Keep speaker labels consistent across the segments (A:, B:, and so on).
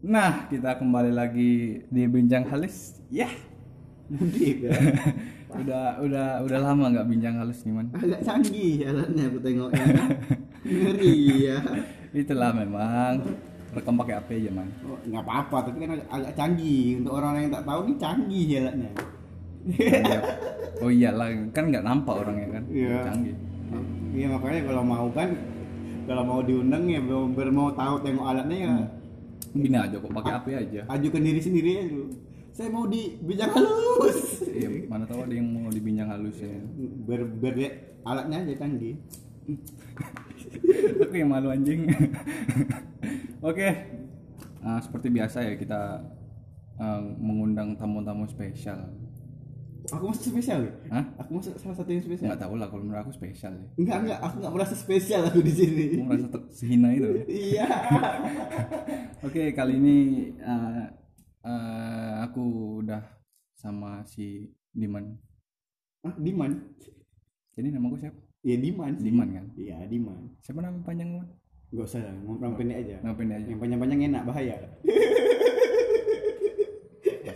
A: Nah, kita kembali lagi di bincang halus. Ya, udah udah udah lama nggak bincang halus nih man.
B: Agak canggih alatnya aku tengoknya. Ngeri ya.
A: Itulah memang rekam pakai HP aja man.
B: Oh, nggak apa-apa, tapi kan agak, agak canggih. Untuk orang yang tak tahu nih canggih alatnya.
A: Iya. oh iyalah, kan nggak nampak orangnya kan.
B: Iya.
A: Canggih.
B: Iya makanya kalau mau kan kalau mau diundang ya belum mau tahu tengok alatnya ya
A: Gini aja kok pakai HP aja.
B: ajukan diri sendiri aja dulu. Saya mau di bijak halus.
A: Iya, mana tahu ada yang mau dibincang halus ya.
B: Ber, ber alatnya aja canggih.
A: Aku yang malu anjing. Oke. Nah, seperti biasa ya kita eh, mengundang tamu-tamu spesial.
B: Aku masuk spesial ya?
A: Hah?
B: Aku masuk salah satu yang spesial.
A: Nggak tahu lah kalau menurut aku spesial ya.
B: Enggak, enggak, aku enggak merasa spesial aku di sini.
A: Aku merasa ter- sehina itu.
B: Iya.
A: Oke, kali ini eh, eh, aku udah sama si Diman.
B: Ah, Diman.
A: Jadi namaku siapa?
B: Iya Diman sih.
A: Diman kan?
B: Iya, Diman.
A: Siapa nama panjang Diman?
B: Enggak usah lah, nama pendek aja.
A: Nama pendek aja.
B: Yang panjang-panjang enak bahaya.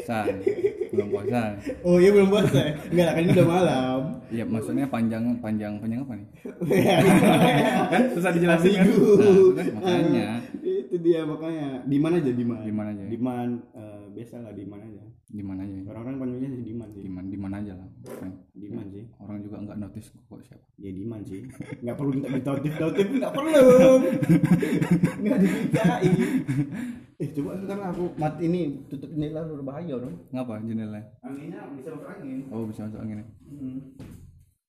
A: Puasan. Belum puasan.
B: Oh iya belum puasa. Enggak lah, kan ini udah malam.
A: Iya, maksudnya panjang panjang panjang apa nih? Kan susah dijelasin kan? Nah, itu kan makanya.
B: itu dia makanya. Diman aja Diman.
A: Diman aja.
B: Diman eh, biasa lah Diman aja.
A: Di mana aja?
B: Orang-orang panggilnya sih Diman sih.
A: Di mana di mana aja lah.
B: Diman sih.
A: Orang juga nggak notice kok siapa.
B: Ya Diman sih. Enggak perlu minta ditotif-totif enggak perlu. Enggak dimintain. Eh coba sekarang aku mati ini tutup jendela udah bahaya dong.
A: Ngapa jendela?
B: Anginnya bisa masuk angin.
A: Oh, bisa masuk angin ya?
B: Hmm.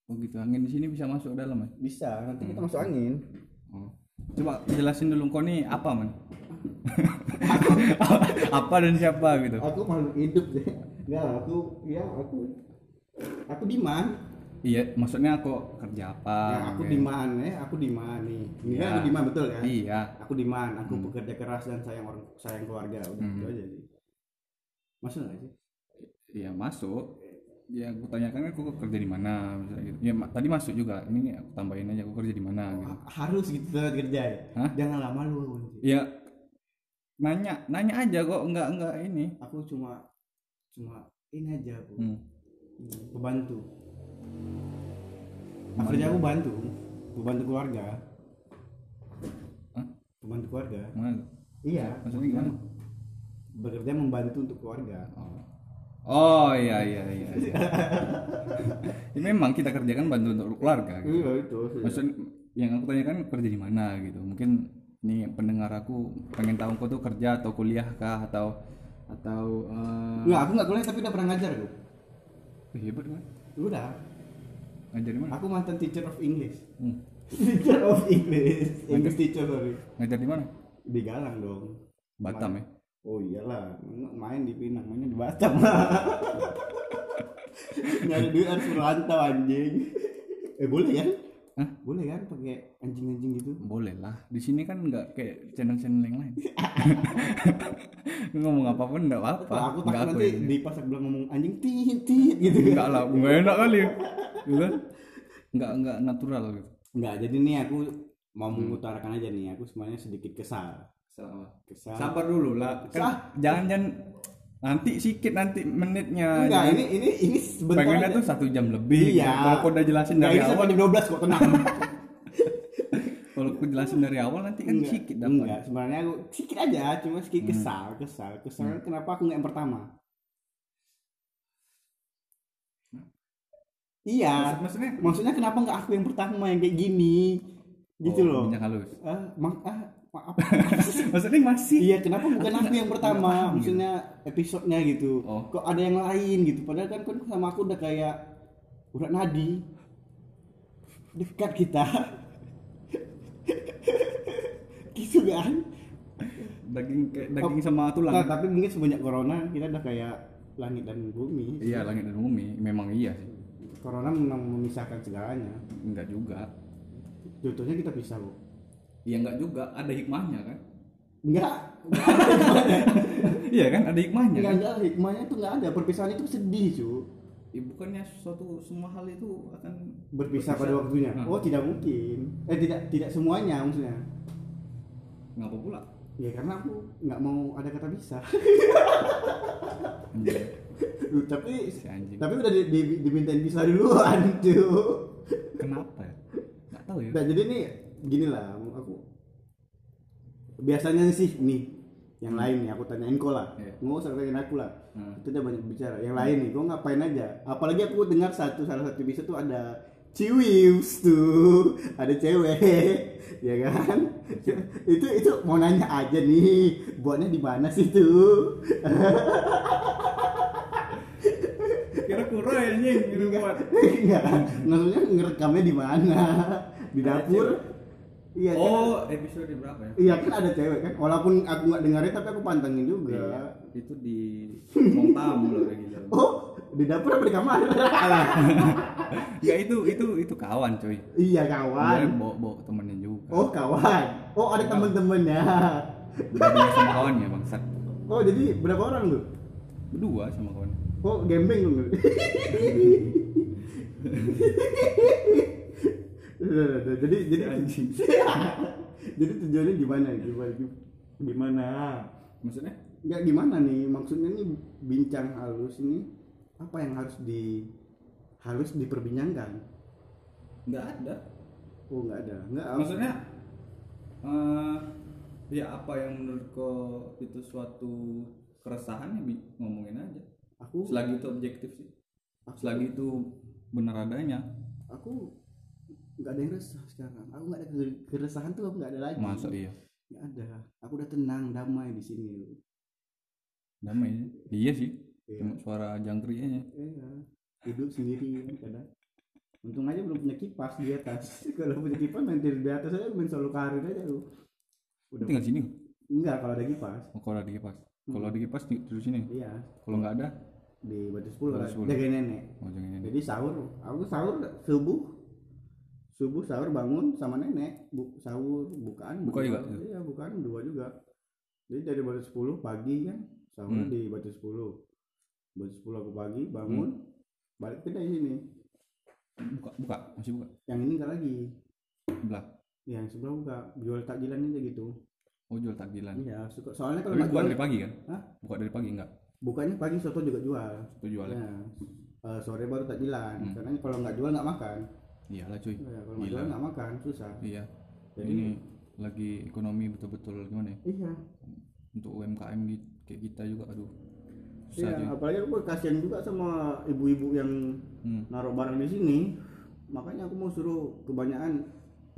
A: Oh gitu, angin di sini bisa masuk dalam ya?
B: Bisa, nanti kita masuk angin.
A: Oh. Coba jelasin dulu kau nih apa man? apa dan siapa gitu?
B: Aku makhluk hidup deh. Enggak, lah, aku ya aku aku Diman.
A: Iya, maksudnya aku kerja apa?
B: ya, aku
A: gitu.
B: Diman ya, aku Diman nih. Ini kan
A: Iya.
B: aku Diman betul kan?
A: Iya.
B: Aku Diman, aku bekerja keras dan sayang orang sayang keluarga udah
A: Hmm.
B: itu aja sih. Masuk nggak sih?
A: Iya masuk. Ya aku tanyakan kan aku kerja di mana misalnya gitu. Ya ma- tadi masuk juga. Ini aku tambahin aja aku kerja di mana gitu.
B: Ha- Harus gitu kerja ya.
A: Hah?
B: Jangan lama lu.
A: Ya nanya nanya aja kok enggak enggak ini.
B: Aku cuma cuma ini aja aku.
A: Hmm.
B: Hmm, Pembantu. Aku kerja aku bantu, keluarga.
A: Hah?
B: Membantu keluarga.
A: Mana?
B: Iya.
A: Maksudnya gimana?
B: Bekerja membantu untuk keluarga.
A: Oh. Oh iya iya iya. iya. Ya, memang kita kerjakan bantu untuk keluarga. Gitu.
B: Iya itu.
A: Maksud yang aku tanyakan kerja di mana gitu. Mungkin nih pendengar aku pengen tahu kau tuh kerja atau kuliah kah atau atau eh,
B: Enggak, aku nggak kuliah tapi udah pernah ngajar
A: eh, hebat kan?
B: Udah.
A: Ngajar di mana?
B: Aku mantan teacher of English.
A: Hmm.
B: teacher of English. English teacher sorry.
A: Ngajar di mana?
B: Di Galang dong.
A: Batam ya.
B: Oh iyalah, main di Pinang, mainnya di Batam. Nyari duit harus merantau anjing. Eh boleh kan?
A: Hah?
B: Boleh kan pakai anjing-anjing gitu?
A: Boleh lah. Di sini kan nggak kayak channel-channel yang lain. Ngomong apa pun nggak apa-apa.
B: aku
A: Nggak
B: takut
A: aku
B: nanti di pas aku bilang ngomong anjing tit tit gitu.
A: Enggak lah, enggak enak kali. Gitu kan? Enggak enggak natural gitu.
B: Enggak, jadi nih aku mau mengutarakan aja nih, aku sebenarnya sedikit kesal. Kesal.
A: Sabar dulu lah. Kan jangan jangan nanti sikit nanti menitnya.
B: Enggak, ini ini ini sebentar
A: pengennya
B: aja.
A: tuh satu jam lebih.
B: Iya.
A: Kalau udah jelasin dari
B: bisa
A: awal,
B: jam 12 kok tenang.
A: kalau kau jelasin dari awal nanti kan
B: Enggak,
A: sikit dapat.
B: Enggak, sebenarnya aku sedikit aja, cuma sedikit
A: Hmm.
B: kesal, kesal, kesal. Kenapa aku nggak yang pertama? Iya,
A: Maksud- Maksudnya
B: maksudnya kenapa nggak aku yang pertama yang kayak gini? Gitu
A: Oh,
B: loh.
A: minyak halus.
B: Ah, mak ah, maaf.
A: Maksudnya masih
B: iya, kenapa bukan aku yang pertama?
A: gitu.
B: Maksudnya episodenya gitu.
A: Oh.
B: Kok ada yang lain gitu? Padahal kan kan sama aku udah kayak urat nadi. Dekat kita. gitu kan?
A: daging kayak daging sama tulang.
B: Nah, tapi mungkin semenjak corona kita udah kayak langit dan bumi.
A: Iya, langit dan bumi. Memang iya sih.
B: Corona memang memisahkan segalanya.
A: Enggak juga.
B: Contohnya kita pisah, Bu.
A: Iya enggak juga, ada hikmahnya kan?
B: Enggak.
A: Iya kan, ada hikmahnya.
B: Enggak
A: Kan?
B: ada hikmahnya tuh enggak ada. Perpisahan itu sedih, cu.
A: Ya, bukannya suatu semua hal itu akan
B: Berpisah pada waktunya.
A: Nah.
B: Oh, tidak mungkin. Eh, tidak tidak semuanya maksudnya.
A: ngapa pula?
B: ya karena aku nggak mau ada kata bisa tapi
A: si anjing
B: tapi udah di, di, dimintain bisa duluan tuh
A: kenapa ya nggak tahu ya
B: nah jadi nih gini lah biasanya sih nih yang lain nih aku tanyain kau lah
A: Iya.
B: nggak usah tanyain aku lah
A: Hmm.
B: itu udah banyak bicara. Yang lain nih kau ngapain aja? Apalagi aku dengar satu salah satu bisa tuh ada ciwiws tuh. Ada cewek. Ya kan? Itu itu mau nanya aja nih buatnya di mana sih tuh?
A: Kira kurang ya gitu buat
B: enggak maksudnya ngerekamnya di mana? Di dapur iya kan?
A: oh episode berapa ya
B: Iya kan ada cewek kan, walaupun aku nggak dengerin tapi aku pantengin juga.
A: Iya, itu di ruang tamu loh kayak gitu
B: Oh, di dapur apa di kamar?
A: ya itu itu itu kawan coy
B: iya
A: Dia
B: kawan.
A: bawa bawa temennya juga
B: Oh kawan. Oh ada temen-temennya.
A: berdua sama kawannya bangsat
B: Oh jadi berapa orang lu?
A: berdua sama kawan
B: Oh gembeng lu. jadi jadi
A: Anjing.
B: jadi tujuannya gimana? Gimana? Gimana?
A: maksudnya
B: Enggak gimana nih? Maksudnya nih bincang halus ini apa yang harus di harus diperbincangkan?
A: nggak ada
B: Oh nggak ada, nggak.
A: maksudnya eh ya apa yang menurut kau itu suatu keresahan ya ngomongin aja
B: aku
A: selagi itu objektif sih
B: aku,
A: selagi itu benar adanya
B: aku nggak ada yang resah sekarang. Aku nggak ada ke- keresahan tuh aku nggak ada lagi.
A: masa iya
B: Nggak ada. Aku udah tenang, damai di sini.
A: damai iya sih
B: Iya.
A: cuma suara jangkriknya
B: Iya. Hidup sendiri kadang. Untung aja belum punya kipas di atas. kalau punya kipas main di atas aja main solo karir aja lu. Udah
A: tinggal sini
B: enggak kalau ada kipas.
A: oh, kalau ada kipas kalau ada kipas di terus sini
B: Iya,
A: kalau nggak ada
B: di Batu Sepuluh. Jaga nenek.
A: oh ini
B: Jadi sahur, aku sahur subuh subuh sahur bangun sama nenek bu, sahur bukaan
A: Buka juga?
B: iya bukaan dua juga. Jadi dari batu 10 pagi kan sahur
A: Hmm.
B: di batu 10 batu 10 aku pagi bangun balik ke dari sini
A: buka buka masih buka?
B: Yang ini enggak lagi.
A: Sebelah?
B: Yang sebelah buka. Jual takjilan aja gitu.
A: Oh jual takjilan.
B: Iya suka. Soalnya kalau
A: buka
B: jual
A: dari pagi kan?
B: Hah?
A: buka dari pagi enggak
B: bukanya pagi soto juga jual.
A: Itu jual ya?
B: Ya Eh, sore baru takjilan.
A: Hmm.
B: karena kalau nggak jual nggak makan
A: iyalah cuy
B: ya, kalau
A: Gila.
B: jual nggak makan susah
A: iya
B: jadi
A: ini lagi ekonomi betul-betul gimana ya
B: iya
A: untuk UMKM gitu kayak kita juga aduh susah
B: Iya,
A: cuy
B: apalagi aku kasihan juga sama ibu-ibu yang
A: hmm.
B: naruh barang di sini. Makanya aku mau suruh kebanyakan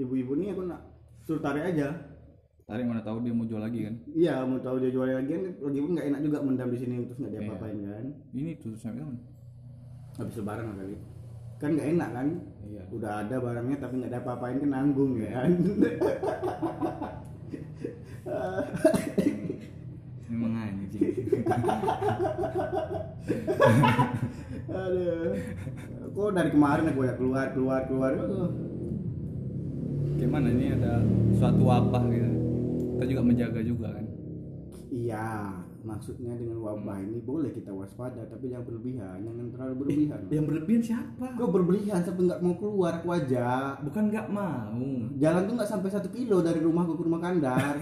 B: ibu-ibu nih aku nak suruh tarik aja.
A: tarik mana tahu dia mau jual lagi kan
B: Iya, mau tahu dia jualnya lagi kan lagi pun nggak enak juga mendam di sini terus nggak
A: Iya.
B: diapa-apain kan.
A: ini tuh sampai kapan
B: Habis lebaran kali. Kan nggak enak kan?
A: Iya
B: Udah ada barangnya tapi nggak diapa-apain kan nanggung
A: Iya.
B: kan.
A: memang anjing
B: Aduh. Kok dari kemarin aku ya keluar keluar keluar.
A: Gimana ini ada suatu wabah gitu kita juga menjaga juga kan
B: Iya, maksudnya dengan wabah ini boleh kita waspada, tapi jangan berlebihan, jangan terlalu berlebihan.
A: yang berlebihan siapa
B: Kok berlebihan sampai nggak mau keluar aku aja.
A: bukan nggak mau
B: Jalan tuh nggak sampai satu kilo dari rumahku ke rumah Kandar.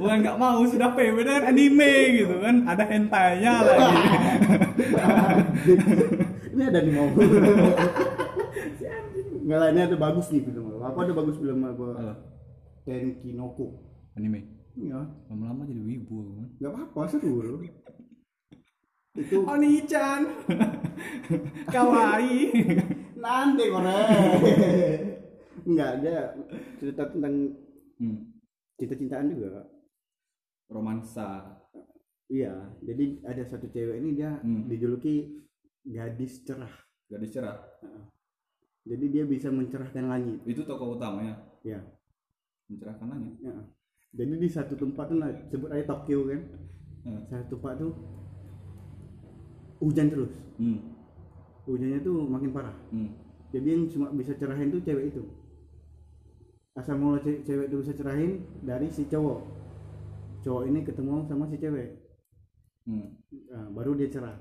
A: bukan nggak mau sudah PW dengan anime gitu kan ada hentainya lagi
B: ini ada di mobil. Nggak lah, ini ada bagus nih film. Apa ada bagus film apa?
A: Apa?
B: Tenkinoko.
A: anime
B: Iya,
A: lama-lama jadi wibu aku kan
B: apa-apa seru. Itu
A: Oni-chan kawaii
B: nanti kore. Nggak ada cerita tentang
A: hmm.
B: cinta-cintaan juga.
A: romansa
B: Iya, jadi ada satu cewek ini dia
A: Hmm.
B: dijuluki gadis cerah.
A: gadis cerah
B: Jadi dia bisa mencerahkan langit.
A: itu tokoh utamanya
B: Ya.
A: mencerahkan langit
B: ya. Jadi di satu tempat tuh nah, sebut aja Tokyo kan.
A: Hmm.
B: Satu tempat tuh hujan terus.
A: hmm.
B: Hujannya tuh makin parah.
A: Hmm.
B: Jadi yang cuma bisa cerahin tuh cewek itu. Asal mula ce- cewek itu bisa cerahin dari si cowok. Cowok ini ketemu sama si cewek.
A: Hmm.
B: Nah, baru dia cerah.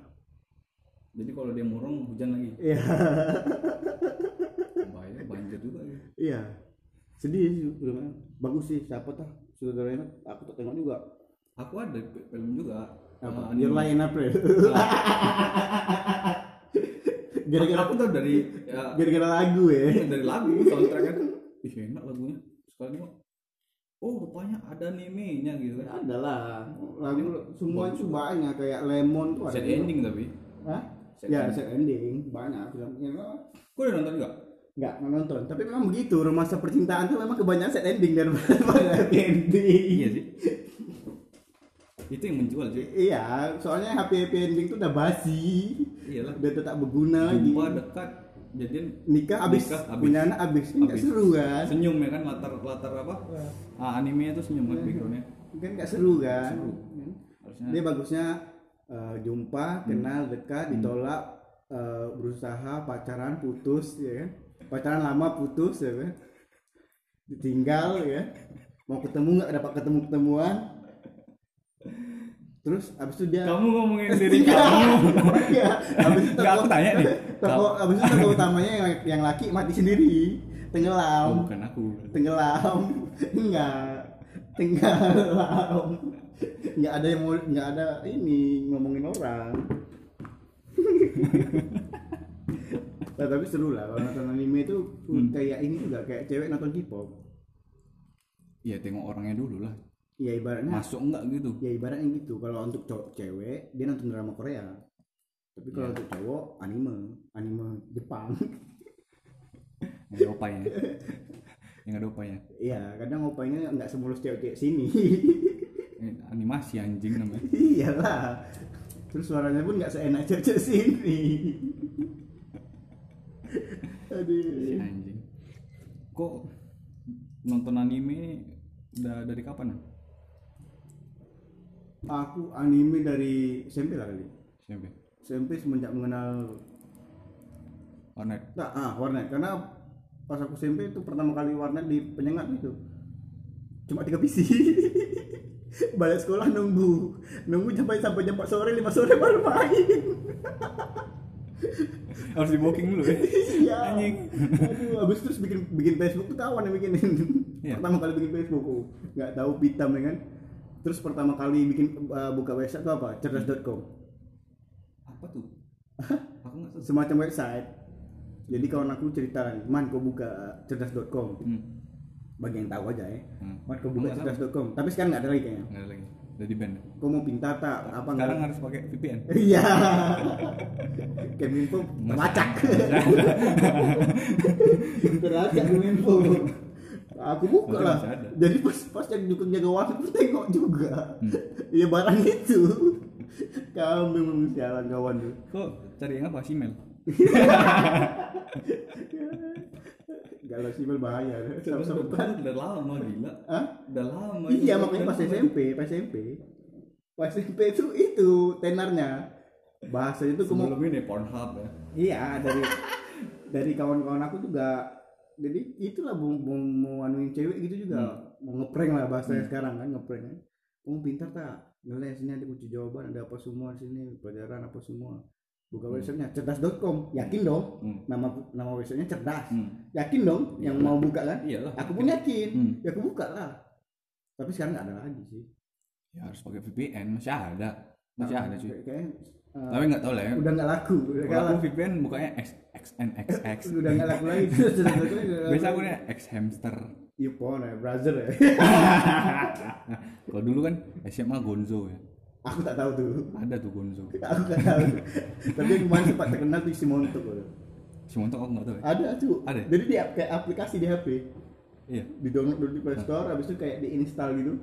A: jadi kalau dia murung hujan lagi
B: Iya.
A: bahaya banjir juga ya.
B: Iya. sedih sih bagus sih siapa tah saudaranya aku tak tengok juga.
A: Aku ada fi- film juga.
B: Apa?
A: Eh,
B: Your in April
A: Gara-gara
B: gara-gara
A: aku tuh dari ya,
B: gara-gara lagu ya.
A: dari lagu soundtracknya tuh. Ih enak lagunya. Sekali nengok oh rupanya ada animenya gitu kan.
B: Ada lah. Lagu semua itu banyak kayak Lemon tuh ada
A: set ending tapi.
B: Hah?
A: Set
B: ya
A: ending.
B: set ending. Banyak filmnya
A: kau udah nonton juga
B: nggak nggak nonton tapi memang begitu romansa percintaan tuh memang kebanyakan set ending daripada happy ending.
A: Iya sih. Itu yang menjual sih
B: iya soalnya happy happy ending tuh udah basi.
A: Iyalah.
B: Udah tetap berguna lagi.
A: jumpa dekat jadian
B: nikah abis,
A: Nikah abis.
B: punya anak abis nggak
A: Abis.
B: seru kan?
A: Senyum ya kan? Latar latar apa? Ah, animenya tuh senyum kan backgroundnya?
B: Kan nggak seru kan?
A: Seru. harusnya.
B: Dia bagusnya eh, jumpa kenal dekat ditolak eh, berusaha pacaran putus ya kan pacaran lama putus ya kan ditinggal ya. Mau ketemu nggak dapat ketemu ketemuan terus abis itu dia
A: kamu ngomongin diri kamu.
B: Iya, abis itu
A: Nggak, aku tanya nih.
B: tokoh abis itu tokoh utamanya yang, yang laki mati sendiri.
A: Oh,
B: tenggelam
A: bukan aku.
B: Tenggelam. Enggak. Tenggelam. Nggak ada yang mau nggak ada ini ngomongin orang nah, tapi seru lah kalau nonton anime itu kayak ini juga kayak cewek nonton K-pop.
A: Iya tengok orangnya dulu lah.
B: Ya ibaratnya
A: masuk enggak gitu?
B: Ya ibaratnya gitu. Kalau untuk cowok cewek dia nonton drama Korea. Tapi kalau
A: Iya.
B: untuk cowok anime. Anime Jepang.
A: Ada opanya yang ada opanya
B: iya kadang opanya nggak semulus cewek-cewek sini.
A: Eh, animasi anjing namanya.
B: Iyalah. Terus suaranya pun nggak seenak cewek sini aduh.
A: Anjing. Kok nonton anime udah dari kapan?
B: Aku anime dari SMP lah kali.
A: SMP
B: SMP semenjak mengenal
A: warnet
B: nah, ah warnet karena pas aku SMP itu pertama kali warnet di penyengat itu. Cuma tiga PC. Balik sekolah nunggu. Nunggu sampai sampai jam 4 sore 5 sore baru main
A: harus di booking dulu ya.
B: Iya.
A: Anjing.
B: aduh abis terus bikin bikin Facebook tuh kawan yang bikinin
A: Iya.
B: pertama kali bikin Facebook oh, nggak tahu pitam ya kan? Terus pertama kali bikin uh, buka website tuh apa? Cerdas.com
A: apa tuh? Aku nggak tahu.
B: Semacam website. Jadi kawan aku cerita man kau buka cerdas.com
A: hmm.
B: bagi yang tahu aja ya.
A: Hmm.
B: man kau buka cerdas.com tapi sekarang nggak ada lagi kayaknya.
A: Nggak ada lagi udah di band.
B: Kau mau pintar tak apa
A: sekarang
B: nggak
A: harus pakai VPN
B: iya. Keminfo terlacak. terlacak Keminfo aku buka lah. jadi pas pas yang dukung jaga warung aku tengok juga.
A: Hmm.
B: iya barang itu. Kamu memang sialan kawan tuh.
A: Kok cari yang apa? Email
B: Galau sih bahaya. Sampai-
A: udah lama gila.
B: Hah?
A: udah lama
B: Iya makanya pas. SMP, pas SMP. Pas SMP itu itu tenarnya. Bahasanya itu kamu
A: sebelum ini Pornhub ya.
B: Iya, dari dari kawan-kawan aku juga. Jadi itulah mau, mau, mau anuin cewek gitu juga. Mau ngeprank lah bahasanya sekarang kan ngeprank kan. Kamu pintar tak? Ngeles ini ada kunci jawaban ada apa semua di sini? Pelajaran apa semua buka websitenya cerdas.com yakin dong?
A: Hmm.
B: nama nama websitenya cerdas.
A: Hmm.
B: yakin dong? Yang
A: Iyalah.
B: mau buka kan?
A: Iyalah.
B: Aku pun yakin.
A: Hmm.
B: ya aku buka lah. Tapi sekarang nggak ada lagi sih.
A: Ya harus pakai VPN masih ada. Masih ada cuy.
B: Kayak- kayaknya, uh,
A: tapi nggak tahu lah ya.
B: udah nggak laku udah
A: kalau aku VPN bukanya X
B: udah nggak laku lagi.
A: Biasa aku nih X hamster.
B: Iya pohon ya, brother ya.
A: kalau dulu kan SMA Gonzo ya
B: Aku tak tahu tuh.
A: ada tuh Gonzo
B: Aku tak tahu. Tapi yang kemarin sempat terkenal tuh si Montok.
A: si Montok aku nggak tahu ya
B: Ada tuh.
A: Ada?
B: Jadi dia kayak aplikasi di HP.
A: iya
B: Di download dulu di Play Store, habis itu kayak diinstal gitu.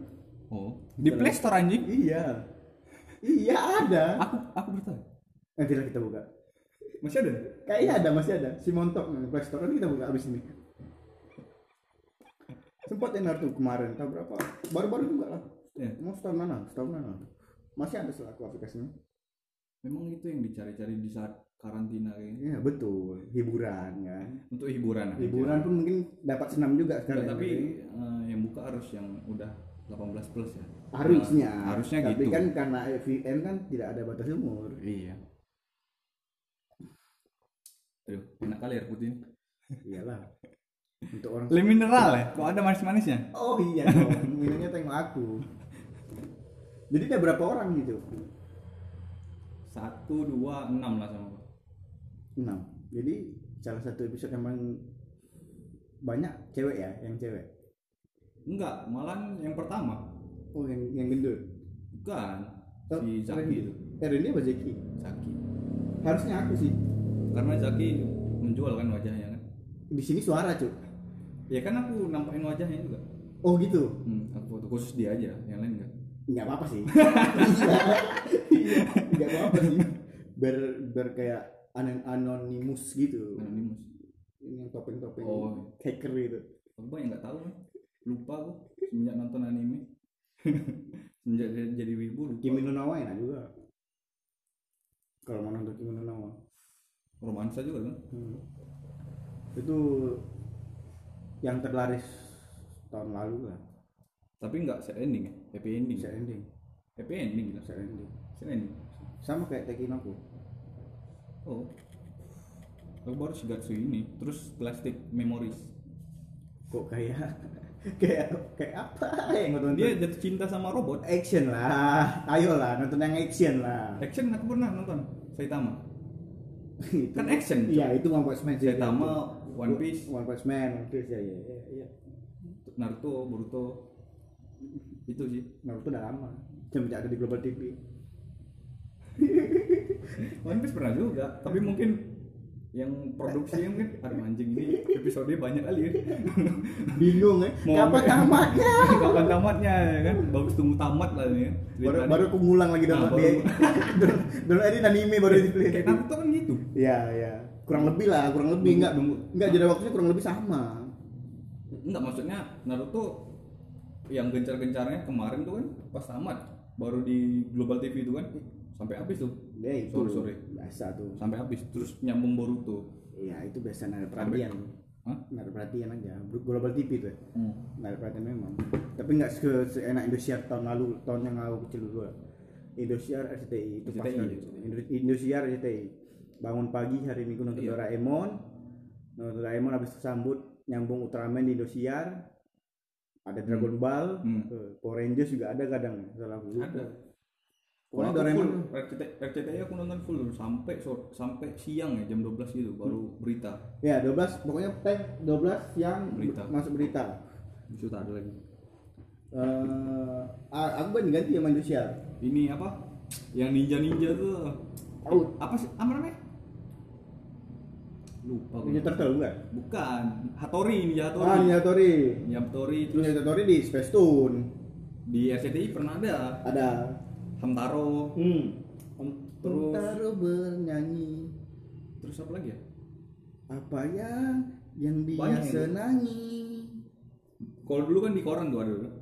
A: oh di Play Store anjing
B: Iya. Iya ada.
A: aku aku bertahu
B: Nanti lah kita buka.
A: masih ada
B: Kayaknya ada, masih ada. Si Montok nih, Play Store nanti kita buka habis ini. Sempat tenar tuh kemarin, tahu berapa? Baru-baru juga lah.
A: ya
B: Mau setahun mana? Setahun mana? Masih ada selaku aplikasinya.
A: memang itu yang dicari-cari di saat karantina kayaknya
B: Iya betul, hiburan kan.
A: untuk hiburan aja.
B: Hiburan pun mungkin dapat senam juga
A: Nggak,
B: sekarang.
A: tapi eh, yang buka harus yang udah 18 plus ya
B: harusnya.
A: Nah, harusnya
B: tapi
A: gitu
B: kan karena VN kan tidak ada batas umur.
A: iya aduh enak kali air putih ini
B: Iyalah. untuk orang
A: Le mineral ya kok ada manis-manisnya
B: oh iya dong minumnya tengok aku jadi ada berapa orang gitu?
A: Satu dua enam lah sama
B: enam. Jadi salah satu episode emang banyak cewek ya yang cewek?
A: Enggak malah yang pertama.
B: Oh yang yang gendut?
A: Bukan
B: Oh,
A: si Zaki itu.
B: Eh Randy apa Zaki?
A: Zaki.
B: Harusnya aku sih.
A: Karena Zaki menjual kan wajahnya kan.
B: Di sini suara cuy
A: ya kan aku nampakin wajahnya juga.
B: Oh gitu?
A: Hmm, aku foto khusus dia aja yang lain enggak
B: nggak apa apa sih nggak apa apa sih. Ber ber kayak anon anonimus gitu.
A: Anonimus
B: ini yang topeng topeng
A: Oh.
B: hacker gitu.
A: Aku banyak nggak tahu lupa aku semenjak nonton anime. Semenjak jadi, jadi wibu lupa.
B: Kimi no Nawa enak juga. Kalau mau nonton Kimi no Nawa.
A: Romansa juga kan?
B: Hmm. itu yang terlaris tahun lalu lah
A: tapi nggak sad ending ya? Happy ending.
B: Bisa ending.
A: Happy ending gitu
B: bisa ending.
A: Sad ending.
B: Sama kayak Tekken aku
A: oh. Aku baru Shigatsu ini terus plastic memories.
B: Kok kayak kayak kayak apa? Yang nonton
A: dia jatuh cinta sama robot.
B: Action lah. Ayo lah nonton yang action lah.
A: Action aku pernah nonton. Saitama.
B: Itu-
A: kan action.
B: Iya itu One Punch Man
A: Saitama One Piece.
B: One Punch Man One Piece ya ya ya, ya.
A: Naruto Boruto itu sih.
B: Naruto udah lama. Semenjak ada di Global TV
A: One Piece pernah juga tapi mungkin yang produksi yang mungkin aduh anjing ini episode banyak kali ya.
B: Bingung ya
A: Mau
B: kapan tamatnya?
A: Kapan tamatnya ya kan? Bagus tunggu tamat lah nih ya
B: baru baru aku ngulang lagi
A: Nah,
B: dong
A: baru-
B: dia dulu ini anime baru di
A: kayak Naruto kan gitu.
B: Ya ya kurang lebih lah kurang lebih. Enggak enggak jeda waktunya kurang lebih sama.
A: Enggak maksudnya Naruto yang gencar-gencarnya kemarin tuh kan pas tamat baru di Global TV itu kan sampai habis tuh
B: ya itu
A: Sorry, sorry.
B: biasa tuh
A: sampai habis terus nyambung Boruto
B: iya itu biasa naruh perhatian
A: Hah?
B: perhatian aja Global TV tuh ya.
A: Hmm.
B: perhatian memang tapi nggak se seenak Indosiar tahun lalu tahun yang aku kecil dulu lah. Indosiar RCTI itu pas
A: RCTI,
B: kali. Indo- Indosiar RCTI bangun pagi hari minggu nonton
A: Iya.
B: Doraemon nonton Doraemon habis itu sambut nyambung Ultraman di Indosiar ada Dragon Ball
A: Hmm.
B: eh, Power Rangers juga ada kadang salah aku
A: ada.
B: Pokoknya Doraemon
A: full, RCTI, RCTI aku nonton full sampai so- sampai siang ya jam 12 gitu baru berita.
B: Ya 12 pokoknya tank 12 yang
A: Berita.
B: masuk berita.
A: Itu tak ada lagi.
B: Eh ah, aku kan ganti sama Indosiar
A: ini apa? Yang ninja ninja tuh.
B: Tahu.
A: apa sih apa namanya lupa gue.
B: Ninja Turtle bukan?
A: bukan Hattori ninja Hattori
B: Ah, Ninja Tori.
A: Ninja Hattori terus
B: Ninja Tori di Space Tune.
A: di RCTI pernah ada
B: Ada.
A: Hamtaro
B: Hmm.
A: Terus-
B: Tentara bernyanyi.
A: terus apa lagi ya
B: Apa yang yang dia
A: Banyak itu.
B: senangi?
A: kalau dulu kan di koran tuh ada tuh.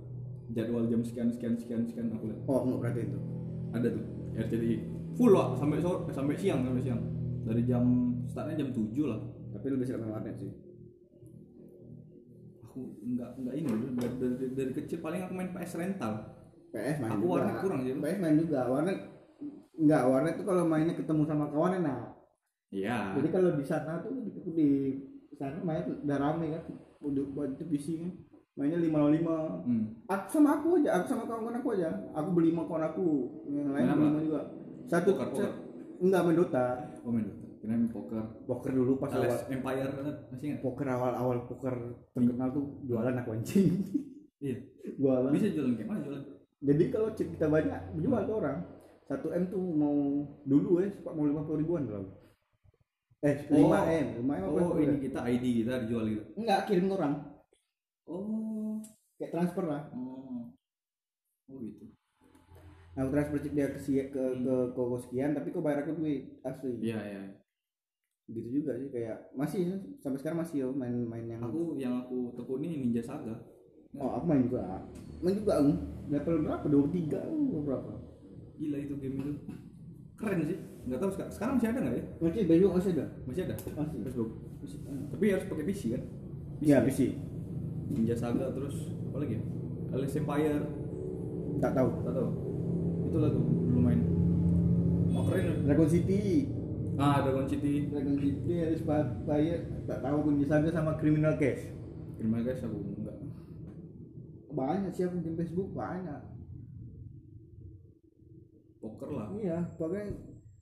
A: jadwal jam sekian sekian sekian sekian aku lihat
B: Oh, nggak perhatiin tuh.
A: ada tuh RCTI full lah sampai sore sampai siang sampai siang dari jam startnya jam 7 lah
B: Tapi lebih sering main warnet sih.
A: aku nggak nggak ini dari, dari, dari kecil paling aku main PS rental
B: PS main
A: Aku
B: juga.
A: warnet kurang sih.
B: PS main juga. Warnet enggak, warnet tuh kalau mainnya ketemu sama kawan enak.
A: iya
B: Jadi kalau di sana tuh di, di sana main udah rame kan. Udah buat itu PC kan. Mainnya 505.
A: hmm.
B: Aku sama aku aja, aku sama kawan-kawan aku aja. Aku beli sama kawan aku, yang lain beli sama juga. Satu,
A: Poker, poker.
B: sa- enggak main Dota.
A: oh main Dota kira main poker
B: Poker dulu pas awal.
A: Empire masih nggak
B: Poker awal-awal poker terkenal tuh jualan aku anjing.
A: iya
B: jualan.
A: bisa jualan kayak mana jualan
B: Jadi kalau chip kita banyak, jual ke orang. 1 M tuh mau dulu ya, suka mau 50 ribuan kalau. Eh, 5
A: Oh.
B: M, 5 M
A: oh ini kita ID kita dijual gitu
B: Enggak, kirim ke orang.
A: oh
B: Kayak transfer lah.
A: oh oh gitu
B: Aku transfer chip dia ke si- ke ke koko sekian, tapi kok bayar aku duit asli.
A: iya iya
B: gitu juga sih kayak masih sampai sekarang masih yo main-main yang
A: aku yang aku tekuni Ninja Saga.
B: Oh aku main juga. Main juga um. level berapa? dua tiga berapa?
A: Gila itu game itu. Keren sih. Nggak tahu sekarang, sekarang masih ada nggak ya?
B: Masih besok masih ada.
A: Masih ada?
B: Masih.
A: Facebook.
B: Masih ada.
A: tapi harus pakai PC kan?
B: Ya
A: ya?
B: PC
A: Ninja Saga terus apa lagi ya? Alice Empire.
B: Tak tahu.
A: Tak tahu. Itulah tuh dulu main. Oh keren.
B: Dragon City
A: ah Dragon City
B: Dragon City ada Spire tak tahu pun saga sama Criminal Case
A: Terima guys aku enggak.
B: banyak sih aku game Facebook banyak
A: Poker lah.
B: iya pokoknya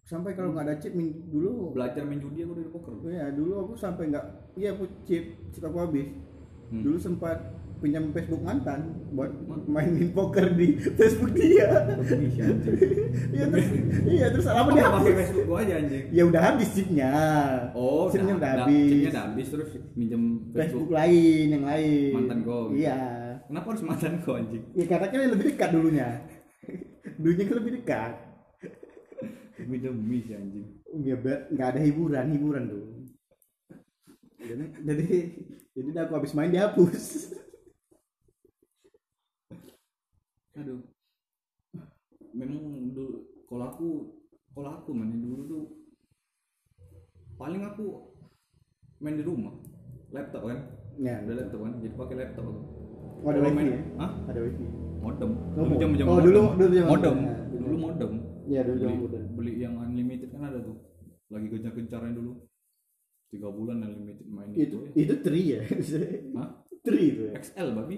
B: sampai kalau nggak ada chip min- dulu
A: Belajar main judi aku dari poker.
B: Iya, dulu aku sampai nggak iya aku chip, chip aku habis.
A: Hmm.
B: Dulu sempat pinjam Facebook mantan buat mainin poker di Facebook dia. Iya terus iya terus apa dia
A: pakai? Facebook gua aja anjing?
B: Ya udah habis chipnya.
A: Oh,
B: chipnya udah
A: dah-
B: habis.
A: Chipnya udah habis terus minjem
B: Facebook
A: Facebook.
B: lain yang lain.
A: Mantan kau gitu.
B: Iya.
A: Kenapa harus mantan kau anjing?
B: Ya katanya yang lebih dekat dulunya. dulunya kan lebih dekat.
A: Demi demi sih anjing.
B: Ya ber- nggak ada hiburan, hiburan tuh. Jadi jadi jadi aku habis main dihapus.
A: Aduh. Memang dulu kalau aku kalau aku main dulu tuh paling aku main di rumah laptop kan
B: Ya,
A: ada laptop kan jadi pakai laptop aku
B: Oh, ada wifi
A: main-
B: ya?
A: Hah?
B: Ada wifi.
A: modem
B: Oh,
A: dulu jam jam
B: oh, dulu dulu zaman
A: modem
B: muda.
A: dulu modem
B: Iya, dulu
A: beli,
B: muda.
A: beli yang unlimited kan ada tuh lagi gencar-gencarnya dulu tiga bulan unlimited main
B: Itu
A: ya.
B: itu tri ya.
A: Hah?
B: tri itu ya.
A: XL babi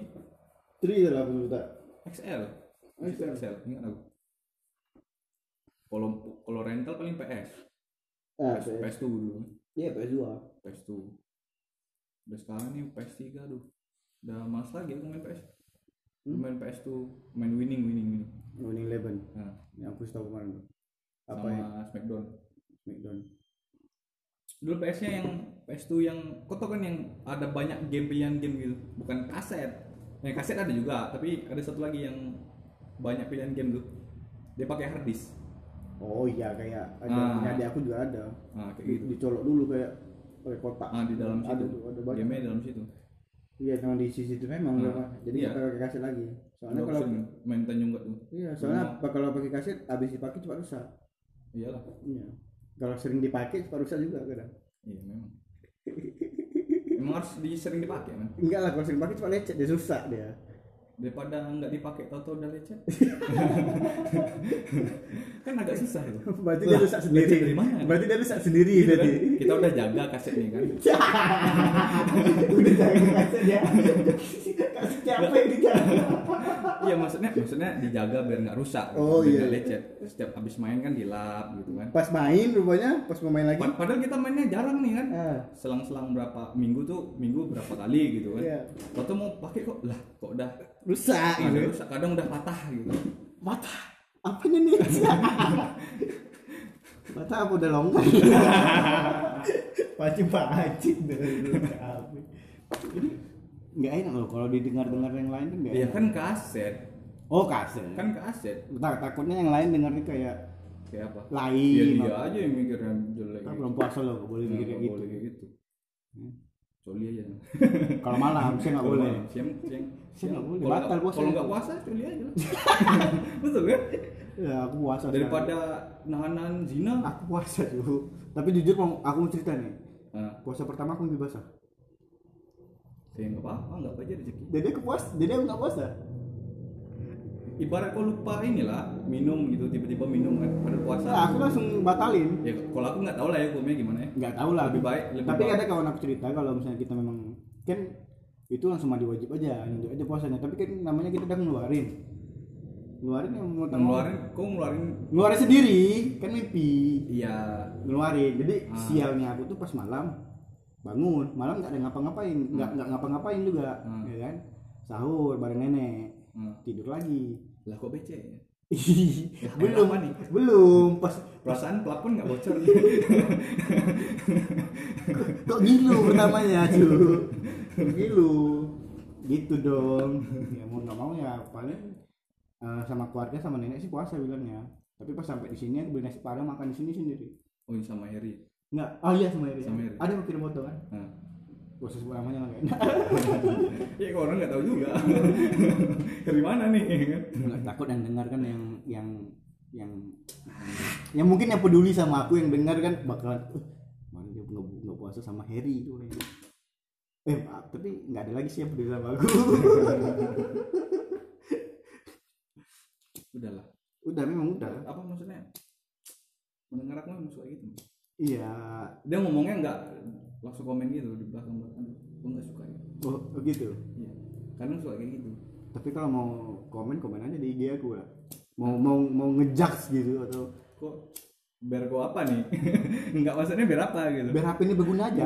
B: Tri itu lah aku juta.
A: XL XL, XL. ingat aku kalau kalau rental paling PS
B: Ah,
A: PS,
B: PS.
A: PS2 dulu
B: Iya, PS2.
A: PS2 udah sekarang nih PS3 tuh udah males lagi aku main PS
B: Hmm?
A: main PS2 main winning winning winning
B: Winning Eleven.
A: nah,
B: Yang aku tahu kemarin tuh. Apa
A: sama
B: ya?
A: Smackdown
B: Smackdown.
A: dulu PS nya yang PS2 yang kau tau kan yang ada banyak game pilihan game gitu bukan kaset yang kaset ada juga tapi ada satu lagi yang banyak pilihan game tuh dia pakai hard disk
B: Oh iya kayak ada
A: Ah.
B: adik aku juga ada.
A: nah kayak gitu
B: dicolok dulu kayak pakai kotak.
A: ah di dalam
B: ada
A: situ
B: tuh, ada banyak.
A: game dalam situ
B: Iya, memang di sisi itu memang
A: Ah,
B: memang. Jadi
A: iya.
B: pakai kaset lagi. Soalnya
A: Udah
B: kalau
A: main tanjung tuh
B: iya, soalnya apa kalau pakai kaset habis dipakai cepat rusak.
A: iyalah
B: Iya. Kalau sering dipakai cepat rusak juga kadang.
A: iya memang memang harus di, sering dipakai man
B: Enggak lah, kalau sering pakai cepat lecet dia rusak dia.
A: daripada nggak dipakai tau-tau udah lecet kan agak susah tuh
B: Berarti dia rusak sendiri.
A: dari mana?
B: Berarti dia rusak sendiri
A: Gitu kan?
B: berarti.
A: kita udah jaga kaset nih kan
B: Udah jaga kasetnya. Kasetnya apa yang dijaga?
A: Iya maksudnya maksudnya dijaga biar nggak rusak
B: Oh,
A: biar
B: iya.
A: lecet setiap habis main kan dilap gitu kan
B: Pas main rupanya, pas mau main lagi.
A: Pad- padahal kita mainnya jarang nih kan
B: Ah,
A: selang-selang berapa minggu tuh minggu berapa kali gitu kan
B: Iya.
A: waktu mau pakai kok lah kok udah
B: rusak gitu.
A: rusak kadang udah patah gitu
B: Mata. Apanya nih? Mata apa udah longgar? Pacing-pacing dulu. Nggak enak loh kalau didengar-dengar yang lain kan nggak
A: ya
B: enak.
A: kan kaset
B: Oh kaset.
A: kan kaset
B: Tak- takutnya yang lain dengarnya kayak
A: kayak apa
B: lain.
A: ya dia
B: apa.
A: aja yang mikir yang jelek
B: Kan
A: gitu.
B: belum puasa loh, nggak boleh mikir kayak gitu.
A: boleh kayak gitu
B: Hmm.
A: coli aja
B: Kalau malam saya nggak boleh.
A: siang siang
B: Saya nggak boleh, batal puasa
A: kalau nggak puasa coli aja lah. betul kan
B: Ya aku puasa.
A: daripada nahan-nahan zina
B: aku puasa tuh. Tapi jujur aku mau cerita nih.
A: nah,
B: Puasa pertama aku lebih basah.
A: Ya nggak apa-apa nggak apa aja rezeki
B: Jadi aku puas, jadi aku nggak puasa.
A: ibarat kau lupa inilah minum gitu tiba-tiba minum kan pada puasa
B: Nah, aku langsung batalin.
A: ya kalau aku nggak tahu lah ya hukumnya gimana ya
B: Nggak tahu lah.
A: lebih baik lebih
B: Tapi
A: baik.
B: ada kawan aku cerita kalau misalnya kita memang kan itu langsung mandi wajib aja, lanjut aja puasanya. Tapi kan namanya kita udah ngeluarin. Ngeluarin yang mau tahu.
A: ngeluarin kau ngeluarin
B: Ngeluarin sendiri, kan mimpi.
A: iya
B: Ngeluarin. Jadi
A: Ah.
B: sialnya aku tuh pas malam bangun, malam nggak ada ngapa-ngapain, nggak nggak ngapa-ngapain juga,
A: Hmm.
B: ya kan? Sahur bareng nenek,
A: Hmm.
B: tidur lagi.
A: lah kok becek ya?
B: belum
A: nih?
B: belum pas
A: perasaan plafon nggak bocor
B: kok gilu pertamanya cu gilu gitu dong ya mau nggak mau ya paling eh, sama keluarga sama nenek sih puasa bilangnya tapi pas sampai di sini aku beli nasi padang makan di sini sendiri
A: oh ini sama Heri
B: nggak. Oh iya sama Eri
A: Sama Eri.
B: ada yang kirim foto kan?
A: Nah.
B: puasa sebut namanya lah nggak? Enak
A: ya kok orang nggak tahu juga. Dari mana nih kan?
B: Nggak, takut yang dengar kan yang yang yang yang mungkin yang peduli sama aku yang dengar kan bakalan "Uh, mana dia nggak nggak puasa sama Harry. Itu kayaknya." eh maaf, tapi nggak ada lagi sih yang peduli sama aku.
A: Udahlah.
B: Udah memang udah.
A: Apa maksudnya? Mendengar aku memang suka gitu
B: iya
A: dia ngomongnya nggak langsung komen gitu di belakang belakang aku nggak suka ya
B: oh gitu
A: Iya. Kadang suka kayak gitu.
B: tapi kalau mau komen komen aja di IG aku lah mau mau mau ngejudge gitu atau
A: Kok biar gua apa nih? Enggak maksudnya biar apa gitu.
B: biar HP ini berguna aja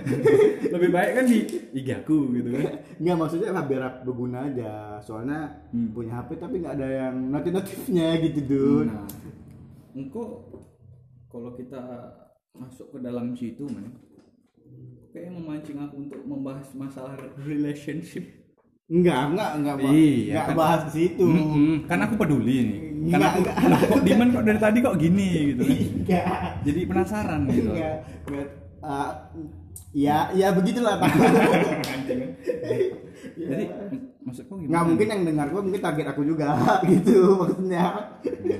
A: Lebih baik kan di IG aku gitu kan.
B: nggak maksudnya lah biar berguna aja soalnya
A: Hmm.
B: punya HP tapi nggak ada yang notif notifnya gitu dun
A: Nah, engkau kalau kita masuk ke dalam situ man, kayak memancing aku untuk membahas masalah relationship.
B: Enggak, enggak, enggak, bah-
A: Iya,
B: enggak
A: kan.
B: bahas ke situ.
A: Mm-mm, kan aku peduli nih.
B: Enggak,
A: aku,
B: enggak.
A: Kok Diman kok dari tadi kok gini gitu kan.
B: Enggak.
A: Jadi penasaran gitu.
B: Enggak. enggak. Ah, ya, ya begitulah Pak.
A: Jadi mak- maksudku gimana?
B: Enggak mungkin yang dengar gua mungkin target aku juga gitu maksudnya.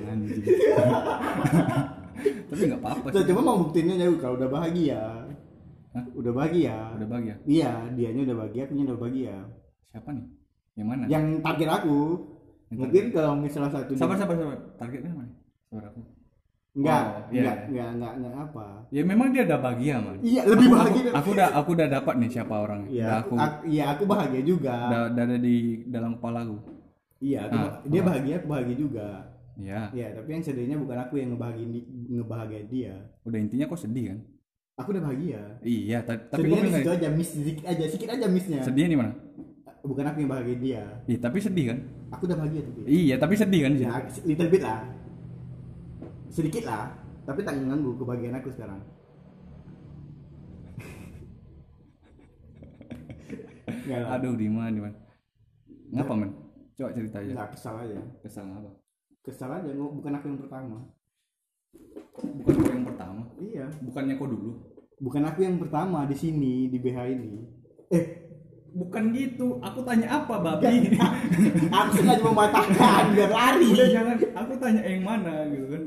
A: Anjing. Tapi nggak apa-apa
B: Tuh,
A: sih.
B: cuma mau buktiinnya jauh kalau udah bahagia.
A: Hah?
B: Udah bahagia.
A: Udah bahagia.
B: Iya, dianya udah bahagia, akunya udah bahagia.
A: Siapa nih? Yang mana?
B: Yang target aku
A: Yang
B: mungkin kalau misalnya satu
A: Sabar sabar sabar. Targetnya mana? Sabar aku.
B: enggak,
A: Oh, iya,
B: enggak,
A: iya.
B: enggak, enggak, enggak apa.
A: Ya memang dia udah bahagia man.
B: Iya, lebih
A: Aku-
B: bahagia.
A: Aku, aku udah aku udah dapat nih siapa orangnya.
B: Iya,
A: Udah
B: aku,
A: aku
B: aku, iya aku bahagia juga.
A: udah, udah ada di dalam kepalaku.
B: Iya, aku
A: Ah,
B: dia
A: ah.
B: bahagia, aku bahagia juga.
A: Ya.
B: Iya, tapi yang sedihnya bukan aku yang ngebahagiain di, ngebahagiain dia.
A: Udah intinya kok sedih kan?
B: Aku udah bahagia.
A: Iya, ta- tapi
B: Sedihnya di situ aja, miss sedikit aja, sedikit aja missnya.
A: sedihnya di mana?
B: Bukan aku yang bahagiain dia.
A: Iya, tapi sedih kan?
B: Aku udah bahagia tapi.
A: Iya, tapi sedih kan sih.
B: Ya, little bit lah. Sedikit lah, tapi tak mengganggu kebahagiaan aku sekarang.
A: Aduh, di mana, di mana? Ngapa, man? Coba cerita aja.
B: Enggak, kesal aja.
A: Kesal apa?
B: Kesal aja, nggak- bukan aku yang pertama.
A: Bukan kau yang pertama.
B: Iya.
A: Bukannya kau dulu.
B: Bukan aku yang pertama di sini di BH ini. Eh,
A: Bukan gitu. Aku tanya apa, babi?
B: aku sengaja mematahkan biar lari.
A: Udah jangan. Aku tanya yang mana gitu kan?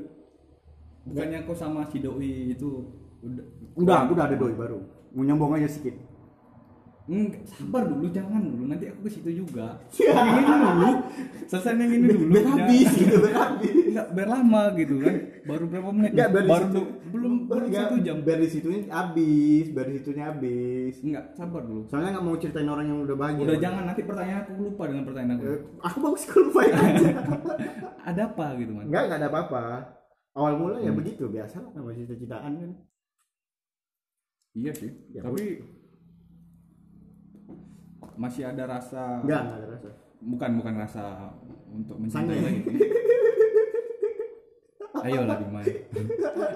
A: Bukannya kau sama si doi itu udah
B: Udah, aku udah ada doi baru. Mau nyombong aja sedikit.
A: Enggak, sabar dulu, jangan dulu. Nanti aku ke situ juga. Yang ini dulu. Selesai yang ini dulu.
B: Biar habis gitu, biar habis.
A: Enggak, biar lama gitu kan. Baru berapa menit?
B: Enggak, biar
A: baru
B: situ-
A: belum belum
B: Enggak,
A: satu jam.
B: Biar di situnya habis, biar di situnya habis.
A: Enggak, sabar dulu.
B: Soalnya nggak mau ceritain orang yang udah bahagia.
A: Udah jangan nanti pertanyaan aku lupa dengan pertanyaan aku.
B: Eh, aku bagus kalau lupain aja.
A: Ada apa gitu man?
B: Enggak, enggak ada apa-apa. Awal mula ya
A: Hmm.
B: begitu, biasa lah sama cita-citaan kan.
A: Iya sih.
B: Ya,
A: Tapi masih ada rasa
B: Enggak, enggak ada rasa.
A: bukan bukan rasa untuk mencintai lagi. Ayolah Diman.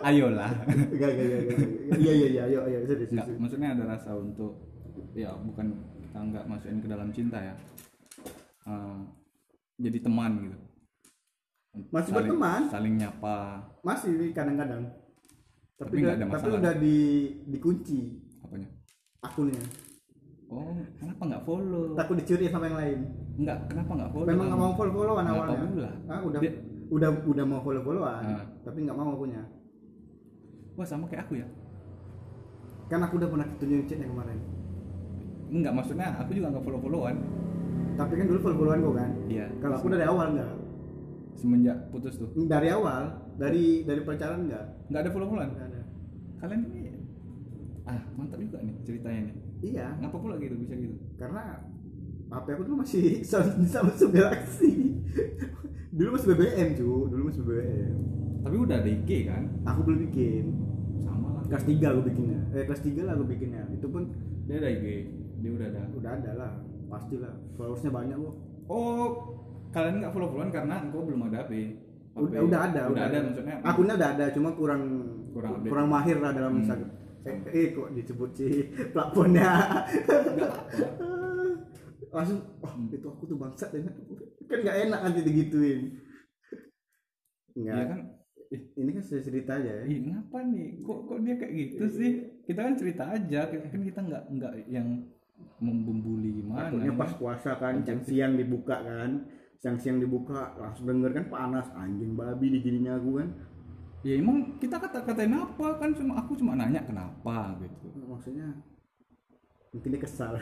A: Ayolah.
B: Enggak, enggak, enggak, enggak. Iya, iya, iya, ayo, ayo, serius,
A: Enggak, maksudnya ada rasa untuk ya bukan kita nggak masukin ke dalam cinta ya. Eh, jadi teman gitu.
B: Masih
A: Saling-
B: berteman.
A: Saling nyapa.
B: Masih kadang-kadang. Tapi,
A: Tapi
B: udah,
A: ada
B: tapi udah di dikunci
A: Apanya?
B: akunnya.
A: Oh, kenapa nggak follow?
B: Takut dicuri sama yang lain.
A: Enggak, kenapa nggak follow?
B: Memang nggak mau follow followan
A: Nggak
B: awalnya. Ah, udah
A: Dia-
B: udah udah mau follow followan,
A: Ah.
B: tapi nggak mau akunya.
A: Wah, sama kayak aku ya.
B: Kan aku udah pernah tunjukin chatnya kemarin.
A: Enggak, maksudnya aku juga nggak follow-followan.
B: Tapi kan dulu follow followan kok kan.
A: Iya.
B: Kalau aku dari awal nggak.
A: semenjak putus tuh
B: Dari awal, dari dari pacaran nggak.
A: nggak ada follow-followan.
B: Nggak ada.
A: Kalian ini ah mantap juga nih ceritanya nih.
B: Iya,
A: Ngapa pula gitu bisa gitu?
B: karena HP aku dulu masih Samsung Galaxy. dulu masih BBM cu, dulu masih BBM.
A: Tapi udah ada IG kan?
B: Aku belum bikin.
A: Sama lah.
B: Kelas 3 aku bikinnya. Eh kelas 3 lah aku bikinnya. Itu pun
A: Dia ada IG. Dia udah ada.
B: udah ada lah, pastilah. Followersnya banyak kok.
A: Oh, kalian nggak follow-followan karena engkau belum ada HP.
B: Udah, udah ada,
A: Udah ada maksudnya.
B: Akunnya udah ada, cuma kurang
A: Kurang update.
B: kurang mahir lah dalam
A: Hmm.
B: Instagram. Eh, eh, kok disebut.
A: Nggak apa.
B: Langsung, oh itu aku tuh bangsat ya. Kan nggak enak nanti digituin. Enggak.
A: Iya kan?
B: Ini kan cerita aja ya.
A: Ih, ngapa nih? Kok kok dia kayak gitu sih? Kita kan cerita aja, kan kita nggak nggak yang membuli gimana.
B: Takutnya pas puasa kan, siang-siang dibuka kan. Siang-siang dibuka, langsung denger kan panas. Anjing babi digininya aku kan.
A: Ya emang kita kata-katain apa kan cuma aku cuma nanya kenapa gitu.
B: Maksudnya, mungkin dia kesal.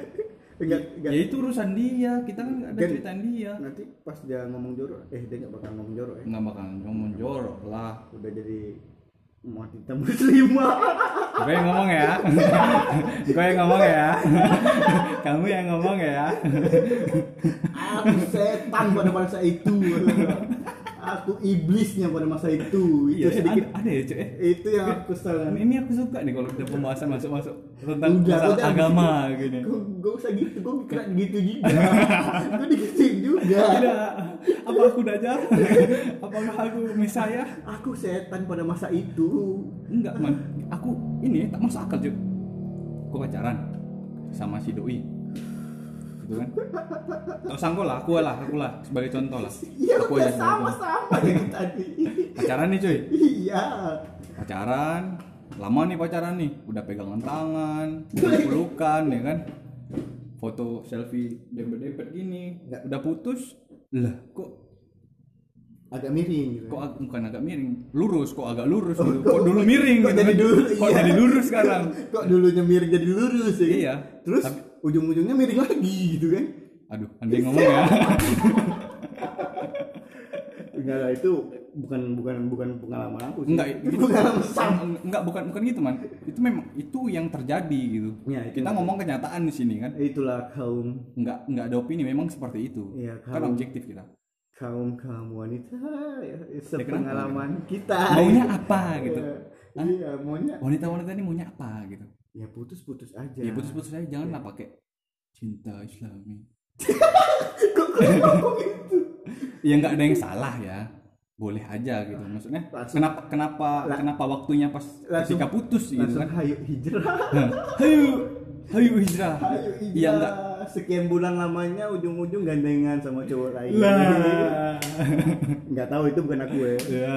B: enggak, enggak.
A: Ya itu urusan dia, kita kan nggak ada ceritain dia.
B: Nanti pas dia ngomong jorok, eh dia nggak bakal ngomong jorok ya.
A: Nggak bakal ngomong jorok lah.
B: Udah jadi wanita muslimah
A: gue yang ngomong ya gue yang ngomong ya kamu yang ngomong ya
B: aku setan pada masa itu aku iblisnya pada masa itu. Itu
A: Iya,
B: sedikit
A: ada, ada ya cuy
B: itu yang aku salah.
A: Ini aku suka nih kalau kita pembahasan masuk-masuk tentang
B: Udah,
A: masalah
B: udah.
A: agama gini.
B: gue gue usah gitu gue kira gitu juga. Gue digituin juga.
A: Tidak apa aku dajjal apakah aku misaya
B: aku setan pada masa itu.
A: Enggak man. Aku ini tak masuk akal cuy. Pacaran sama si doi gitu kan. Terus aku lah aku lah aku lah sebagai contoh lah.
B: Iya
A: aku
B: udah
A: contoh.
B: sama-sama dari tadi.
A: Pacaran nih cuy.
B: Iya.
A: Pacaran. Lama nih pacaran nih. Udah pegangan tangan udah pelukan ya kan. Foto selfie dempet-dempet gini.
B: Nggak.
A: udah putus. Lah kok
B: agak miring gitu.
A: kok ag- bukan agak miring. Lurus kok agak lurus dulu. Kok dulu miring
B: Kok
A: gitu
B: jadi
A: kan.
B: dulu,
A: kok
B: iya.
A: jadi lurus sekarang?
B: Kok dulunya miring jadi lurus ya?
A: Iya.
B: terus?
A: Tapi-
B: ujung-ujungnya miring lagi gitu kan.
A: Aduh anda yang ngomong ya.
B: Enggak lah itu bukan bukan bukan pengalaman aku sih.
A: enggak
B: itu pengalaman
A: enggak bukan bukan gitu man. Itu memang itu yang terjadi gitu.
B: Ya, itu
A: kita ngomong kenyataan di sini kan?
B: Itulah kaum.
A: Enggak enggak ada opini memang seperti itu.
B: Iya,
A: kan
B: kalau-
A: objektif kita.
B: Kaum kaum wanita ya,
A: kenapa?
B: sepengalaman kita.
A: Maunya apa gitu?
B: Iya, iya maunya
A: wanita-wanita ini maunya apa gitu
B: ya putus-putus aja.
A: Ya putus-putus aja janganlah pakai cinta islami.
B: Gitu?
A: Ya nggak ada yang salah ya. Boleh aja gitu. Maksudnya
B: Langsung-
A: kenapa kenapa
B: La-
A: kenapa waktunya pas
B: Langsung-
A: ketika putus gitu
B: langsung
A: kan?
B: hayu hijrah.
A: Hayu hayu hijrah.
B: Hayu hijrah.
A: Iya nggak
B: sekian bulan lamanya ujung-ujung gandengan sama cowok lain.
A: Lah.
B: Nggak tahu itu bukan aku ya.
A: Ya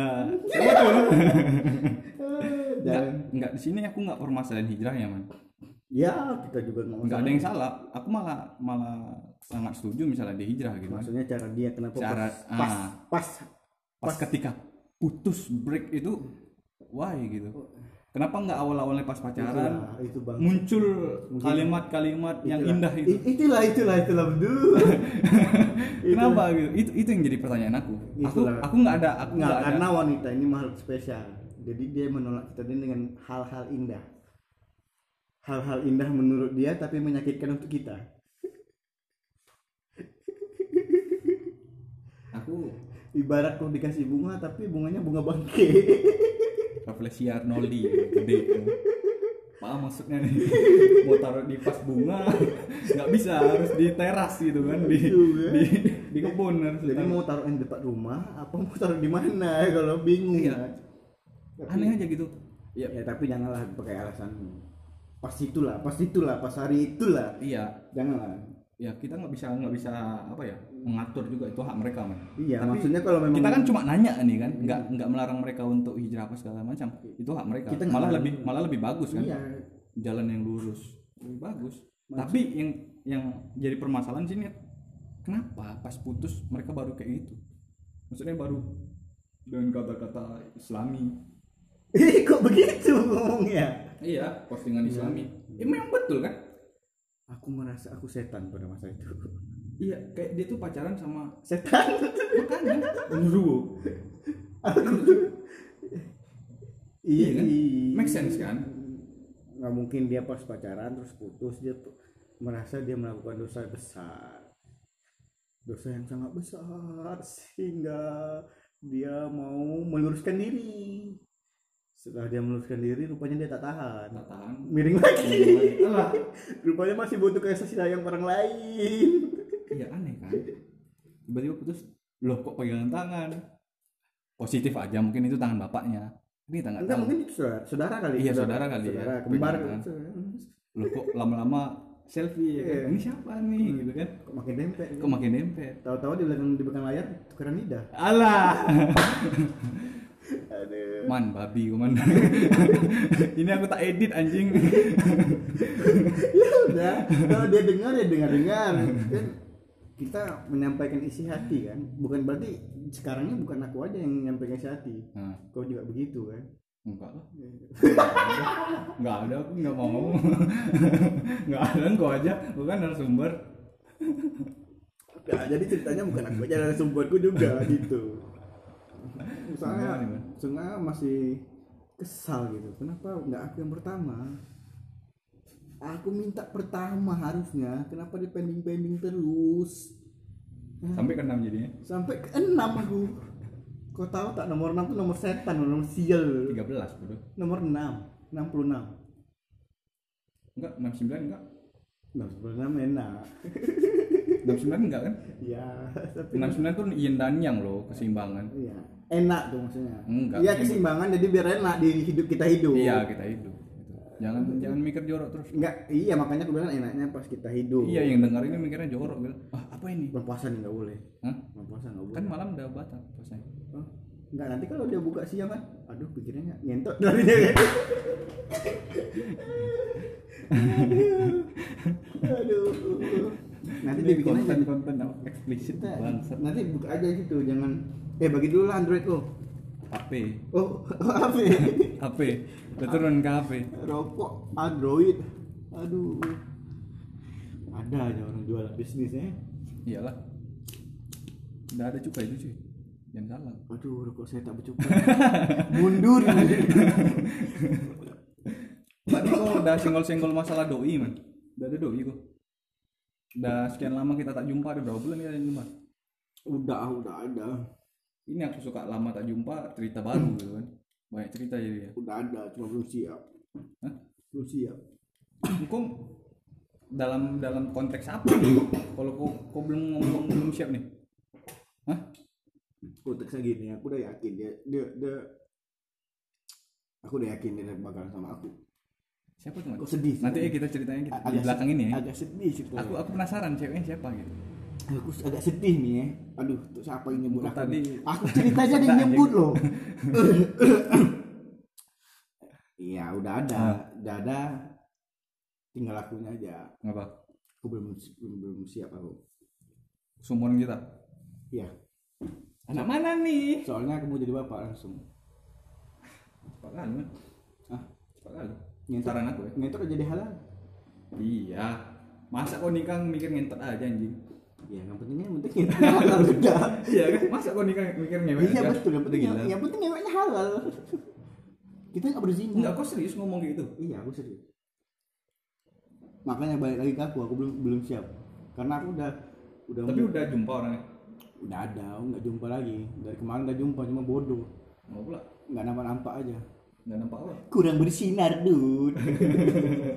B: dan
A: nggak di sini aku nggak permasalahan hijrahnya man.
B: Ya kita juga nggak
A: nggak ada yang salah. Aku malah malah sangat setuju misalnya dia hijrah gitu
B: maksudnya cara dia kenapa
A: Cara-
B: pas, pas
A: ah.
B: pas
A: pas. ketika putus break itu why gitu. Kenapa nggak awal-awalnya pas pacaran
B: Itulah, itu bang
A: muncul kalimat-kalimat yang
B: Itulah.
A: indah itu?
B: Itulah itulah itulah betul.
A: Kenapa gitu? Itu itu yang jadi pertanyaan aku. Aku
B: Itulah.
A: aku nggak ada aku
B: nggak
A: ada.
B: karena wanita ini makhluk spesial jadi dia menolak kita dengan hal-hal indah hal-hal indah menurut dia tapi menyakitkan untuk kita
A: aku
B: ibarat kau dikasih bunga tapi bunganya bunga bangke
A: refleksi Arnoldi gede paham maksudnya nih mau taruh di pas bunga nggak bisa harus di teras gitu kan di
B: Juga.
A: di di kebun harus
B: jadi
A: ditaruh.
B: mau taruh di depan rumah apa mau taruh di mana kalau bingung
A: Iya.
B: kan Tapi-
A: aneh aja gitu. Ya
B: ya tapi janganlah pakai alasan pas itulah pas itulah pas hari itulah.
A: Iya.
B: Janganlah.
A: Ya kita nggak bisa nggak bisa apa ya mengatur juga itu hak mereka man
B: iya
A: Tapi
B: maksudnya kalau memang
A: kita kan cuma nanya nih kan. Nggak nggak melarang mereka untuk hijrah apa segala macam. Itu hak mereka.
B: Kita
A: malah
B: melarang.
A: lebih malah lebih bagus kan.
B: Iya.
A: Jalan yang lurus lebih bagus. Tapi yang yang jadi permasalahan sini kenapa pas putus mereka baru kayak gitu? Maksudnya baru dengan kata-kata islami
B: Ih, kok begitu ngomongnya?
A: Iya postingan islami. Ya memang betul kan?
B: Aku merasa aku setan pada masa itu.
A: Iya kayak dia tuh pacaran sama
B: setan?
A: Makanya. Genderuwo
B: iya
A: Iya kan?
B: iya.
A: make sense kan?
B: Nggak mungkin dia pas pacaran terus putus dia tuh merasa dia melakukan dosa besar. Dosa yang sangat besar sehingga dia mau meluruskan diri setelah dia meluruskan diri rupanya dia tak tahan.
A: Tak tahan.
B: Miring lagi.
A: Alah.
B: rupanya masih butuh kasih sayang orang lain.
A: Iya aneh kan? Tiba-tiba putus loh kok pegangan tangan? Positif aja mungkin itu tangan bapaknya. Ini kita nggak
B: enggak
A: tahu.
B: mungkin itu saudara, saudara kali.
A: Iya, saudara kali ya.
B: saudara, kembar
A: Pegangan.
B: gitu.
A: loh kok lama-lama selfie ya kan?
B: Iya.
A: ini siapa nih? Gitu kan.
B: Kok makin dempet
A: kok makin dempet
B: tahu-tahu di belakang di belakang layar tukeran lidah.
A: Alah.
B: Aduh
A: man babi man. Ini aku tak edit anjing.
B: Ya udah kalau dia dengar ya dengar dengar kan kita menyampaikan isi hati kan? Bukan berarti sekarangnya bukan aku aja yang menyampaikan isi hati.
A: Nah,
B: kau juga begitu kan?
A: Enggak lah. Nggak ada aku nggak mau nggak ada kau aja. Aku kan narasumber.
B: Nah, jadi ceritanya bukan aku aja sumberku juga gitu misalnya misalnya masih kesal gitu. Kenapa nggak aku yang pertama? Aku minta pertama harusnya. Kenapa di pending pending terus
A: sampai ke enam jadinya?
B: Sampai ke enam aku. Kau tahu tak nomor enam tuh nomor setan nomor sial?
A: 13 bodoh.
B: Nomor enam enam puluh enam.
A: Enggak 69 enggak.
B: Enam puluh enam enak.
A: 69 enggak kan?
B: Ya tapi
A: 69 tuh yin dan yang loh keseimbangan.
B: Iya enak tuh maksudnya.
A: Enggak.
B: iya keseimbangan jadi biar enak di hidup kita hidup.
A: Iya kita hidup gitu. jangan jangan mikir jorok terus.
B: Enggak iya makanya bilang enaknya pas kita hidup.
A: Iya yang dengar ini mikirnya jorok gitu. Ah apa ini?
B: Bulan puasa nih nggak boleh.
A: Hah?
B: bulan puasa nggak boleh.
A: Kan malam udah batal puasanya.
B: Enggak nanti kalau dia buka siang kan aduh pikirnya nggak ngentot dari dia. Aduh aduh nanti dia bikin aja.
A: konten eksplisit bangsat
B: nanti buka aja situ jangan. Eh bagi dulu lah android lo
A: HP
B: oh apa
A: HP udah turun ke HP
B: rokok android. Aduh. Ada aja orang jual bisnisnya
A: iyalah. Udah ada cukai itu cuy. Jangan salah.
B: Aduh rokok saya tak bercukup mundur.
A: Tadi kok udah senggol-senggol masalah doi man? Udah ada doi kok udah sekian lama kita tak jumpa ada berapa bulan kita tak jumpa?
B: Udah udah ada.
A: Ini aku suka lama tak jumpa cerita baru gitu kan. Banyak cerita jadi ya.
B: Udah ada cuma belum siap.
A: Hah?
B: belum siap.
A: Kok dalam dalam konteks apa kalau kok kok belum ngomong belum siap nih? Hah?
B: konteksnya gini aku udah yakin dia dia, dia aku udah yakin dia bakal sama aku
A: siapa tuh
B: kok sedih
A: nanti ya kita ceritanya kita, di
B: Agak
A: belakang
B: se-
A: ini ya.
B: agak sedih ceritanya
A: aku aku penasaran ceweknya siapa gitu.
B: Aku agak sedih nih ya. Aduh tuh siapa yang nyebut aku
A: tadi
B: aku cerita aja dia nyebut loh. iya udah ada.
A: Ah.
B: udah ada. Tinggal akunya aja.
A: Ngapa?
B: Aku belum belum, belum siap aku.
A: Sumuran kita?
B: Iya.
A: Anak mana nih?
B: Soalnya aku mau jadi bapak langsung.
A: Kali man
B: ah
A: cepat kali
B: ngentot
A: saran aku ya
B: ngentot udah jadi halal.
A: Iya. Masa kau nikah mikir ngentot aja anjing?
B: Ya yang pentingnya yang penting halal udah
A: iya kan? Masa kau nikah mikir ngewek
B: iya betul. Yang penting
A: gila.
B: yang penting ngeweknya halal. Kita nggak berzina
A: enggak kau serius ngomong gitu?
B: Iya aku serius. Makanya balik lagi ke aku. Aku belum belum siap. Karena aku udah udah
A: tapi udah jumpa orangnya?
B: Udah ada. Nggak jumpa lagi. Dari kemarin udah jumpa cuma bodoh.
A: Mau pula?
B: Nggak nampak nampak aja
A: nggak nampak apa?
B: Kurang bersinar dude.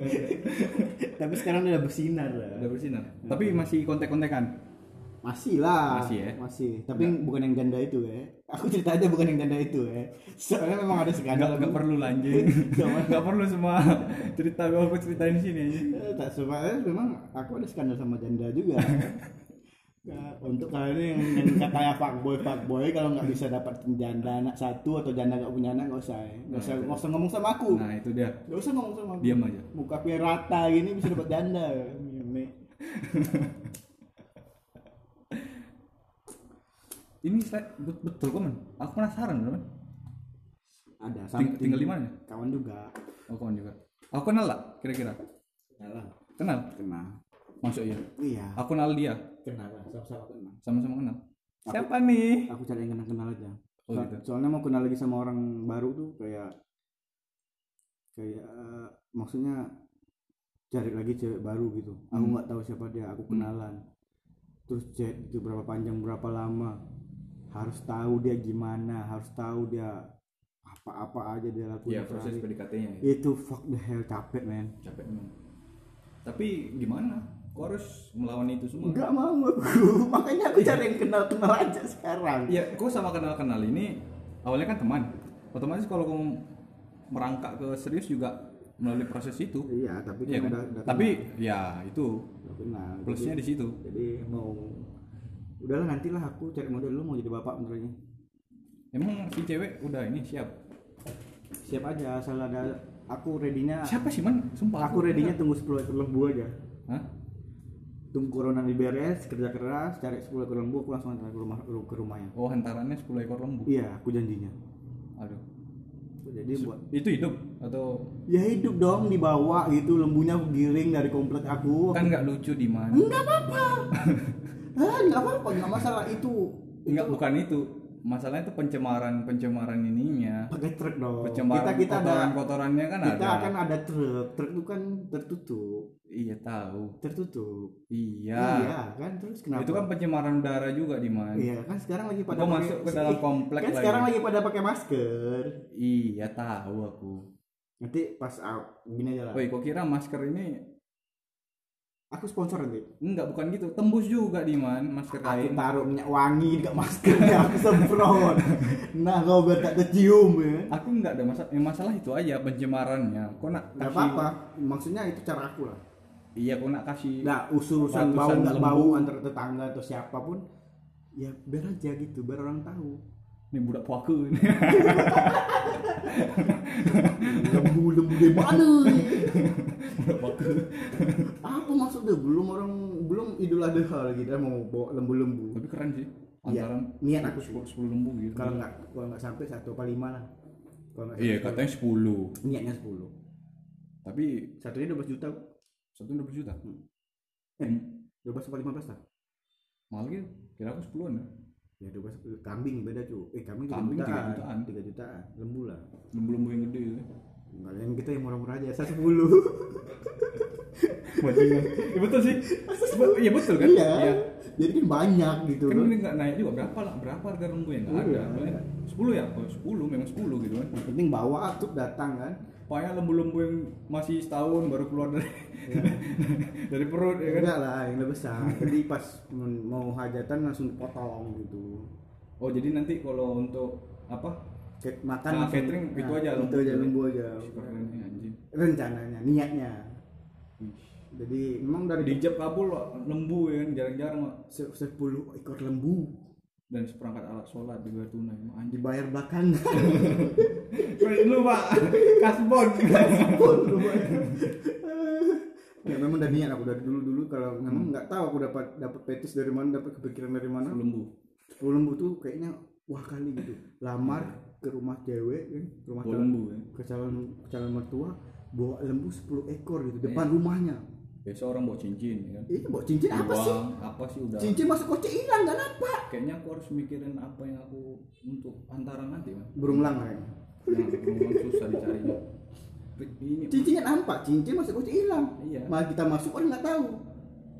B: Tapi sekarang udah bersinar lah.
A: Udah bersinar? Tapi masih kontek-kontekan?
B: Masih lah.
A: Masih ya?
B: masih. Tapi bukan yang janda itu ya aku cerita aja bukan yang janda itu ya soalnya memang ada skandal
A: nggak perlu lanjut nggak perlu semua cerita gue aku ceritain di sini aja
B: Eh, tak sebenarnya memang aku ada skandal sama janda juga Ya, untuk kalian yang, yang katanya fuckboy fuckboy kalau nggak bisa dapat janda anak satu atau janda nggak punya anak nggak usah ya. nggak usah nggak usah ngomong sama aku.
A: Nah itu dia.
B: Nggak usah ngomong sama aku.
A: Diam aja.
B: Muka aku yang rata gini bisa dapat janda. Meme.
A: ini saya bet- betul kok man? Aku penasaran man.
B: Ada
A: Ting- tinggal di mana?
B: kawan juga.
A: Oh kawan juga. Aku kenal lah kira-kira?
B: Yalah,
A: kenal?
B: Kenal.
A: Masuk iya
B: iya.
A: Aku kenal dia
B: kenal lah sama-sama kenal.
A: Sama-sama kenal?
B: Aku-
A: siapa nih?
B: aku cari yang kenal kenal aja.
A: Oh
B: So-
A: gitu.
B: soalnya mau kenal lagi sama orang baru tuh kayak kayak eh, maksudnya cari lagi cewek baru gitu. Aku
A: Hmm.
B: nggak tahu siapa dia aku kenalan. Terus chat itu berapa panjang berapa lama? Harus tahu dia gimana harus tahu dia apa-apa aja dia lakuin
A: Iya proses
B: sehari.
A: PDKT-nya ya.
B: itu fuck the hell capek men.
A: Capek memang tapi gimana kok harus melawan itu semua
B: nggak mau aku makanya aku cari yang kenal kenal aja sekarang
A: Iya, kok sama kenal-kenal ini awalnya kan teman. Otomatis kalau kamu merangkak ke serius juga melalui proses itu.
B: iya tapi
A: Iya
B: kan udah, udah
A: Tapi ya itu
B: kenal, udah kenal.
A: plusnya di situ.
B: jadi mau udahlah nantilah aku cari model dulu mau jadi bapak benernya
A: Emang si cewek udah ini siap.
B: siap aja asal ada aku readynya
A: Siapa sih man? Sumpah
B: aku readynya tunggu 10 ekor lembu aja
A: Hah?
B: Tunggu corona diberes kerja keras cari 10 ekor lembu aku langsung ke rumah ke rumahnya
A: Oh, hantarannya 10 ekor lembu.
B: iya aku janjinya
A: Aduh.
B: jadi buat
A: Itu hidup atau
B: ya hidup dong dibawa gitu lembunya aku giring dari komplek aku
A: kan nggak lucu di mana?
B: enggak apa-apa enggak apa-apa enggak masalah itu
A: Enggak bukan itu. Masalahnya itu pencemaran pencemaran ininya.
B: Pakai truk dong.
A: Pencemaran
B: kita kita ada
A: kotoran kotorannya kan
B: kita
A: ada.
B: akan ada truk. Truk itu kan tertutup.
A: Iya tahu.
B: Tertutup.
A: Iya.
B: Iya kan? Terus kenapa?
A: Itu kan pencemaran udara juga di mana
B: iya kan sekarang lagi pada pakai-
A: masuk ke dalam komplek
B: kan
A: lagi.
B: sekarang lagi pada pakai masker.
A: Iya tahu aku.
B: Nanti pas out gini aja lah.
A: Woi, kok kira masker ini
B: aku sponsor nanti.
A: Enggak bukan gitu. Tembus juga di man masker
B: aku
A: kain
B: taruh minyak wangi di maskernya aku semprot nah kau biar tak tercium ya.
A: Aku enggak ada masalah. Yang masalah itu aja pencemarannya. Kok nak kasih
B: apa-apa. Maksudnya itu cara aku lah.
A: Iya kok nak kasih
B: nah usul-usulan bau
A: Ratusan
B: nggak
A: lembu.
B: bau antara tetangga atau siapa pun ya biar aja gitu biar orang tahu.
A: Ini budak puaka ini.
B: Lembu lembu dari mana?
A: Budak puaka
B: belum orang belum idul adha lagi dia mau bawa lembu-lembu.
A: Tapi keren sih
B: Iya,
A: antara
B: niat aku
A: 10 lembu gitu.
B: Kalau nggak kalau nggak sampai satu apa lima lah.
A: Iya
B: sampai
A: katanya 10
B: sepuluh. niatnya sepuluh.
A: Tapi
B: satunya 12 juta
A: satu 20 juta?
B: Eh.
A: Hmm.
B: 12 apa 15 lah
A: mahal gitu kira aku 10 an ya
B: ya 12 kambing beda cu eh kambing 3
A: Kambing
B: jutaan.
A: 3 jutaan.
B: 3 jutaan lembu lah.
A: Lembu-lembu yang gede gitu
B: enggak yang kita yang murah-murah aja saya 10
A: bajingan ya betul sih. Iya betul kan?
B: Iya. Jadi kan banyak gitu
A: kan ini nggak naik juga. Berapa lah? Berapa harga lembu yang nggak
B: Iya.
A: ada. 10 ya? Oh 10 memang 10 gitu kan?
B: Yang penting bawa tuh datang kan.
A: Pokoknya lembu-lembu yang masih setahun baru keluar dari dari perut ya kan?
B: Enggak lah yang lebih besar. Jadi pas mau hajatan langsung potong gitu.
A: Oh jadi nanti kalau untuk apa
B: Makan
A: Nah, catering itu
B: nah,
A: aja
B: itu
A: lembu.
B: aja lembu aja.
A: Keren nih anjing.
B: Rencananya niatnya. Jadi memang dari
A: di Jab Kabul lembu ya kan jarang-jarang Wak.
B: se- 10 ekor lembu.
A: Dan seperangkat alat sholat dibayar tunai anjing.
B: Dibayar
A: Keren lu pak. Kasbon
B: ya memang dari niat aku dari dulu dulu kalau memang nggak tahu aku dapat dapat petis dari mana dapat kepikiran dari mana.
A: Lembu.
B: Sepuluh lembu tuh kayaknya wah kali gitu. Lamar ke rumah cewek kan ke rumah calon
A: lembu ya
B: ke calon ke calon mertua bawa lembu 10 ekor gitu depan rumahnya.
A: Biasa orang bawa cincin ya kan?
B: Ini bawa cincin apa sih?
A: Uang apa sih udah.
B: Cincin masuk kocek hilang nggak nampak.
A: Kayaknya aku harus mikirin apa yang aku untuk antara nanti kan
B: burung lang kayaknya
A: yang belum susah dicarinya ini
B: cincinnya nampak cincin masuk kocek hilang.
A: Iya.
B: Malah kita masuk orang nggak tahu.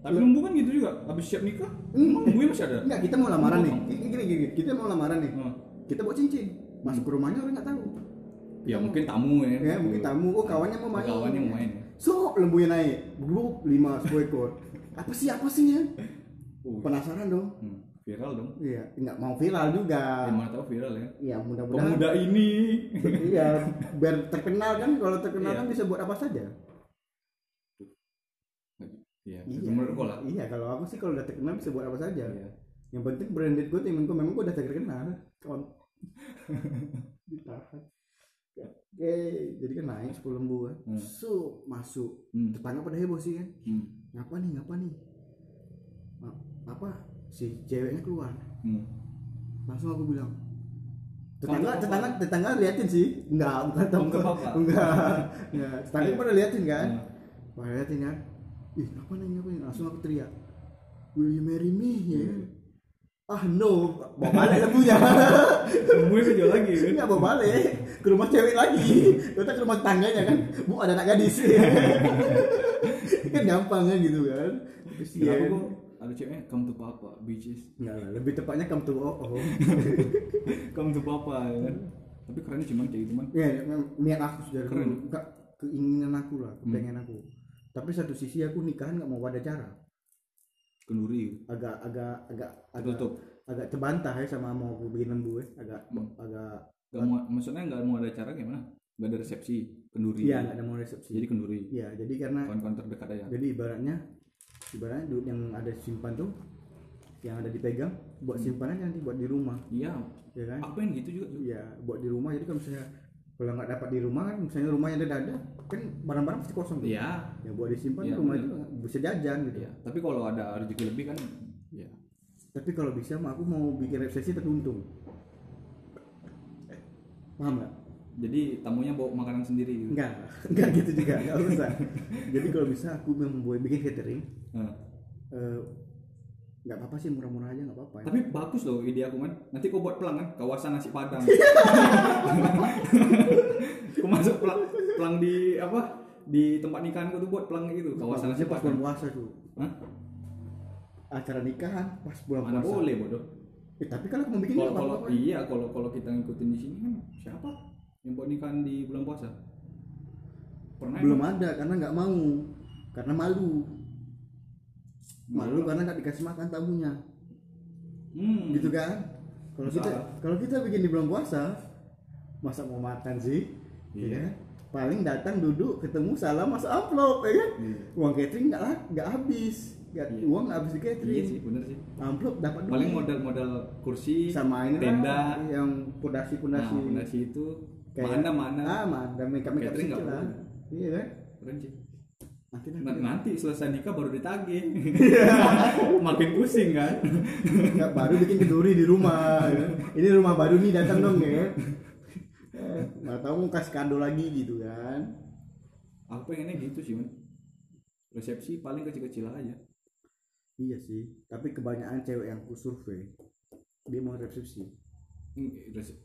A: Tapi lembu kan gitu juga habis siap nikah emang lembunya masih ada?
B: Enggak, kita mau lamaran nih. Gini, gini, gini. Kita mau lamaran nih.
A: Hmm.
B: Kita bawa cincin. Masuk ke rumahnya orang nggak tahu.
A: ya mungkin tamu ya
B: Ya, mungkin tamu. Oh, kawannya mau main.
A: kawannya mau main ya
B: So, lembunya naik. Grup 5 10 ekor. Apa sih apa sih ya? Penasaran dong.
A: hmm, viral dong
B: Iya, enggak mau viral juga.
A: ya mana tahu viral ya
B: Iya, mudah-mudahan.
A: pemuda ini
B: iya, biar terkenal kan. Kalau terkenal
A: Iya.
B: kan bisa buat apa saja.
A: iya
B: Iya.
A: menurut lah
B: Iya, kalau aku sih kalau udah terkenal bisa buat apa saja.
A: Iya.
B: Yang penting branded gue temen gue memang gue udah terkenal. Ditahan. Oke, jadi kan naik 10 lembu kan.
A: Hmm.
B: So, masuk.
A: Hmm.
B: Tetangga pada heboh sih kan.
A: Hmm.
B: Ngapa nih, ngapa nih? Ma- Apa? Si ceweknya keluar.
A: Hmm.
B: Langsung aku bilang, tetangga
A: Kamu
B: tetangga tetangga liatin sih enggak bukan
A: ke bapak?
B: enggak enggak tetangga pada liatin kan
A: Hmm.
B: pada liatin kan ih apa nih apa nih langsung aku teriak will you marry me ya kan? Ah no bawa balik lembunya
A: lembunya kejual lagi. Kan
B: enggak bawa balik. Ke rumah cewek lagi. Kita ke rumah tangganya kan? Bu ada anak gadis. Kan gampang kan? Gitu kan Kesian.
A: kok ada ceweknya? Come to papa bitches.
B: Lah, lebih tepatnya come to oh, oh.
A: come to papa ya kan? Tapi keren sih man kayak gitu man.
B: Ya niat aku sudah
A: Keren.
B: enggak keinginan aku lah kepengen aku. Tapi satu sisi aku nikahan nggak mau ada cara
A: kenduri
B: agak agak agak agak
A: tertutup
B: agak terbantah ya sama mau aku bikin lembu ya agak
A: Hmm.
B: agak
A: Gak mau, maksudnya nggak mau ada acara gimana? Gak ada resepsi, kenduri.
B: iya nggak ada mau resepsi
A: Jadi kenduri.
B: iya jadi karena
A: Kawan-kawan terdekat aja.
B: jadi ibaratnya ibaratnya duit yang ada simpan tuh yang ada dipegang buat simpanan nanti buat di rumah
A: Iya,
B: ya kan
A: aku yang gitu juga.
B: iya buat di rumah jadi kalau misalnya kalau nggak dapat di rumah kan misalnya rumahnya ada ada kan barang-barang pasti kosong tuh.
A: Iya,
B: ya buat disimpan
A: Iya,
B: rumah itu bisa jajan gitu
A: iya. Tapi kalau ada rezeki lebih kan, ya.
B: tapi kalau bisa mah aku mau bikin resepsi teruntung paham nggak
A: Jadi tamunya bawa makanan sendiri gitu.
B: enggak enggak gitu juga enggak usah jadi kalau bisa aku membuat bikin catering
A: Nah,
B: eh, nggak apa-apa sih murah-murah aja nggak apa-apa ya.
A: Tapi bagus loh ide aku man. Nanti kau buat pelang kan, kawasan nasi padang. kau masuk pelang, pelang di apa? Di tempat nikahan kau tuh buat pelang gitu, kawasan nasi
B: pas bulan puasa tuh
A: Hah?
B: acara nikahan pas bulan
A: Mana
B: puasa
A: boleh bodoh.
B: Eh, tapi kalau mau bikin
A: Kalau iya kalau kalau kita ngikutin di sini kan siapa yang buat nikahan di bulan puasa? Pernah
B: belum ada karena nggak mau karena malu malu karena nggak dikasih makan tamunya
A: Hmm.
B: gitu kan kalau kita kalau kita bikin di bulan puasa masa mau makan sih
A: Iya.
B: ya kan? paling datang duduk ketemu salam masuk amplop ya kan
A: Iya.
B: uang catering nggak nggak habis nggak
A: Iya.
B: uang habis di catering
A: Iya sih, bener sih.
B: amplop dapat.
A: Paling modal-modal kursi
B: sama ini
A: tenda,
B: yang pondasi
A: nah,
B: pondasi
A: itu
B: Kayak-
A: mana mana
B: ah mana makeup makeup
A: nggak
B: lah iya kan
A: keren sih.
B: Nanti nanti
A: nanti selesai nikah baru ditagih. Makin pusing kan.
B: Nggak, baru bikin keduri di rumah ya. ini rumah baru nih datang dong ya Eh, nggak tahu mau kasih kado lagi gitu kan
A: Aku pengennya gitu sih, man. Resepsi paling kecil-kecil aja.
B: iya sih tapi kebanyakan cewek yang ku survei dia mau resepsi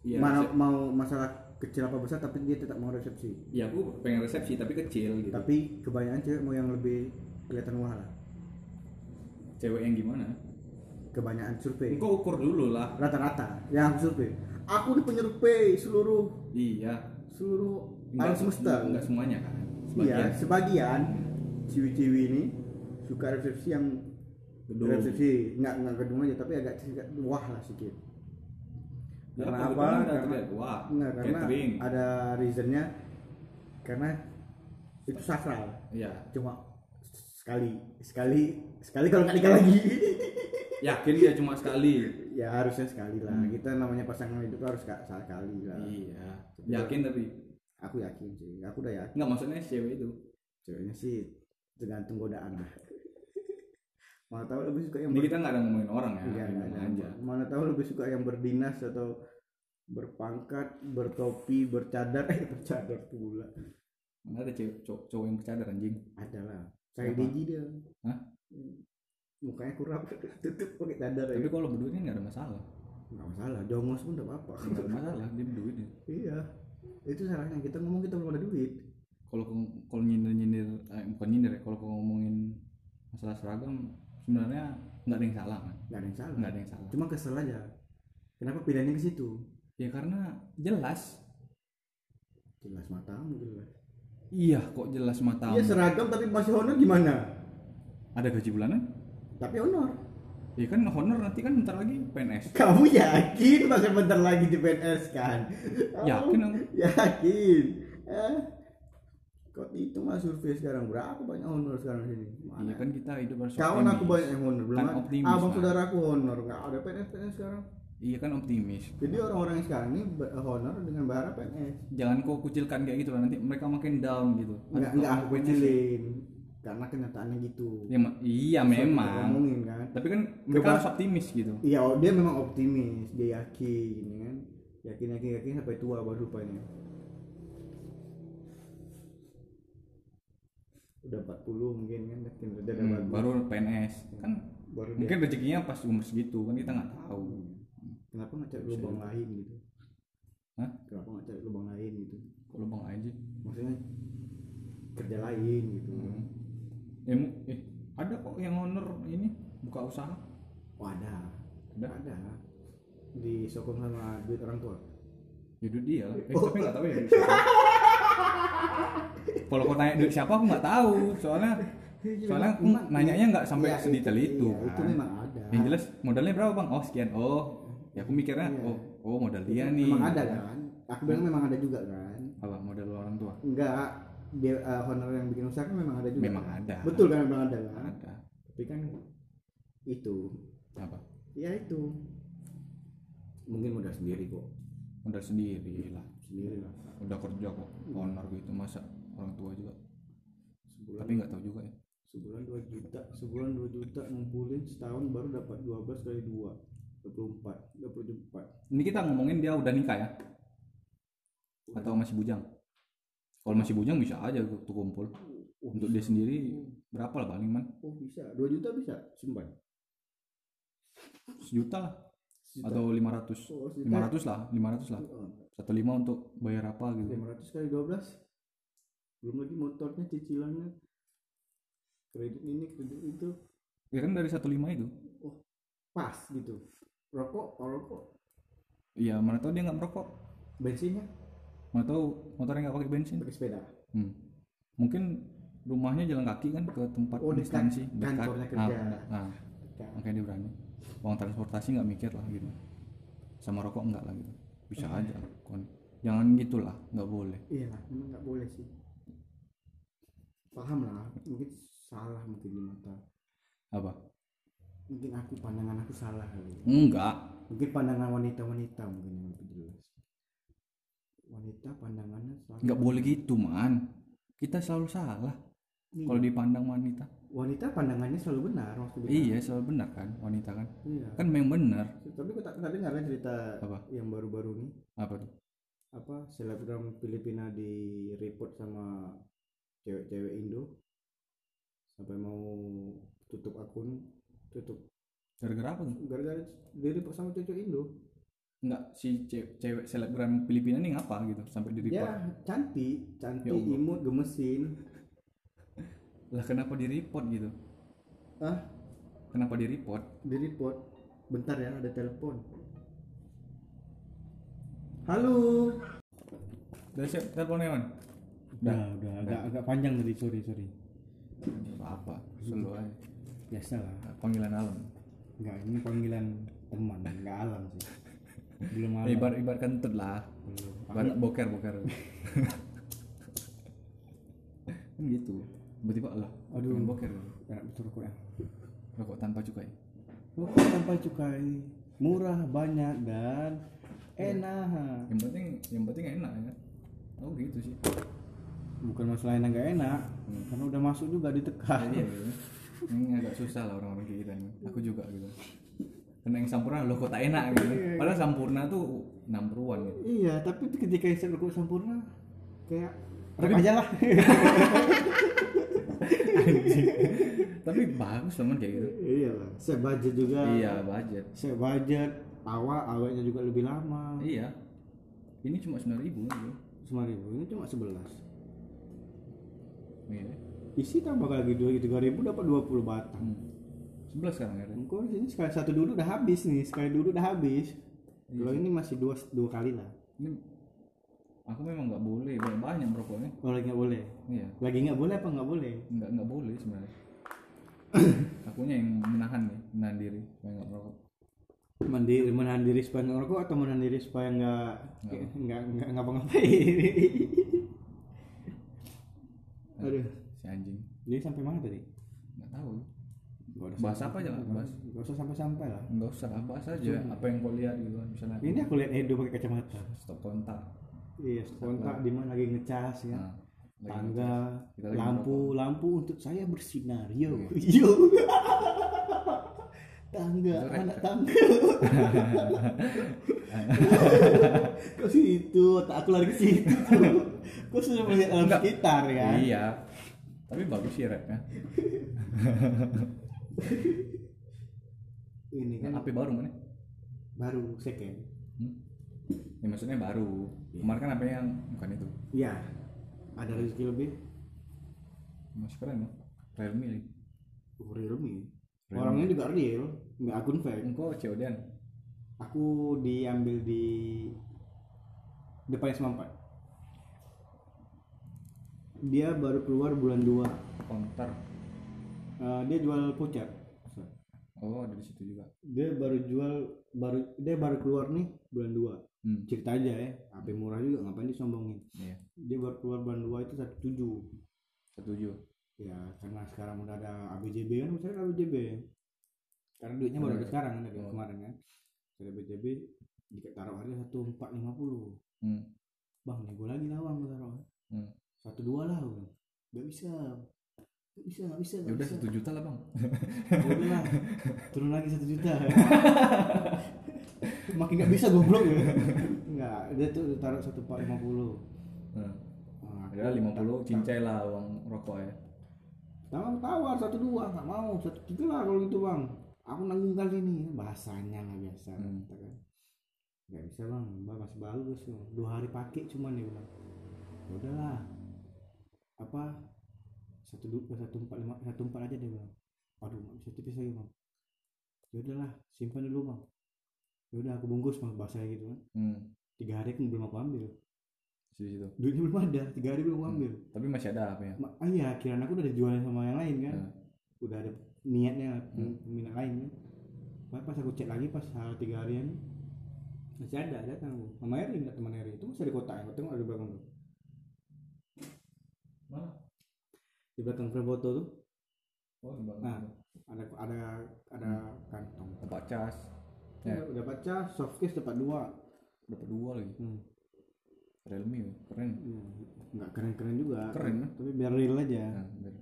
A: Iya,
B: mau,
A: resep-
B: mau masalah kecil apa besar tapi dia tetap mau resepsi
A: Iya, aku pengen resepsi tapi kecil gitu.
B: tapi kebanyakan cewek mau yang lebih kelihatan wah lah
A: Cewek yang gimana?
B: kebanyakan survei
A: Engkau ukur dulu lah.
B: rata-rata yang aku survei aku di penyurvei seluruh
A: Iya.
B: seluruh alam semesta
A: Enggak semuanya kan.
B: iya sebagian ciwi-ciwi ini suka resepsi yang
A: Gedung.
B: resepsi nggak nggak gedung aja tapi agak agak wah lah sedikit
A: Ya,
B: karena
A: apa?
B: apa karena
A: terlihat. Wah,
B: nggak karena
A: catering.
B: ada reasonnya karena itu sakral
A: Iya.
B: cuma sekali sekali sekali kalau nggak nikah lagi
A: Yakin dia cuma sekali.
B: ya harusnya sekali lah
A: Hmm.
B: kita namanya pasangan hidup harus ka- sekali lah
A: Iya. Yakin tapi
B: aku yakin sih aku udah yakin
A: enggak maksudnya cewek itu.
B: ceweknya sih tergantung godaan lah mana tahu lebih suka yang
A: Ini
B: ber-
A: kita nggak ada ngomongin orang ya,
B: Iya, iya.
A: aja.
B: mana tahu lebih suka yang berdinas atau berpangkat bertopi bercadar eh bercadar pula
A: Mana ada cewek cowok, cowok yang bercadar anjing.
B: ada lah saya
A: Siapa?
B: Deji dia
A: Hah?
B: mukanya kurang tutup pakai cadar
A: Tapi
B: ya
A: kalau berdua ini nggak ada masalah.
B: nggak masalah jongos pun nggak apa-apa
A: Nggak ada masalah dia berduit. ya.
B: iya itu salahnya kita ngomong kita belum ada duit
A: Kalau kalau nyindir nyindir, eh, bukan nyindir ya. Kalau ngomongin masalah seragam, sebenarnya nggak ada yang salah kan.
B: nggak ada yang salah
A: Nggak ada yang salah.
B: cuma kesel aja kenapa pilihannya ke situ
A: Ya karena jelas.
B: jelas matamu jelas
A: Iya, kok jelas mata.
B: iya seragam tapi masih honor gimana
A: Ada gaji bulanan?
B: tapi honor
A: Ya kan honor nanti kan bentar lagi PNS.
B: kamu yakin masa bentar lagi di PNS kan
A: Yakin aku.
B: yakin eh kok itu mah survei sekarang berapa banyak honor sekarang sini
A: Iya kan kita hidup harus
B: kawan aku
A: optimis.
B: banyak yang honor belum
A: Kan
B: ada.
A: optimis,
B: abang
A: Pak.
B: saudara aku honor nggak ada PNS PNS sekarang
A: Iya kan optimis.
B: jadi orang-orang yang sekarang ini honor dengan berharap PNS
A: Jangan kau kucilkan kayak gitu lah nanti mereka makin down gitu.
B: nggak
A: Aduh,
B: nggak
A: kalau
B: aku
A: PNS
B: kecilin karena kenyataannya gitu
A: Ya, ma- iya
B: kita
A: memang.
B: ngomongin kan
A: Tapi kan mereka
B: Coba-
A: harus optimis gitu.
B: iya dia memang optimis dia yakin ya kan yakin yakin yakin sampai tua baru rupanya udah 40 mungkin kan kinerja udah
A: Hmm,
B: bagus
A: baru PNS kan
B: baru dia
A: mungkin rezekinya pas umur segitu kan kita nggak tahu.
B: kenapa nggak cari lubang lain gitu
A: Hah?
B: kenapa nggak cari lubang lain gitu
A: Kalau bang aja.
B: maksudnya kerja lain gitu
A: Hmm. Eh, mu- eh, ada kok yang honor ini buka usaha.
B: oh ada
A: Ada.
B: ada disokong sama duit orang tua
A: Ya duit dia lah. Eh,
B: Oh.
A: tapi nggak tahu ya. Kalau kau tanya duit siapa aku nggak tahu. Soalnya soalnya aku nanyanya nggak sampai
B: Iya,
A: sedetail itu.
B: iya, itu
A: kan.
B: memang ada
A: Yang jelas modalnya berapa bang? Oh sekian. Oh ya aku mikirnya
B: Iya.
A: oh oh modal dia nih.
B: memang ada kan aku bilang memang ada juga kan
A: Apa modal orang tua?
B: enggak dia eh, honor yang bikin usaha kan memang ada juga
A: Memang
B: kan?
A: ada.
B: betul kan memang ada kan
A: Ada.
B: tapi kan itu
A: Apa?
B: ya itu mungkin modal sendiri kok
A: Modal sendiri lah.
B: Sendiri lah
A: Udah kerja kok. Honor gitu masa orang tua juga.
B: sebulan
A: Tapi nggak tahu juga ya.
B: sebulan 2 juta sebulan 2 juta ngumpulin setahun baru dapat 12 kali 2 24 24
A: Ini kita ngomongin dia udah nikah ya? Atau masih bujang? Kalau masih bujang bisa aja tuh kumpul.
B: oh,
A: Untuk dia sendiri berapa lah paling man?
B: oh bisa 2 juta bisa simpan
A: sejuta lah
B: Sejuta.
A: atau 500
B: Oh, sejuta.
A: 500 lah 500 lah. Satu lima untuk bayar apa gitu.
B: 500 kali 12 belum lagi motornya cicilannya. Kredit ini kredit itu.
A: Ya kan dari satu lima itu.
B: Pas gitu. Rokok kalau rokok?
A: Iya mana tahu dia nggak merokok.
B: Bensinnya?
A: Mana tahu motornya nggak pakai bensin.
B: Pakai sepeda?
A: Hmm. Mungkin rumahnya jalan kaki kan ke tempat
B: Oh, dekat
A: instansi
B: kantornya
A: Ah,
B: kerja.
A: benar. Nah, makanya dia berani. Uang transportasi nggak mikir lah gitu. Sama rokok enggak lah gitu. Bisa aja. Kon. Jangan gitulah, nggak boleh.
B: iya lah memang nggak boleh sih paham lah mungkin salah mungkin di mata
A: Apa?
B: mungkin aku pandangan aku salah kali
A: Enggak.
B: mungkin pandangan wanita-wanita mungkin yang lebih jelas wanita pandangannya
A: Nggak boleh gitu, man. Kita selalu salah
B: Iya.
A: kalau dipandang wanita.
B: wanita pandangannya selalu benar maksudnya
A: Iya, selalu benar kan wanita kan.
B: iya
A: Kan memang benar.
B: tapi tak pernah dengar kan cerita
A: Apa?
B: yang baru-baru nih
A: Apa tuh?
B: apa selebgram Filipina di report sama cewek-cewek Indo sampai mau tutup akun tutup
A: Gara-gara apa tuh?
B: gara-gara di report sama cewek Indo
A: Enggak, si ce- cewek selebgram Filipina ini ngapa gitu sampai di report.
B: ya cantik cantik
A: Ya
B: imut gemesin
A: Lah kenapa di report gitu?
B: ah
A: Kenapa di report?
B: di report bentar ya ada telepon halo
A: Udah siap teleponnya man?
B: udah udah agak agak panjang tadi sorry sorry
A: apa selalu aja
B: biasa lah
A: panggilan alam
B: Enggak, ini panggilan teman, enggak alam sih. Belum alam.
A: ibar ibar kentut lah
B: Belum.
A: ibarat boker boker kan gitu tiba-tiba lah
B: Aduh.
A: pengen boker
B: Enak betul rokok ya.
A: rokok tanpa cukai?
B: Rokok tanpa cukai, murah, banyak dan enak.
A: yang penting yang penting enak ya. Oh gitu sih.
B: Bukan masalah enak enggak enak, karena udah masuk juga ditekan.
A: iya gitu ini agak susah lah orang-orang kayak kita nih aku juga gitu. Karena yang sampurna lo kok tak enak gitu. Padahal sampurna tuh number one gitu
B: Iya, tapi ketika isep rokok sempurna kayak
A: Tapi-
B: aja lah.
A: tapi bagus teman kayak gitu
B: iya lah, saya budget juga.
A: iya budget
B: Saya budget, awal awalnya juga lebih lama.
A: iya ini cuma sembilan ribu
B: Sembilan ribu, ini cuma sebelas.
A: iya
B: Isi tambah lagi dua tiga ribu dapat dua puluh batang.
A: Hmm. sebelas sekarang ya
B: Engkau di sini sekali satu duduk udah habis nih, sekali duduk udah habis.
A: Iya.
B: Kalau ini masih dua dua kali lah.
A: ini aku memang nggak boleh banyak banyak merokoknya
B: Kalau lagi nggak boleh,
A: iya.
B: Lagi nggak boleh apa nggak boleh?
A: nggak nggak boleh sebenarnya. Akunya yang menahan nih menahan diri supaya nggak merokok.
B: Mandiri, menahan diri supaya nggak ngerokok atau menahan diri supaya nggak nggak. nggak ngapa-ngapain? Aduh,
A: si anjing.
B: Jadi sampai mana tadi?
A: nggak tahu.
B: Gak usah
A: bahas apa aja lah bahas.
B: Gak usah sampai-sampai lah.
A: nggak usah bahas aja apa yang kau lihat gitu kan misalnya.
B: Ini aku lihat Edo pakai kacamata.
A: stop kontak
B: Iya, kontak di mana lagi ngecas ya.
A: nah,
B: Tangga,
A: lagi
B: lampu, lampu untuk saya bersinar. Yo, yo. tangga,
A: Itu
B: anak tangga. Kok situ? Tak aku lari ke situ. Kok sudah melihat alam
A: Enggak.
B: sekitar ya?
A: iya tapi bagus sih rap ya
B: Ini kan
A: HP baru mana
B: baru second.
A: hmm? ya maksudnya baru kemarin kan HP yang bukan itu
B: Iya. Ada rezeki lebih.
A: masih keren loh Realme lagi
B: Oh, Realme. Orangnya juga real, nggak akun fake.
A: engkau COD-an
B: Aku diambil di depan S94. Dia baru keluar bulan 2.
A: counter
B: Eh, dia jual voucher.
A: oh ada di situ juga
B: Dia baru jual baru dia baru keluar nih bulan 2.
A: Hmm.
B: Cerita aja ya, HP murah juga ngapain disombongin.
A: iya
B: Dia baru keluar bulan 2 itu 17.
A: setuju
B: Ya, karena sekarang udah ada ABJB kan, misalnya ABJB. Karena duitnya baru ada
A: Iya.
B: sekarang kan dari
A: Oh.
B: kemarin kan. Ada ABJB ditaruh harga 1450.
A: hmm.
B: bang nego lagi lah bang gue taruh
A: Hmm.
B: satu dua lah bang nggak bisa nggak bisa nggak bisa
A: ya udah satu juta lah bang
B: Ya udah lah turun lagi satu juta makin nggak bisa goblok ya nggak dia tuh taruh satu empat lima puluh.
A: Ada lima puluh cincai lah uang rokok ya.
B: Tawar tawar satu dua nggak mau. Satu tiga lah kalau gitu bang. Aku nanggung kali ini. Bahasanya lah biasa
A: Hmm.
B: kan. Nggak bisa bang. Mbak masih bagus Bang. dua hari pakai cuman ya bilang. "Ya udahlah. Apa? Satu du- satu empat lima satu empat aja dia bilang. Aduh nggak bisa tipis lagi bang. Ya udahlah simpan dulu bang ya udah aku bungkus bang bahasa gitu kan.
A: Hmm.
B: tiga hari kan belum aku ambil.
A: Di situ
B: duitnya belum ada tiga hari belum aku
A: Hmm.
B: ambil.
A: Tapi masih ada apa ya?
B: Ma- ah iya kiraan aku udah dijualin sama yang lain kan.
A: Hmm.
B: udah ada niatnya
A: Hmm.
B: peminat lain kan. Pas- pas aku cek lagi pas hal tiga harian masih ada datang aku. Sama Eri nggak teman Eri itu masih ada kotak yang tengok ada di belakang tuh.
A: Mana?
B: Di belakang frame foto tuh.
A: Oh di belakang
B: Nah. ada ada ada kantong.
A: Tempat cas
B: ya.
A: Ya.
B: udah baca soft case dapat dua.
A: Dapat dua lagi.
B: Hmm.
A: Realme ya, keren.
B: Nggak keren keren juga.
A: Keren, kan?
B: tapi biar real aja.
A: Nah, biar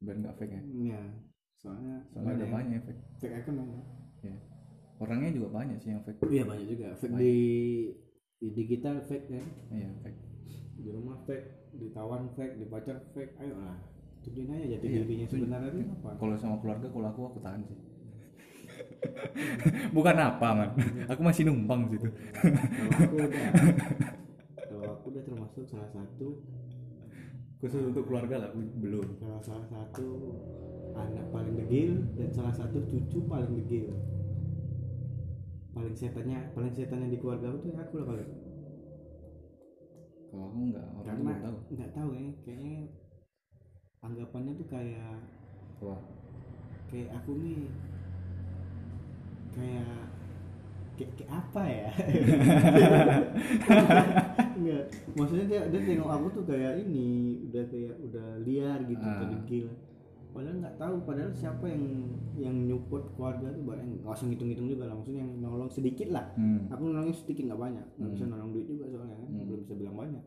A: biar nggak fake ya?
B: Ya. Soalnya
A: soalnya ada banyak yang fake.
B: fake account banyak
A: ya. Orangnya juga banyak sih yang fake.
B: Iya banyak juga. Fake
A: Banyak.
B: di di digital fake kan?
A: Iya fake.
B: Di rumah fake di tawan fake di pacar fake. Ayo lah tunjukin aja jati
A: Iya,
B: dirinya sebenarnya itu apa?
A: Kalau sama keluarga kalau aku aku tahan sih bukan apa man. Aku masih numpang situ.
B: Kalau aku udah. Kalau aku udah termasuk salah satu
A: khusus untuk keluarga lah aku belum.
B: salah salah satu anak paling degil dan salah satu cucu paling degil. Paling setannya paling setannya di keluarga aku tuh aku lah paling
A: kalau aku nggak orang
B: karena
A: tahu.
B: nggak tahu ya kayaknya anggapannya tuh kayak
A: Wah,
B: kayak aku nih kayak kayak, kayak apa ya Enggak, maksudnya dia dia tengok aku tuh kayak ini udah kayak udah liar gitu
A: Ah.
B: kedegil padahal nggak tahu padahal siapa yang yang nyupport keluarga tuh banyak nggak usah ngitung-ngitung juga lah maksudnya yang nolong sedikit lah
A: hmm.
B: aku nolongnya sedikit nggak banyak nggak bisa
A: Hmm.
B: nolong duit juga soalnya kan
A: Hmm.
B: belum bisa bilang banyak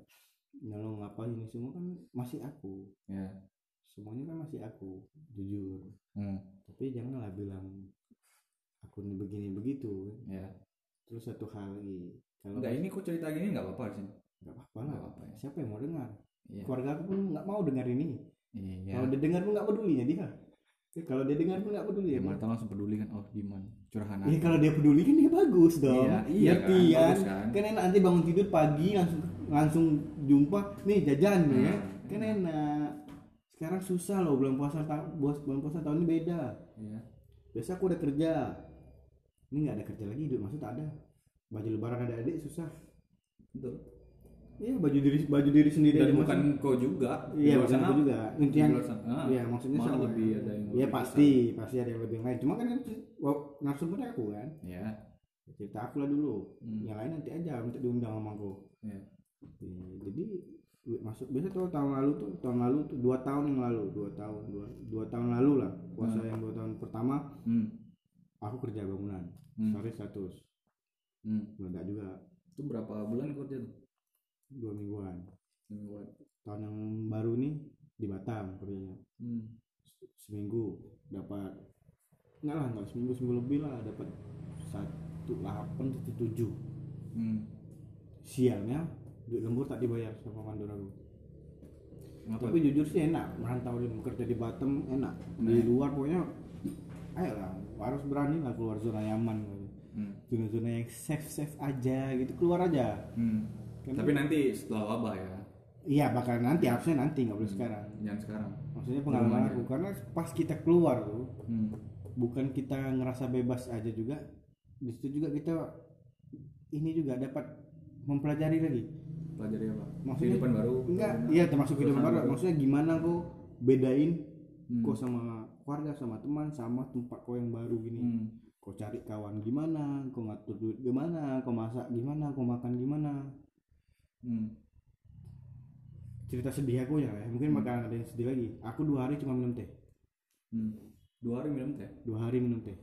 B: nolong apa ini semua kan masih aku
A: ya
B: semuanya kan masih aku jujur
A: hmm.
B: tapi janganlah bilang aku ini begini begitu
A: ya.
B: Terus satu hal lagi kalau
A: enggak ini kok cerita gini nggak apa-apa sih?
B: Nggak apa-apa lah.
A: Apa-apa ya.
B: Siapa yang mau dengar?
A: Iya.
B: Keluarga aku pun nggak mau dengar ini.
A: Iya.
B: Kalau dia dengar pun nggak peduli ya dia. Ya, kalau dia dengar pun nggak peduli
A: ya
B: ya
A: Marta langsung peduli kan oh Diman curahan
B: ya kalau dia peduli kan dia bagus dong.
A: Iya, iya kan,
B: kan?
A: bagus kan.
B: kan enak nanti bangun tidur pagi langsung langsung jumpa nih jajan nih ya.
A: Hmm.
B: kan enak. Sekarang susah loh bulan puasa ta- buas- bulan puasa tahun ini beda.
A: Iya.
B: Biasa aku udah kerja ini nggak ada kerja lagi duit masuk tak ada. Baju lebaran ada adik susah.
A: Betul.
B: Iya baju diri baju diri sendiri
A: dan
B: aja
A: bukan
B: masuk.
A: kau juga.
B: Iya bukan aku juga. Intinya
A: ah,
B: iya maksudnya
A: malah
B: sama.
A: lebih ada yang
B: iya pasti pasti ada yang lebih lain. Cuma kan wow, narasumbernya aku kan.
A: Ya
B: cerita aku lah dulu.
A: Hmm.
B: yang lain nanti aja minta diundang sama aku.
A: Iya.
B: Iya, jadi masuk biasa tuh tahun lalu tuh tahun lalu tuh dua tahun yang lalu. Dua tahun dua, dua tahun lalu lah. Puasa
A: Hmm.
B: yang dua tahun pertama.
A: Hmm.
B: Aku kerja bangunan
A: Hmm.
B: sehari status
A: Hmm.
B: meledak juga
A: itu berapa bulan kerja tuh
B: dua mingguan
A: Mingguan.
B: tahun yang baru nih di Batam kerjanya
A: hmm.
B: seminggu dapat enggak lah enggak seminggu seminggu lebih lah dapat satu delapan satu tujuh
A: Hmm.
B: sialnya duit lembur tak dibayar sama mandor aku
A: Ngapa?
B: tapi jujur sih enak merantau di kerja di Batam enak di
A: Nah.
B: luar pokoknya ayolah harus berani lah keluar zona nyaman gitu.
A: Hmm.
B: zona-zona yang safe safe aja gitu keluar aja
A: Hmm.
B: Kan-
A: Tapi nanti setelah wabah ya,
B: iya bakal nanti harusnya nanti nggak boleh sekarang
A: jangan sekarang.
B: maksudnya pengalaman aku karena pas kita keluar tuh
A: Hmm.
B: bukan kita ngerasa bebas aja juga di situ juga kita ini juga dapat mempelajari lagi
A: Pelajari apa?
B: Maksudnya-
A: Kehidupan baru.
B: enggak iya termasuk kehidupan
A: Suasana
B: baru maksudnya gimana kok bedain
A: Hmm.
B: kok sama keluarga sama teman sama tempat kau yang baru gini
A: Hmm.
B: kau cari kawan gimana kau ngatur duit gimana kau masak gimana kau makan gimana
A: Hmm.
B: cerita sedih aku ya ya. mungkin bakalan ada yang sedih lagi aku dua hari cuma minum teh
A: Hmm. Dua hari minum teh.
B: dua hari minum teh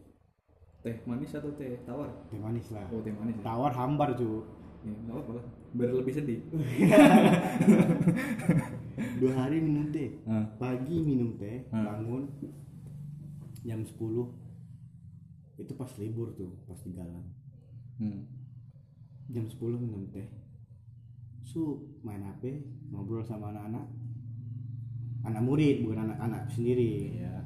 A: Teh manis atau teh tawar?
B: teh manis lah
A: Oh teh manis. Ya?
B: tawar hambar cu
A: Ya, lah. Biar lebih sedih.
B: dua hari minum teh pagi minum teh
A: Hmm.
B: bangun jam 10 itu pas libur tuh pas di galang
A: Hmm.
B: jam 10 minum teh. Su main HP ngobrol sama anak-anak. Anak murid bukan anak-anak sendiri.
A: Iya.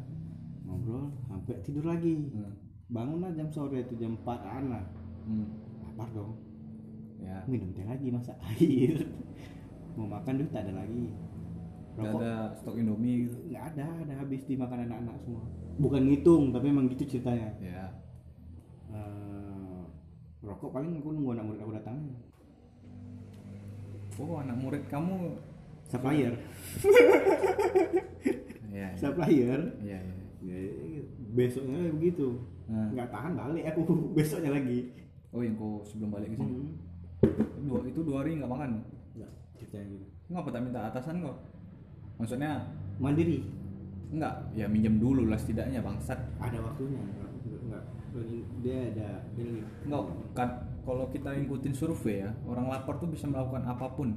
B: ngobrol sampai tidur lagi.
A: Hmm.
B: bangunlah jam sore itu jam 4 anak
A: hmm.
B: lapar dong.
A: Ya.
B: Minum teh lagi masak air? Mau makan duit tak ada lagi. Rokok.
A: ada stok indomie gitu?
B: Nggak ada ada habis dimakan anak-anak semua bukan ngitung tapi emang gitu ceritanya.
A: Ya.
B: Eh, rokok paling aku nunggu anak murid aku datang.
A: Oh anak murid kamu.
B: Supplier.
A: Ya ya.
B: Supplier.
A: Ya, ya.
B: ya, besoknya begitu.
A: Nah.
B: nggak tahan balik aku besoknya lagi.
A: Oh yang kau sebelum balik ke sini?
B: Hmm.
A: dua itu dua hari nggak makan?
B: Nggak ceritanya gitu.
A: Ngapa tak minta atasan kok maksudnya?
B: Mandiri
A: enggak ya minjem dulu lah setidaknya bangsat.
B: Ada waktunya nggak nggak dia ada dia lagi.
A: Enggak kan kalau kita ngikutin survei ya orang lapar tuh bisa melakukan apa pun.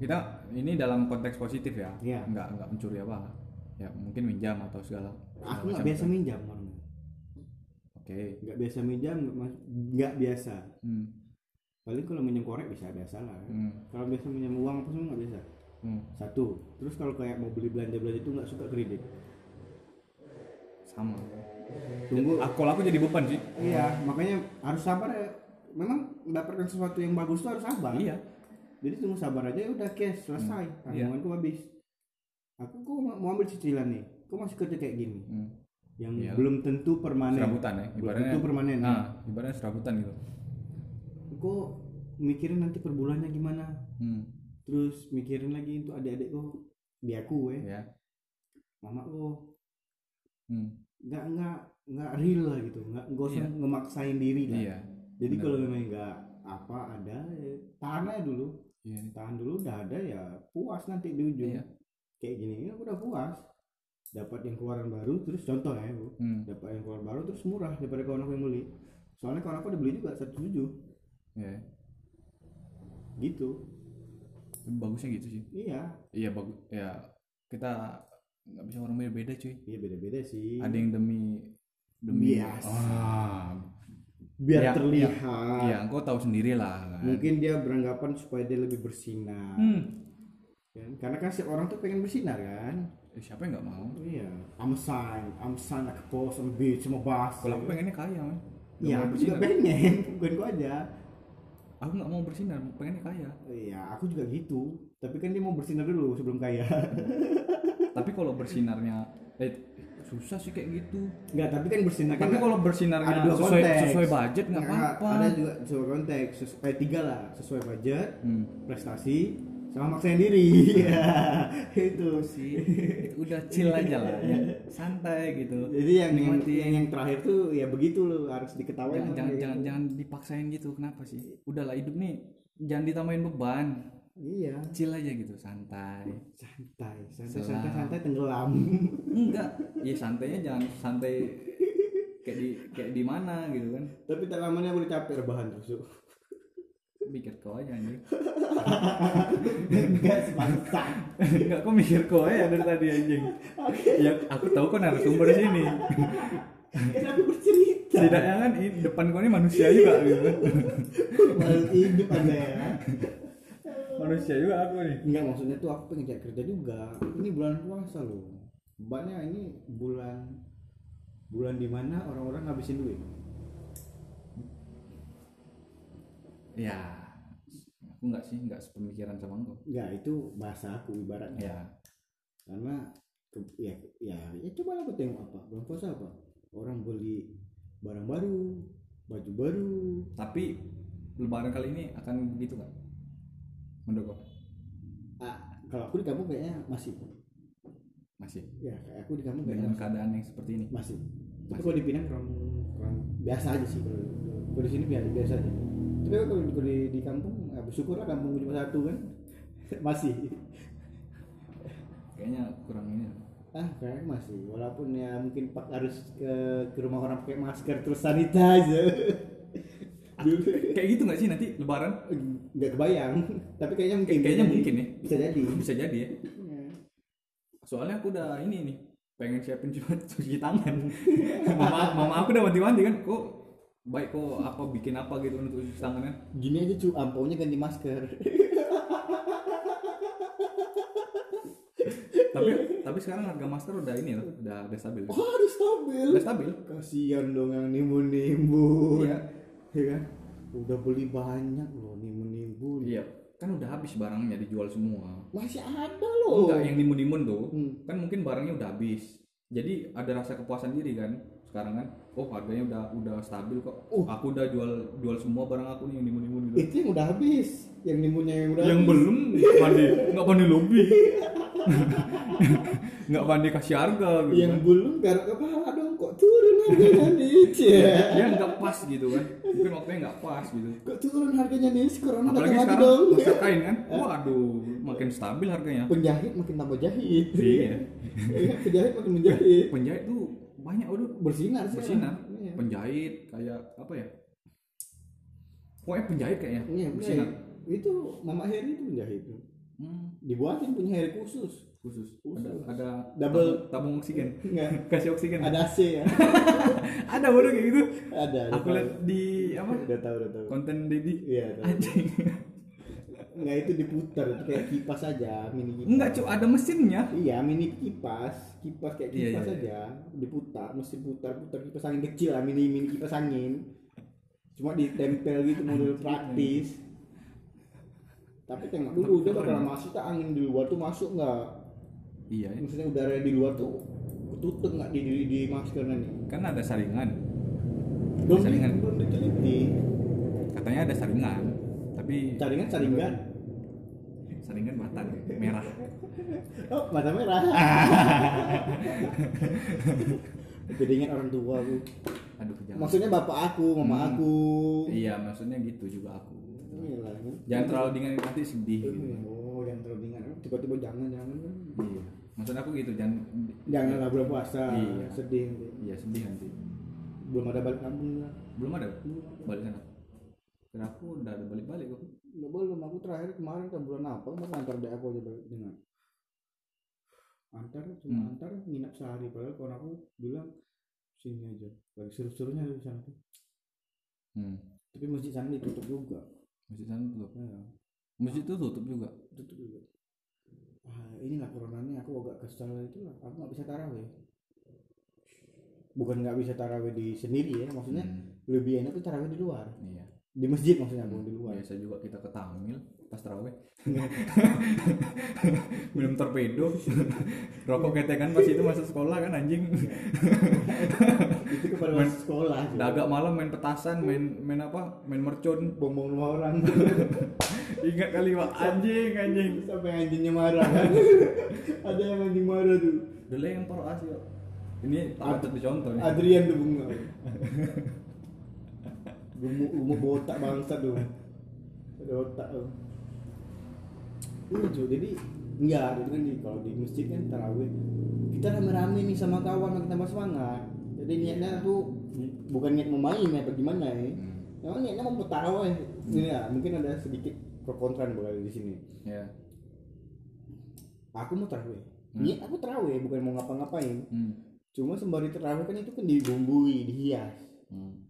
A: Kita ini dalam konteks positif ya?
B: Iya.
A: enggak enggak mencuri apa. Ya mungkin minjam atau segala
B: aku nggak
A: macam
B: biasa minjam orangnya
A: oke.
B: Nggak biasa minjam nggak mas- nggak biasa.
A: Hmm.
B: paling kalau minjam korek bisa biasa lah.
A: Hmm.
B: kalau biasa minjam uang apa semua nggak biasa
A: Hmm.
B: satu. Terus kalau kayak mau beli belanja belanja itu nggak suka kredit.
A: Sama.
B: Tunggu.
A: Ah, kalau aku jadi beban sih.
B: Iya makanya harus sabar ya. Memang mendapatkan sesuatu yang bagus tuh harus sabar.
A: Iya.
B: Jadi tunggu sabar aja udah cash selesai.
A: Hmm, iya.
B: tanggunganku habis. Aku kok mau ambil cicilan nih? Kok masih kerja kayak gini?
A: Hmm.
B: yang
A: Iya.
B: belum tentu permanen.
A: Serabutan ya
B: belum
A: ibaratnya.
B: tentu permanen
A: nah ibaratnya serabutan gitu.
B: Kok mikirin nanti per bulannya gimana?
A: Hmm.
B: Terus mikirin lagi untuk adik-adikku di aku eh.
A: Ya
B: mama kok
A: hmm.
B: nggak nggak nggak real lah gitu. Nggak nggak usah
A: Iya.
B: ngemaksain diri lah.
A: Iya
B: jadi kalau memang nggak apa ada ya, tahan aja dulu.
A: Iya.
B: Tahan dulu udah ada ya puas nanti di ujung.
A: Iya.
B: kayak gini aku udah puas. Dapat yang keluaran baru terus contoh ya Bu.
A: hmm.
B: dapat yang keluaran baru terus murah daripada kawan aku yang beli. Soalnya kawan aku udah beli juga satu tujuh.
A: Ya
B: gitu
A: bagusnya gitu sih.
B: Iya.
A: Iya bagus ya kita nggak bisa orang beda beda cuy.
B: Iya beda beda sih.
A: Ada yang demi demi
B: Biasa.
A: ah.
B: Biar
A: Ya,
B: terlihat.
A: ya engkau tahu sendiri lah kan.
B: Mungkin dia beranggapan supaya dia lebih bersinar.
A: Hmm.
B: kan? karena kan setiap orang tuh pengen bersinar kan?
A: Eh, siapa yang nggak mau?
B: Iya. I'm sign I'm sign like a boss on beach sama bass
A: kalau aku pengennya kaya man Nggak
B: iya
A: mau
B: aku juga pengen. Bukan gua aja
A: aku nggak mau bersinar pengennya kaya.
B: Iya aku juga gitu. Tapi kan dia mau bersinar dulu sebelum kaya.
A: Tapi kalau bersinarnya eh susah sih kayak gitu.
B: Enggak, tapi kan bersinar kan
A: tapi kalau bersinarnya
B: ada dua
A: sesuai
B: konteks.
A: sesuai budget nggak
B: Nggak,
A: apa-apa.
B: ada juga sesuai konteks sesu- eh, tiga lah sesuai budget
A: hmm.
B: prestasi sama maksain diri. Ya itu
A: sih. Udah chill aja lah ya. santai gitu.
B: Jadi yang yang, yang, yang terakhir tuh ya begitu loh harus diketahui
A: jangan jangan, jangan jangan dipaksain gitu kenapa sih? Udahlah hidup nih jangan ditambahin beban.
B: Iya.
A: Chill aja gitu santai.
B: Santai santai
A: Selam.
B: santai santai tenggelam.
A: Enggak. Ya santainya jangan santai kayak di kayak di mana gitu kan.
B: Tapi tak lamanya udah capek rebahan terus
A: mikir kau aja anjing.
B: Enggak sebangsa
A: enggak kok mikir kau aja dari tadi anjing. Ya aku tahu kan narasumber di sini.
B: Kan aku bercerita.
A: Setidaknya kan ini depan kau ini manusia juga gitu kan.
B: Hidup anda ya
A: manusia juga aku nih.
B: Enggak maksudnya tuh aku pengen cari kerja juga. Ini bulan puasa loh. Banyak ini bulan bulan di mana orang-orang ngabisin duit?
A: Ya aku enggak sih enggak sepemikiran sama engkau.
B: Enggak itu bahasa aku ibaratnya.
A: Ya.
B: Karena ya ya ya coba aku tengok apa bulan puasa apa? Orang beli barang baru baju baru.
A: Tapi lebaran kali ini akan begitu kan menurut
B: ah, kalau aku di kampung kayaknya masih.
A: Masih?
B: Ya kayak aku di kampung
A: dengan keadaan yang seperti ini?
B: Masih. tapi
A: Masih.
B: kalau di Pinang kurang kurang biasa aja sih kalau di sini biasa biasa aja tapi kalau kalau di, di kampung ya bersyukur lah kampung cuma satu kan. Masih.
A: Kayaknya kurang ini.
B: Ah kayaknya masih. Walaupun ya mungkin pak harus ke ke rumah orang pakai masker terus sanitizer. Dulu-
A: kayak gitu nggak sih nanti lebaran?
B: Nggak kebayang. Tapi kayaknya mungkin.
A: Kayaknya
B: Bisa
A: mungkin ya.
B: Bisa jadi.
A: Bisa jadi ya.
B: Iya.
A: soalnya aku udah ini nih pengen siapin cuma cuci tangan. Mama mama aku udah wanti-wanti kan. Kok baik kok apa bikin apa gitu untuk cuci tangannya?
B: Gini aja cu. Ampaunya ganti masker.
A: Tapi tapi sekarang harga master udah ini loh udah udah stabil.
B: Oh harus stabil?
A: Udah stabil.
B: Kasihan dong yang nimbun-nimbun.
A: Iya.
B: Iya kan? Udah beli banyak loh nimbun-nimbun.
A: Iya. Kan udah habis barangnya dijual semua.
B: Masih ada loh.
A: Enggak yang nimun-nimun tuh.
B: Hmm.
A: kan mungkin barangnya udah habis. Jadi ada rasa kepuasan diri kan sekarang kan oh harganya udah udah stabil kok.
B: Uh.
A: aku udah jual jual semua barang aku nih yang nimun-nimun gitu.
B: Itu yang udah habis. Yang nimbunnya yang udah
A: yang
B: habis.
A: belum pandi nggak pandi lobby. Nggak pandi kasih harga gitu
B: yang
A: kan.
B: belum garuk kepala dong. Kok turun harganya nih Cie.
A: dia nggak pas gitu kan. Mungkin waktunya nggak pas gitu.
B: Kok turun harganya nih corona
A: apalagi sekarang
B: dong.
A: masker kain kan? Waduh makin stabil harganya.
B: Penjahit makin tambah jahit.
A: Iya.
B: Iya, penjahit makin menjahit.
A: Penjahit tuh banyak waduh
B: bersinar sih.
A: Bersinar.
B: Iya.
A: penjahit kayak apa ya? Pokoknya penjahit kayaknya
B: Iya,
A: bersinar.
B: penjahit. itu Mama Heri itu penjahit.
A: Hmm,
B: dibuatin punya Heri khusus.
A: Khusus.
B: Khusus.
A: ada ada
B: Double-
A: tabung, tabung oksigen.
B: Enggak.
A: Kasih oksigen.
B: Ada AC ya.
A: Ada waduh kayak gitu.
B: Ada
A: aku lihat di apa?
B: Udah tahu udah tahu.
A: Konten Dedi.
B: Iya tahu.
A: anjing
B: enggak itu diputar itu kayak kipas aja mini kipas.
A: Enggak cu ada mesinnya.
B: Iya mini kipas kipas kayak
A: Iya,
B: kipas
A: iya,
B: aja diputar mesin putar putar kipas angin kecil lah mini mini kipas angin. Cuma ditempel gitu model praktis. Tapi tengok dulu dia bakal masuk tak angin di luar tuh masuk nggak?
A: Iya ya.
B: maksudnya udara di luar tuh tutup nggak di, di di maskernya nih?
A: Kan ada saringan.
B: Belum
A: Saringan.
B: belum diteliti.
A: Katanya ada saringan tapi
B: saringan saringan
A: saringan batang merah.
B: Oh mata merah. Jadi ingat orang tua aku.
A: Aduh
B: maksudnya bapak aku mama
A: Hmm.
B: aku.
A: Iya maksudnya gitu juga aku.
B: Iyalah, kan?
A: jangan terlalu dingin nanti sedih gitu.
B: Oh yang terlalu dingin. Tiba-tiba jangan jangan
A: iya. Maksud aku gitu jangan
B: jangan lah bulan puasa.
A: Iya.
B: sedih nanti.
A: iya sedih nanti.
B: Belum ada balik kampung.
A: Belum ada? Balik sana Aku udah ada balik-balik kok
B: nggak belum aku terakhir kemarin ke bulan apa kemarin antar dek aku aja balik dengan antar cuma
A: Hmm.
B: antar nginap sehari. Padahal kawan aku bilang sini aja. Lagi seru-serunya di sana tuh.
A: Hmm.
B: tapi masjid sana ditutup juga.
A: Masjid sana tutup?
B: Ya,
A: masjid itu tutup juga?
B: Tutup juga. Ah inilah coronanya. Aku agak kesal itu lah aku nggak bisa taraweh. Bukan nggak bisa taraweh di sendiri ya maksudnya
A: Hmm,
B: lebih enak tuh taraweh di luar.
A: Iya
B: di masjid maksudnya bukan di luar.
A: Biasa juga kita ke Tamil pas terawih. Minum torpedo. Rokok ketengan pas itu masuk sekolah kan anjing.
B: Itu kepada
A: Main-
B: masuk sekolah
A: udah agak malam main petasan main main apa? Main mercon.
B: Bom bom rumah orang.
A: Ingat kali pak. Anjing anjing.
B: Sampai anjingnya marah. Kan ada yang anjing marah tuh.
A: Dulu yang poro asli ini patut dicontoh nih.
B: Adrian tuh bunga gemuk gemuk botak bangsa tuh ada otak tuh cuy jadi enggak itu kan di kalau di masjid kan tarawih. Kita rame-rame nih sama kawan makin tambah semangat. Jadi niatnya tuh bukan niat mau main apa gimana ya
A: Hmm,
B: Emang niatnya mau tarawih. Ini ya mungkin ada sedikit pro kontra bakal di sini.
A: Ya.
B: Aku mau tarawih.
A: Hmm.
B: niat aku tarawih bukan mau ngapa-ngapain.
A: Hmm.
B: cuma sembari tarawih kan itu kan dibumbui dihias.
A: Hmm.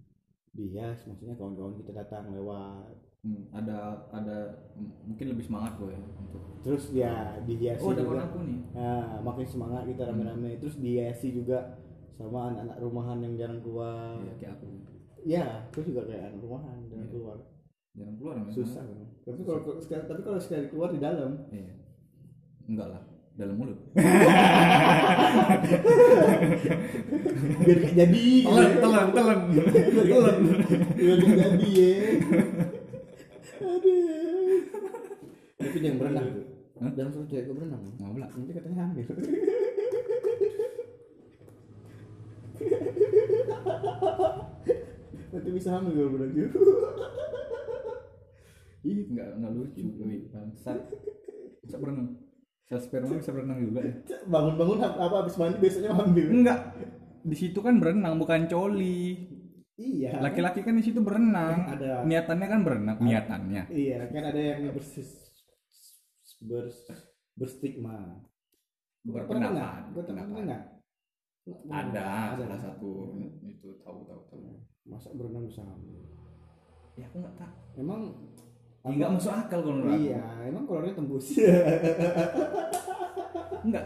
B: Dihias maksudnya kawan-kawan kita datang lewat.
A: Hmm, ada ada mungkin lebih semangat gue untuk
B: terus ya dihiasi
A: oh ada
B: juga.
A: aku nih.
B: Nah makin semangat kita rame-rame. Terus dihiasi juga sama anak-anak rumahan yang jarang keluar.
A: Iya, kayak aku.
B: Ya aku juga kayak anak rumahan jarang
A: Iya.
B: keluar.
A: Jarang keluar namanya.
B: susah kan? Tapi kalau tapi kalau sekali keluar di dalam.
A: Iya. Enggak lah dalam mulut.
B: Biar gak jadi.
A: Telan telan telan. Telan.
B: Biar gak jadi ya. Aduh. Tapi jangan berenang. Tuh
A: Hah?
B: jangan suruh cewek berenang.
A: Mau lah.
B: Nanti katanya hamil. Nanti bisa hamil kalau berenang.
A: Ih enggak enggak lucu bangsat. Bisa berenang sel sperma bisa berenang juga ya?
B: Bangun-bangun apa habis mandi besoknya hamil
A: enggak. Di situ kan berenang bukan coli.
B: Iya.
A: Laki-laki kan di situ berenang.
B: Ada.
A: niatannya kan berenang niatannya.
B: Iya kan ada yang bersis bers berstigma.
A: Berpendapat
B: nggak?
A: ada salah satu itu tahu tahu tahu.
B: Masa berenang hamil?
A: ya aku nggak tahu.
B: Emang
A: Ya, nggak masuk akal kalau menurut aku.
B: Iya, emang kolornya tembus.
A: enggak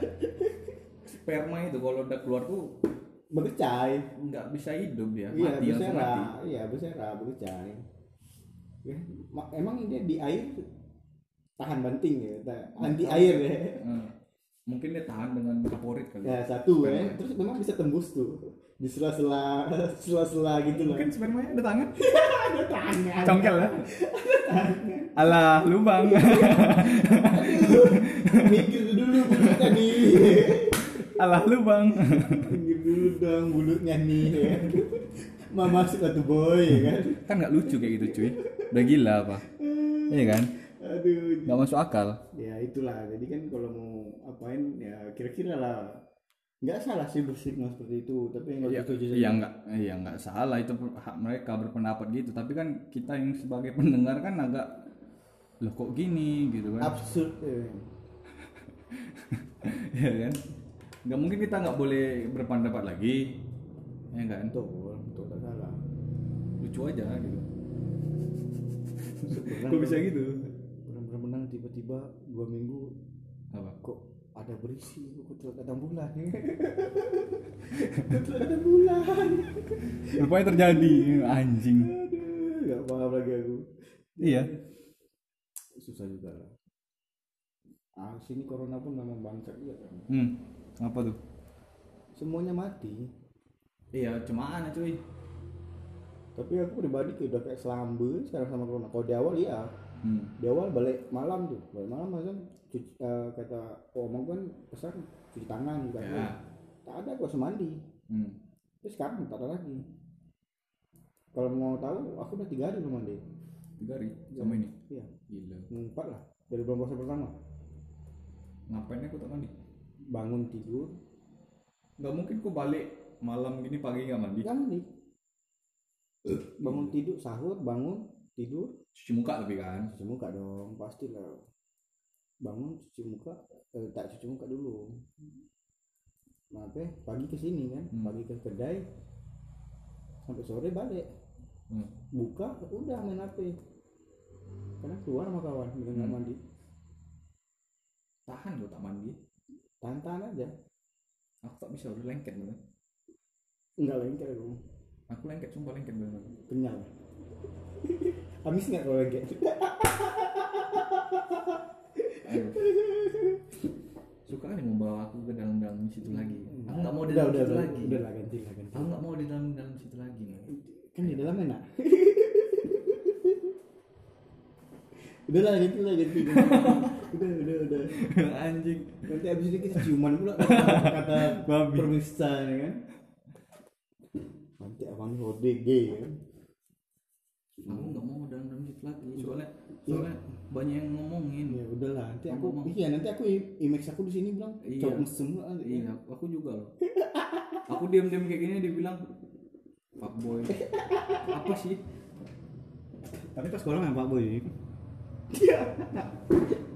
A: sperma itu kalau udah keluar tuh
B: berkecai
A: nggak bisa hidup dia.
B: Iya
A: mati
B: bersera.
A: mati.
B: Iya bersera berkecai ya, ma- emang dia di air tahan banting ya? Anti air ya?
A: Hmm. mungkin dia tahan dengan kaporit kali.
B: Ya satu
A: Sperma.
B: ya terus memang bisa tembus tuh. Di sela-sela sela-sela gitu loh
A: mungkin spermanya ada tangan.
B: Ada tangan.
A: Congkel ya alah lubang.
B: Mikir dulu bulutnya nih.
A: Alah lubang.
B: Mikir dulu dong bulutnya nih. Ya. mau masuk satu boy ya kan?
A: Kan nggak lucu kayak gitu cuy. Udah gila apa? Iya kan?
B: Aduh.
A: Nggak masuk akal.
B: Ya itulah. Jadi kan kalau mau apain ya kira-kira lah. Nggak salah sih bersikap seperti itu tapi nggak
A: ya,
B: setuju
A: ya nggak ya nggak salah. Itu hak mereka berpendapat gitu. Tapi kan kita yang sebagai pendengar kan agak loh kok gini? Gitu kan.
B: Absurd ya.
A: ya kan? Nggak mungkin kita nggak boleh berpendapat lagi. Ya kan
B: betul betul salah.
A: Lucu aja gitu. Kok bisa gitu?
B: Benar-benar menang tiba-tiba dua minggu
A: apa?
B: kok ada berisi kok datang bulan telah datang bulan?
A: Rupanya terjadi anjing.
B: Nggak paham lagi aku.
A: Iya
B: susah juga. Lah ah sini corona pun memang bangsat juga kan?
A: Hmm apa tuh?
B: Semuanya mati.
A: Iya cuma aneh cuy.
B: Tapi aku pribadi kayak udah kayak selambe sekarang sama corona. Kalau di awal iya.
A: Hmm.
B: di awal balik malam tuh. Balik malam kan cuci, eh, kata omong kan pesan cuci tangan gitu.
A: Ya
B: tak ada gua semandi
A: hmm.
B: tapi sekarang tak ada lagi. Kalau mau tahu aku udah tiga hari belum mandi.
A: Tiga hari? Sama ini?
B: Iya
A: gila.
B: Empat lah dari bulan puasa pertama.
A: Ngapain aku tak mandi?
B: Bangun tidur.
A: Nggak mungkin kok balik malam gini pagi nggak mandi.
B: Nggak mandi. Bangun tidur sahur bangun tidur.
A: Cuci muka tapi kan?
B: Cuci muka dong pasti lah bangun cuci muka eh, tak cuci muka dulu. Apa ya, pagi ke sini kan
A: Hmm.
B: pagi ke kedai sampai sore balik.
A: Hmm.
B: buka udah main HP kadang keluar sama kawan dengan nggak
A: Hmm.
B: mandi.
A: Tahan kok tak mandi.
B: Tahan tahan aja.
A: Aku tak bisa udah lengket bener
B: enggak lengket aku.
A: Aku lengket sumpah lengket bener
B: kenyal habis nggak kalau lengket?
A: Suka kan membawa aku ke dalam-dalam situ lagi. Aku nggak mau di dalam
B: udah
A: situ
B: udah,
A: lagi.
B: udah lah ganti lah ganti.
A: Aku nggak mau di dalam dalam situ lagi
B: kan di dalam enak udah lah ganti lah ganti udah udah udah.
A: Anjing.
B: Nanti abis ini kita ciuman pula kata,
A: Babi.
B: permista ya kan? Nanti abang ini hode gay kan?
A: Aku nggak mau dalam dalam situ lagi soalnya soalnya banyak yang ngomongin.
B: Ya udahlah nanti aku
A: Ngomong.
B: iya nanti aku image aku di sini bilang
A: Iya.
B: cowok mesum lah nanti.
A: iya aku juga loh. Aku diam-diam kayak gini dibilang fuckboy. Apa sih?
B: Tapi pas sekolah main pak boy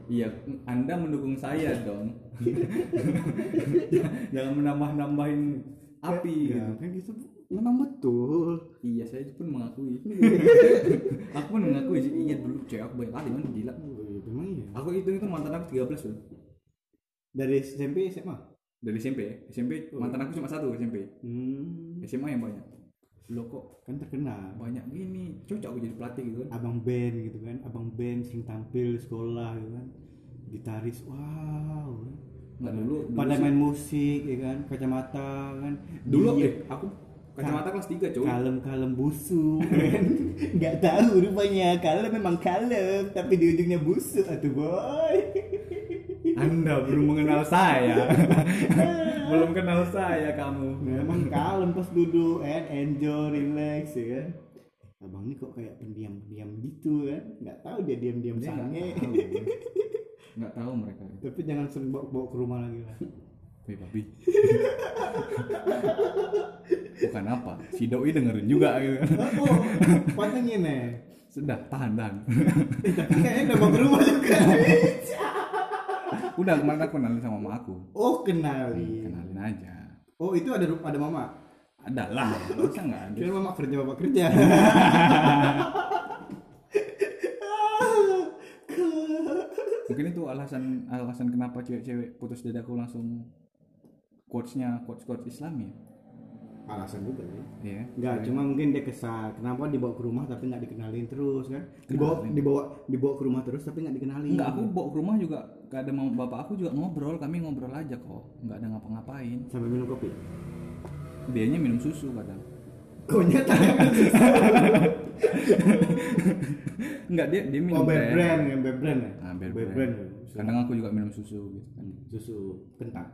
A: Iya, Anda mendukung saya dong. Jangan menambah-nambahin api
B: ya
A: gitu.
B: kan gitu memang betul
A: Iya, saya pun mengakui. aku pun mengakui sih, iya dulu cewek aku banyak kali man gila.
B: oh, iya, memang iya
A: Aku itu itu mantan aku 13 loh.
B: dari SMP SMA
A: Dari SMP ya. SMP mantan aku cuma satu SMP.
B: hmm,
A: SMA yang banyak. Lo kok
B: kan terkenal
A: banyak gini. Cocok aku jadi pelatih gitu kan.
B: abang band gitu kan abang band sering tampil di sekolah gitu kan gitaris wow
A: Nggak dulu, dulu
B: pada
A: sih.
B: main musik ya kan kacamata kan
A: Dulu
B: Dia
A: eh, aku kacamata kelas 3 coy.
B: kalem kalem busuk kan nggak tahu rupanya kalem memang kalem tapi di ujungnya busuk atuh boy
A: Anda belum mengenal saya. belum kenal saya kamu.
B: memang kalem pas duduk kan enjoy relax ya kan abang ini kok kayak pendiam pendiam gitu kan nggak tahu dia diam diam
A: Dia nggak
B: sange
A: tahu. Nggak tahu mereka.
B: tapi jangan sering bawa, bawa ke rumah lagi lah
A: Wih babi. Bukan apa, si doi dengerin juga gitu.
B: oh pantengin nih
A: Sudah, tahan tahan.
B: tapi kayaknya udah bawa ke rumah juga
A: Udah kemarin aku kenalin sama mama aku.
B: oh kenali
A: Kenalin aja.
B: oh itu ada ada mama
A: Ada lah, masa nggak ada.
B: kira mama kerja bapak kerja
A: Mungkin itu alasan alasan kenapa cewek-cewek putus dadaku langsung quotesnya quotes quotes Islami
B: alasan juga
A: ya
B: Enggak, cuma mungkin dia kesal. Kenapa dibawa ke rumah tapi nggak dikenalin terus kan? Dibawa dibawa dibawa ke rumah terus tapi nggak dikenalin.
A: Enggak, aku bawa ke rumah juga gak ada mau bapak aku juga ngobrol, kami ngobrol aja kok, nggak ada ngapa-ngapain.
B: Sampai minum kopi.
A: Dianya minum susu kadang.
B: Konyet
A: Enggak dia dia minum
B: Oh, brand ya, bear brand ya.
A: Bear brand.
B: brand.
A: Kadang aku juga minum susu gitu kan.
B: Susu kentang.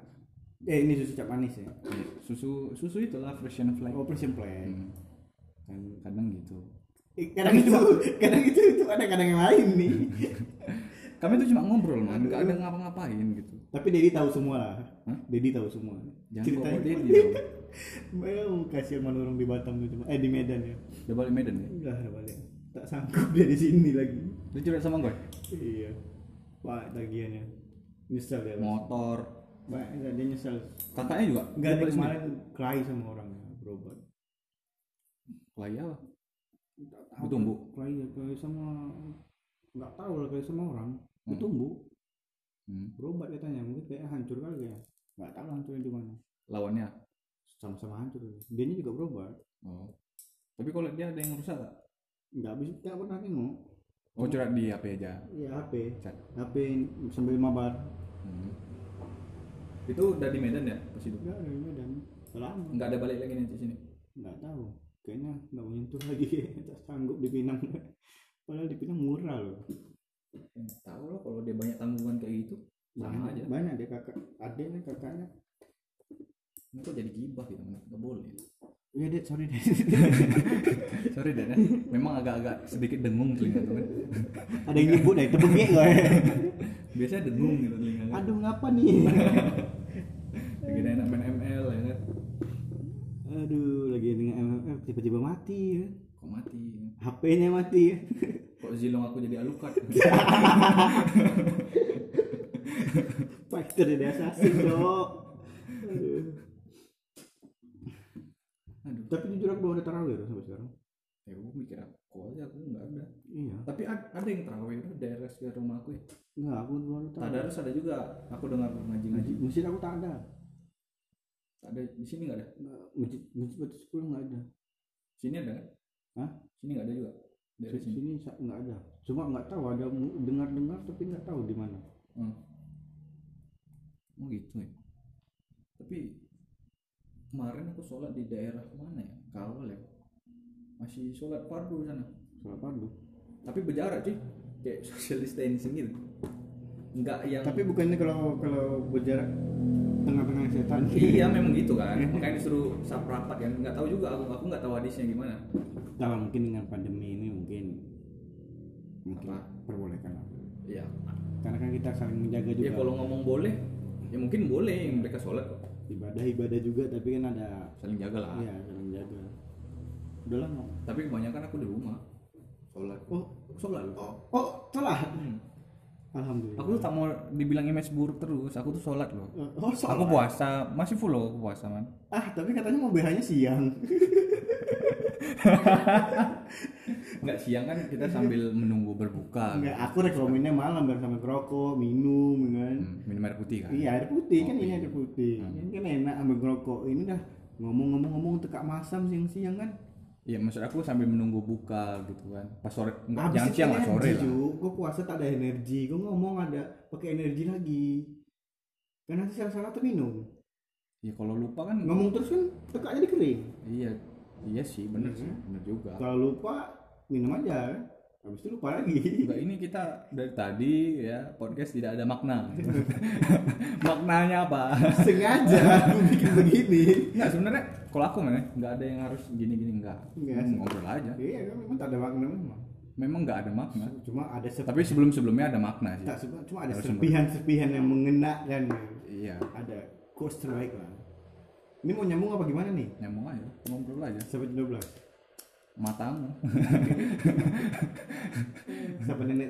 B: Eh ini susu cap manis ya.
A: Iya, Susu susu itulah Frisian flag.
B: Oh, Persian Flag.
A: Hmm. Kan kadang gitu.
B: Eh, Kadang itu, kadang itu itu ada kadang yang lain nih.
A: Kami tuh cuma ngobrol man, nggak ada ngapa-ngapain gitu.
B: Tapi Dedi tahu semua lah.
A: Hah?
B: Dedi tahu semua.
A: Jangan
B: Ceritanya.
A: Dedi.
B: Mau kasihan mana orang di Batam itu. Eh di Medan ya.
A: Udah balik Medan ya?
B: Enggak ada balik. Tak sanggup dia di sini lagi.
A: Lu curhat sama gue?
B: Iya. Pak tagihannya. Nyesel dia.
A: Motor.
B: Banyak dia nyesel.
A: Kakaknya juga?
B: Enggak
A: balik
B: kemarin kelahi sama orangnya berobat.
A: sendiri? Lah iya.
B: Enggak
A: Bertumbuh?
B: Kelahi ya, kelahi sama enggak tahu lah kelahi sama orang.
A: Hmm.
B: Bertumbuh.
A: Hmm.
B: Berobat katanya. Mungkin kayak hancur kali ya. Enggak tahu lah hancurnya di mana.
A: Lawannya?
B: Sama-sama hancur. Dia juga berobat.
A: Oh. Tapi kalau dia ada yang rusak gak?
B: Enggak bisa enggak pernah nengok.
A: Oh curhat di HP aja.
B: Iya HP.
A: Chat.
B: HP sambil mabar.
A: Hmm. Itu udah di Medan ya pas itu?
B: Enggak di Medan. Lama.
A: Nggak ada balik lagi nanti sini.
B: nggak tahu kayaknya nggak menyentuh lagi tak sanggup di Pinang padahal di Pinang murah loh
A: Ya, tahu lah kalau dia banyak tanggungan kayak gitu. Sama aja.
B: banyak dia kakak adiknya kakaknya
A: Ini kok jadi gibah gitu, nggak boleh.
B: iya dek sorry dek
A: Sorry Dan ya. Memang agak-agak sedikit dengung telinga tuh kan.
B: ada yang nyebut deh tebengnya gue
A: Biasanya dengung gitu telinga. Kan?
B: aduh ngapa nih
A: Lagi enak main ML ya kan.
B: aduh lagi dengan MMF tiba-tiba mati ya.
A: Kok mati?
B: HP-nya mati ya.
A: Kok zilong aku jadi alukat?
B: Fighter dari assassin dok aduh
A: Aduh.
B: tapi jujur aku belum ada tarawih loh sampai sekarang
A: Ya gue mikir aku aja aku nggak ada.
B: iya
A: Tapi ad- ada yang terawih itu daerah sekitar rumah aku ya.
B: Nggak aku belum ada tarawih
A: Tadarus ada juga. Aku dengar ngaji-ngaji.
B: masjid aku tak ada
A: Ada di sini nggak ada.
B: Masjid masjid batu sepuluh nggak ada
A: Sini ada kan?
B: Hah?
A: Sini nggak ada juga. Daerah
B: Di
A: sini.
B: sini sa- nggak ada cuma nggak tahu ada dengar-dengar tapi nggak tahu di mana
A: Hmm. Oh gitu ya. Tapi kemarin aku sholat di daerah mana ya? Kawal ya. Masih sholat fardu sana.
B: sholat fardu
A: Tapi berjarak cuy. Kayak social distancing gitu. Enggak yang
B: tapi bukannya kalau kalau berjarak tengah-tengah setan
A: iya memang gitu kan. Makanya disuruh sap rapat kan. Nggak tahu juga aku aku nggak tahu hadisnya gimana.
B: kalau mungkin dengan pandemi ini mungkin mungkin
A: Apa?
B: perbolehkan lah
A: Iya.
B: karena kan kita saling menjaga juga
A: Ya kalau ngomong boleh, ya mungkin boleh yang mereka sholat kok.
B: ibadah ibadah juga tapi kan ada
A: Saling jaga lah.
B: iya saling menjaga udah lah mau
A: Tapi kebanyakan aku di rumah sholat.
B: oh
A: Sholat
B: oh oh salah
A: Hmm.
B: Alhamdulillah
A: Aku tuh tak mau dibilang image buruk terus. Aku tuh sholat loh.
B: oh salah
A: Aku puasa, masih full loh aku puasa man.
B: ah tapi katanya mau BH-nya siang
A: Enggak siang kan kita sambil menunggu berbuka.
B: Enggak, aku rekomennya malam biar sama ngerokok, minum kan.
A: Hmm, minum air putih kan.
B: Iya air putih kan
A: Kopi.
B: ini air putih.
A: Hmm.
B: Ini kan enak ambil ngerokok. Ini dah ngomong-ngomong-ngomong tekak masam siang-siang kan.
A: Iya maksud aku sambil menunggu buka gitu kan. Pas sore enggak
B: Habis
A: jangan siang lah sore lah.
B: Gua puasa tak ada energi. Gua ngomong ada pakai energi lagi. Kan nanti salah-salah terminum.
A: Ya kalau lupa kan
B: Ngomong terus kan tekak jadi kering.
A: Iya. Iya sih, bener
B: Iya
A: sih, bener juga.
B: Kalau lupa minum aja. Habis itu lupa lagi.
A: Enggak ini kita dari tadi ya podcast tidak ada makna. Maknanya apa?
B: Sengaja aku bikin begini.
A: Enggak sebenarnya kalau aku mana enggak ada yang harus gini-gini enggak.
B: Enggak.
A: Hmm, Ngobrol aja.
B: Iya memang tak ada makna memang.
A: Memang enggak ada makna.
B: Cuma ada sep-
A: Tapi sebelum-sebelumnya ada makna sih.
B: tak cuma cuma ada serpihan-serpihan yang mengena kan.
A: Iya,
B: Ada course terbaik lah. Ini mau nyambung apa gimana nih?
A: nyambung aja, ngobrol aja.
B: Sampai 12.
A: Matamu.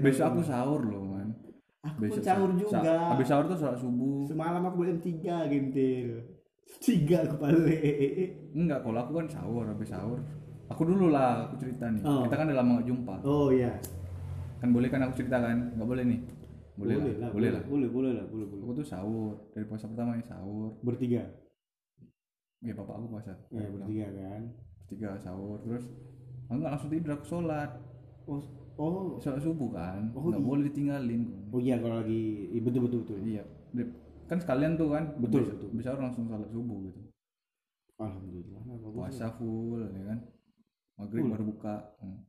A: Besok aku sahur loh, man.
B: Aku
A: Besok
B: sahur
A: sa-
B: juga.
A: sa- habis sahur tuh sholat subuh.
B: Semalam aku beli tiga gentil. Tiga aku balik.
A: Enggak, kalau aku kan sahur, habis sahur. Aku dulu lah, aku cerita nih.
B: Oh.
A: Kita kan udah lama gak jumpa.
B: Oh iya.
A: Kan boleh kan aku cerita kan? Enggak boleh nih. Boleh, lah, boleh lah.
B: Boleh, boleh lah, boleh boleh.
A: Aku tuh sahur dari puasa pertama nih sahur.
B: Bertiga.
A: ya bapak aku puasa
B: ya bertiga kan
A: tiga sahur terus aku nggak langsung tidur aku sholat.
B: Oh oh.
A: Sholat subuh kan.
B: Oh,
A: nggak
B: iya.
A: boleh ditinggalin.
B: Oh iya kalau lagi iya, betul betul. Betul
A: iya kan sekalian tuh kan.
B: Betul,
A: bisa,
B: betul.
A: bisa orang langsung sholat subuh gitu.
B: Alhamdulillah
A: puasa full ya kan. Maghrib
B: Full.
A: baru buka. Hmm.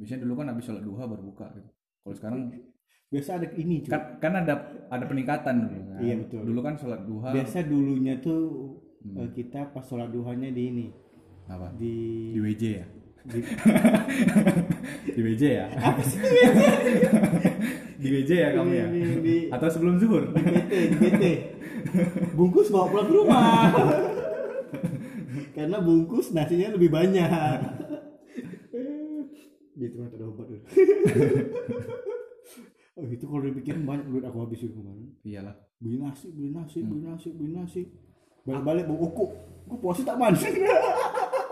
A: biasanya dulu kan habis sholat duha baru buka gitu. Kalau sekarang
B: biasa ada ini cuy.
A: kan kan ada ada peningkatan dulu kan.
B: Iya, betul.
A: dulu kan sholat duha.
B: Biasa dulunya tuh
A: Hmm.
B: eh, kita pas sholat duhanya di ini.
A: Apa?
B: Di
A: di WJ ya
B: di,
A: di WJ ya? Di WJ ya kamu ya?
B: Di, di,
A: atau sebelum zuhur?
B: di PT di PT bungkus bawa pulang ke rumah. Karena bungkus nasinya lebih banyak. Gitu kan ada obat oh itu kalau dipikirin banyak duit aku habisin kemarin.
A: Iyalah.
B: Beli nasi beli nasi beli nasi beli nasi. Balik-balik bawa kok kok puasa tak man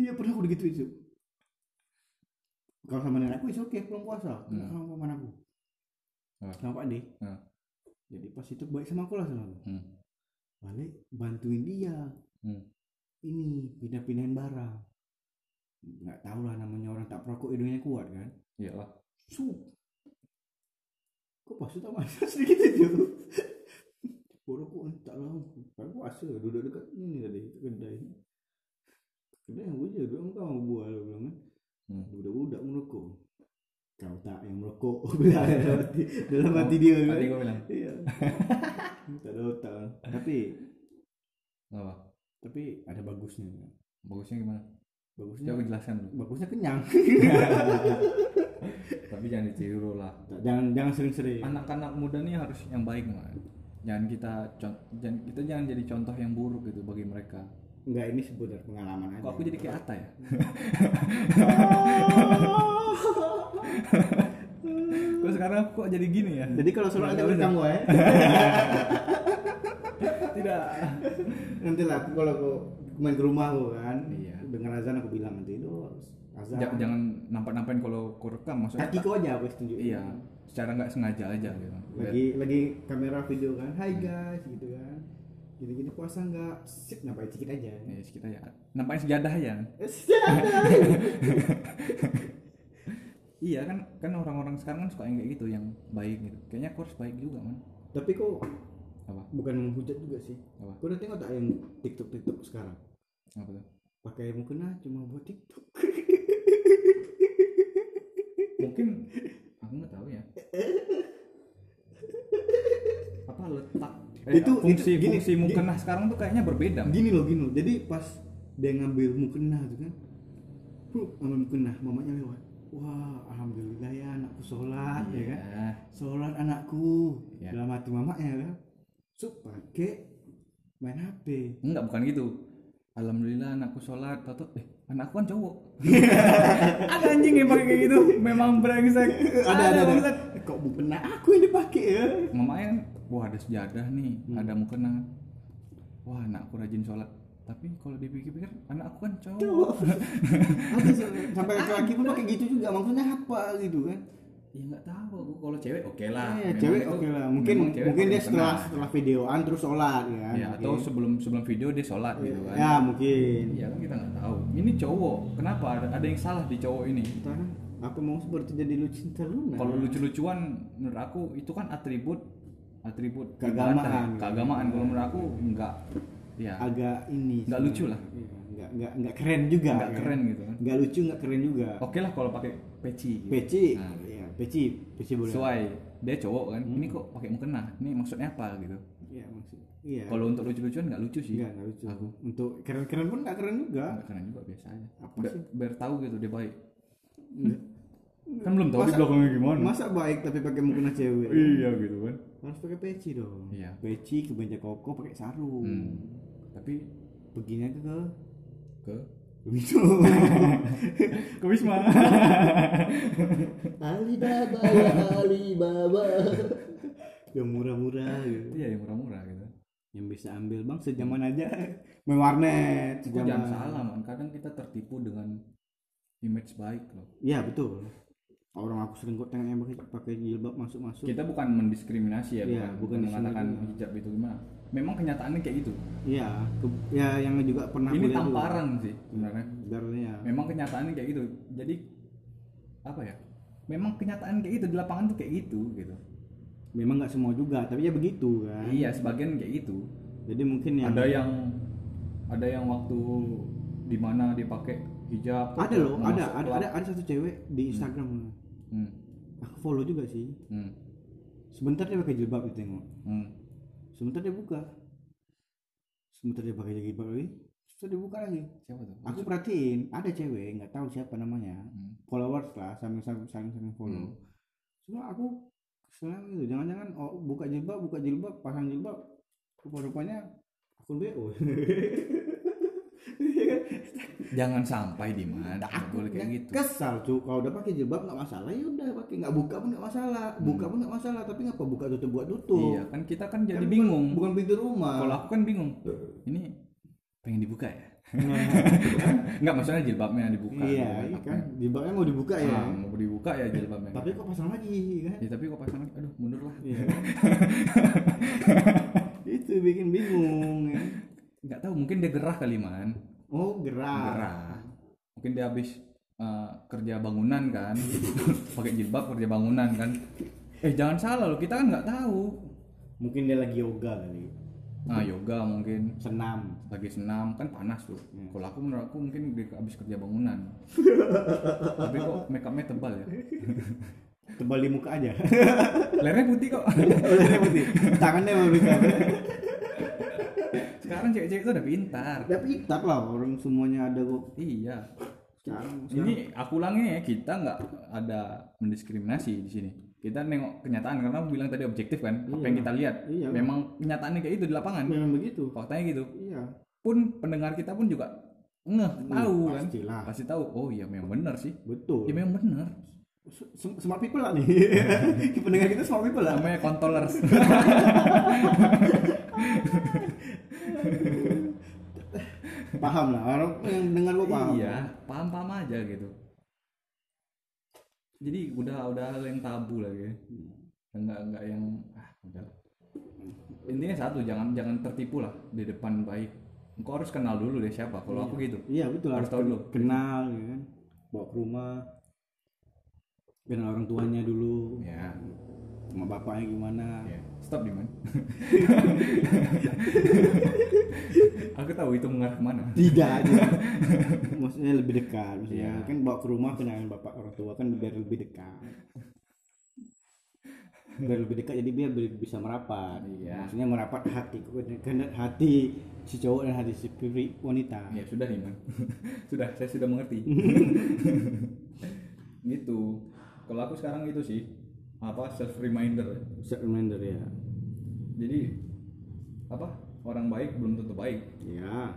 B: iya pernah aku gitu itu kalau sama nenek aku itu oke belum puasa.
A: Hmm.
B: sama paman aku.
A: Ah.
B: sama pak deh.
A: Ah.
B: jadi pas itu baik sama aku lah selalu.
A: Hmm.
B: balik bantuin dia.
A: Hmm.
B: ini pindah-pindahin barang. Nggak tahu lah namanya orang tak perokok hidungnya kuat kan?
A: Iyalah.
B: Su. Kok pas itu masa sedikit aja bodoh kok tak lah. Kan puasa duduk dekat ini tadi kedai kedai yang gue jadi orang kau buah lo bilang kan.
A: Hmm.
B: budak-budak merokok. Kau tak yang merokok. Dalam hati dalam hati dia kan.
A: tadi gue bilang?
B: Iya. Tak ada otak tapi
A: apa?
B: tapi ada bagusnya.
A: Bagusnya gimana?
B: Bagusnya
A: coba jelaskan dulu.
B: bagusnya kenyang.
A: Tapi jangan ditiru lah.
B: Jangan jangan sering-sering.
A: Anak-anak muda nih harus yang baik man. Jangan kita jangan kita jangan jadi contoh yang buruk gitu bagi mereka.
B: Enggak ini seputar pengalaman aja
A: kok aku jadi kayak Ata ya? Kok sekarang aku kok jadi gini ya?
B: Jadi kalau sholat aja rekam gue ya.
A: Tidak.
B: Nanti lah kalau aku main ke rumah aku kan
A: Iya.
B: dengar azan aku bilang nanti itu azan.
A: Ja- jangan nampak-nampain kalau aku rekam maksudnya
B: kaki kau aja aku tunjuk
A: iya secara nggak sengaja aja gitu.
B: Lagi lagi kamera video kan hai guys gitu kan. Gini gini puasa nggak sip nampain sedikit aja.
A: Ya kita ya nampain sejadah ya? Iya kan kan orang-orang sekarang kan suka yang kayak gitu yang baik gitu. Kayaknya aku harus baik juga man.
B: Tapi kok
A: apa?
B: bukan menghujat juga sih.
A: Apa?
B: kau udah tengok tak yang tiktok tiktok sekarang?
A: Apa tuh?
B: Pakai mukena cuma buat tiktok
A: mungkin aku nggak tahu ya. Apa letak eh,
B: Itu-
A: fungsi
B: itu gini,
A: fungsi
B: gini.
A: mukena sekarang tuh kayaknya berbeda.
B: Gini loh gini loh. Jadi pas dia ngambil mukena tuh kan Bro, ngambil mukena mamanya lewat. Wah alhamdulillah ya anakku sholat ya kan?
A: Iya.
B: sholat anakku.
A: Iya.
B: dalam hati mamanya kan. Sup pakai main HP
A: enggak bukan gitu Alhamdulillah anakku sholat tau eh anakku kan cowok. Ada anjing yang pakai kayak gitu memang brengsek.
B: Ada ada ada
A: bangsat.
B: kok mukena aku yang dipakai ya?
A: Mamanya wah ada sejadah nih
B: Hmm.
A: ada mukena wah anakku rajin sholat. Tapi kalau dipikir-pikir anakku kan cowok.
B: Cowok. ada sampai laki-laki pun pakai gitu juga maksudnya apa gitu kan
A: ya nggak tahu aku kalau cewek oke lah
B: Eh,
A: Memang
B: cewek oke lah mungkin
A: cewek
B: mungkin dia setelah setelah videoan terus sholat ya kan
A: ya atau sebelum sebelum video dia sholat gitu kan
B: ya mungkin
A: Iya kan kita nggak tahu. Ini cowok. Kenapa ada, ada yang salah di cowok ini?
B: Entah, apa mau seperti jadi lu cinta Luna
A: Kalau lucu-lucuan menurut aku itu kan atribut atribut
B: Keagamaan.
A: ibadah, keagamaan. Kalau menurut aku enggak. Ya,
B: agak ini
A: Nggak
B: sih.
A: lucu lah.
B: Iya, nggak nggak nggak keren juga
A: enggak
B: ya.
A: keren gitu kan.
B: nggak lucu nggak keren juga
A: Oke lah kalau pakai peci. Gitu.
B: peci
A: Nah.
B: Peci peci boleh
A: Sesuai dia cowok kan.
B: Hmm.
A: Ini kok pakai mukena? Ini maksudnya apa gitu.
B: iya maksud iya
A: Kalau untuk lucu-lucuan nggak lucu sih.
B: nggak lucu
A: Aku.
B: untuk keren keren pun nggak keren juga
A: Nggak keren juga biasa aja.
B: Apa sih?
A: biar tahu gitu dia baik.
B: Nggak.
A: Kan belum tahu di
B: Masa-
A: belakangnya gimana.
B: masa baik tapi pakai mukena cewek
A: Iya gitu kan.
B: harus pakai peci dong
A: Iya.
B: peci kemeja koko pakai sarung
A: Hmm. Tapi
B: perginya ke ke
A: ke
B: Wisnu.
A: Ke Wisma.
B: Alibaba ya Alibaba. Yang murah-murah gitu.
A: Iya yang murah-murah gitu.
B: yang bisa ambil bang sejaman aja. Main warnet
A: Kok jangan salah man. Kadang kita tertipu dengan image baik loh.
B: iya betul. Orang aku sering kok tengok yang pakai jilbab masuk masuk
A: kita bukan mendiskriminasi ya
B: Iya,
A: bukan,
B: bukan
A: mengatakan hijab itu gimana memang kenyataannya kayak gitu.
B: Iya ke- ya yang juga pernah
A: ini
B: lihat juga.
A: tamparan sih sebenarnya.
B: Sebenarnya.
A: memang kenyataannya kayak gitu. Jadi apa ya? Memang kenyataan kayak gitu di lapangan tuh kayak gitu gitu.
B: Memang nggak semua juga tapi ya begitu kan?
A: Iya sebagian kayak gitu.
B: Jadi mungkin yang
A: ada yang ada yang waktu di mana dia pakai hijab
B: ada loh ada ada ada ada satu cewek di Instagram.
A: Hmm.
B: aku follow juga sih.
A: Hmm.
B: sebentar dia pakai jilbab itu tengok
A: Hmm.
B: Sebentar dia buka. Sebentar dia pakai jilbab lagi. Sebentar dia buka lagi.
A: Siapa tuh?
B: Aku perhatiin ada cewek nggak tahu siapa namanya.
A: Hmm.
B: followers lah saling saling saling, saling follow.
A: Hmm.
B: cuma aku senang gitu. Jangan-jangan oh buka jilbab buka jilbab pasang jilbab rupa-rupanya akun BO
A: jangan sampai di mana
B: Nah, aku
A: boleh kayak gitu.
B: kesal cuy kalau udah pakai jilbab nggak masalah. Ya udah pakai. Nggak buka pun nggak masalah. Buka
A: Hmm.
B: pun nggak masalah. Tapi ngapa buka tutup buat tutup?
A: Iya kan kita kan jadi
B: Kan
A: bingung.
B: bukan, pintu rumah.
A: Kalau aku kan bingung. Ini pengen dibuka ya?
B: Nah,
A: nggak maksudnya jilbabnya yang dibuka.
B: Iya iya kan?
A: Ya?
B: jilbabnya mau dibuka ya?
A: Ah, mau dibuka ya jilbabnya.
B: Tapi kok pasang lagi kan?
A: Ya tapi kok pasang lagi? Aduh mundur lah.
B: Iya. itu bikin bingung ya.
A: nggak tahu mungkin dia gerah kali man
B: oh gerak.
A: Gerah mungkin dia habis eh, kerja bangunan kan. Pakai jilbab kerja bangunan kan. Eh jangan salah loh kita kan nggak tahu.
B: Mungkin dia lagi yoga kali.
A: Nah yoga mungkin.
B: Senam.
A: Lagi senam kan panas tuh.
B: Hmm.
A: kalau aku menurut aku mungkin dia habis kerja bangunan. Tapi kok make upnya tebal ya?
B: Tebal di muka aja.
A: Lernya putih kok.
B: Udah putih. Tangannya bisa
A: sekarang cewek-cewek itu udah pintar.
B: Tapi hitam lah orang semuanya ada kok.
A: Iya.
B: Sekarang,
A: ini aku ulangnya ya kita nggak ada mendiskriminasi di sini. Kita nengok kenyataan karena aku bilang tadi objektif kan apa
B: Iya.
A: yang kita lihat.
B: Iya.
A: memang kenyataannya kayak itu di lapangan.
B: Memang begitu.
A: Faktanya gitu.
B: Iya.
A: Pun pendengar kita pun juga ngeh tahu kan.
B: pastilah.
A: Pasti tahu oh iya memang benar sih.
B: Betul.
A: Ya memang benar.
B: Smart people lah nih. Pendengar kita smart people lah.
A: Namanya controllers
B: paham lah orang yang dengar gua paham.
A: Iya paham paham aja gitu. Jadi udah udah hal yang tabu lagi ya. enggak enggak yang ah udah. Intinya satu jangan jangan tertipu lah di depan baik. Engkau harus kenal dulu deh siapa kalau aku gitu.
B: Iya betul
A: Harus
B: harus
A: tahu dulu.
B: kenal ya kan. Bawa ke rumah. Kenal orang tuanya dulu.
A: Ya
B: sama bapaknya gimana.
A: Ya stop di mana aku tahu itu mengarah ke mana.
B: Tidak tidak. maksudnya lebih dekat. Maksudnya
A: Iya.
B: kan bawa ke rumah kenalin bapak orang tua kan biar lebih dekat. Biar lebih dekat jadi biar bi- bisa merapat.
A: Iya.
B: maksudnya merapat hati karena hati si cowok dan hati si wanita.
A: Ya sudah Iman sudah saya sudah mengerti. Gitu. Kalau aku sekarang itu sih apa self reminder
B: set reminder ya
A: jadi apa? Orang baik belum tentu baik.
B: Ya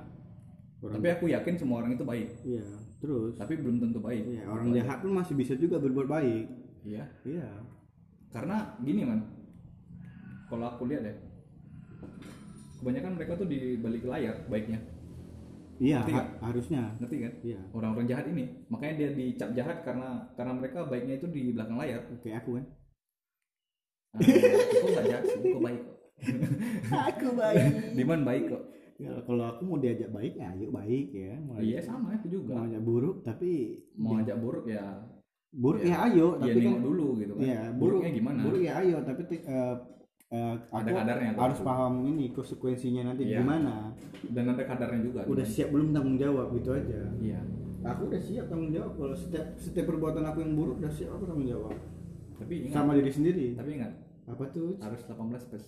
B: orang
A: tapi aku yakin semua orang itu baik.
B: Iya terus?
A: Tapi belum tentu baik.
B: Iya, orang jahat pun masih bisa juga berbuat baik.
A: Iya.
B: Iya.
A: Karena gini man. Kalau aku lihat ya kebanyakan mereka tuh di balik layar baiknya.
B: Iya ha- harusnya.
A: Ngerti kan?
B: Iya.
A: Orang-orang jahat ini makanya dia dicap jahat karena karena mereka baiknya itu di belakang layar.
B: Kayak aku kan.
A: Ah, kok nggak jahat kok baik
B: aku baik.
A: Diman baik kok.
B: Ya, kalau aku mau diajak baik ya ayo baik ya. Mau
A: iya
B: ajak-
A: sama aku juga.
B: mau ajak buruk tapi
A: mau ajak buruk ya.
B: Buruk
A: Iya.
B: ya ayo
A: ya
B: tapi
A: nengok
B: kan
A: dulu gitu kan.
B: Iya,
A: buruknya gimana?
B: buruk ya ayo tapi eh, eh,
A: Ada
B: aku
A: kadarnya, aku
B: harus paham ini konsekuensinya nanti
A: Iya.
B: gimana.
A: Dan ada kadarnya juga
B: udah
A: Diman.
B: siap belum tanggung jawab gitu aja.
A: Iya.
B: Aku udah siap tanggung jawab kalau setiap setiap perbuatan aku yang buruk udah siap aku tanggung jawab.
A: Tapi ingat.
B: Sama diri sendiri.
A: Tapi ingat
B: apa tuh
A: harus 18 plus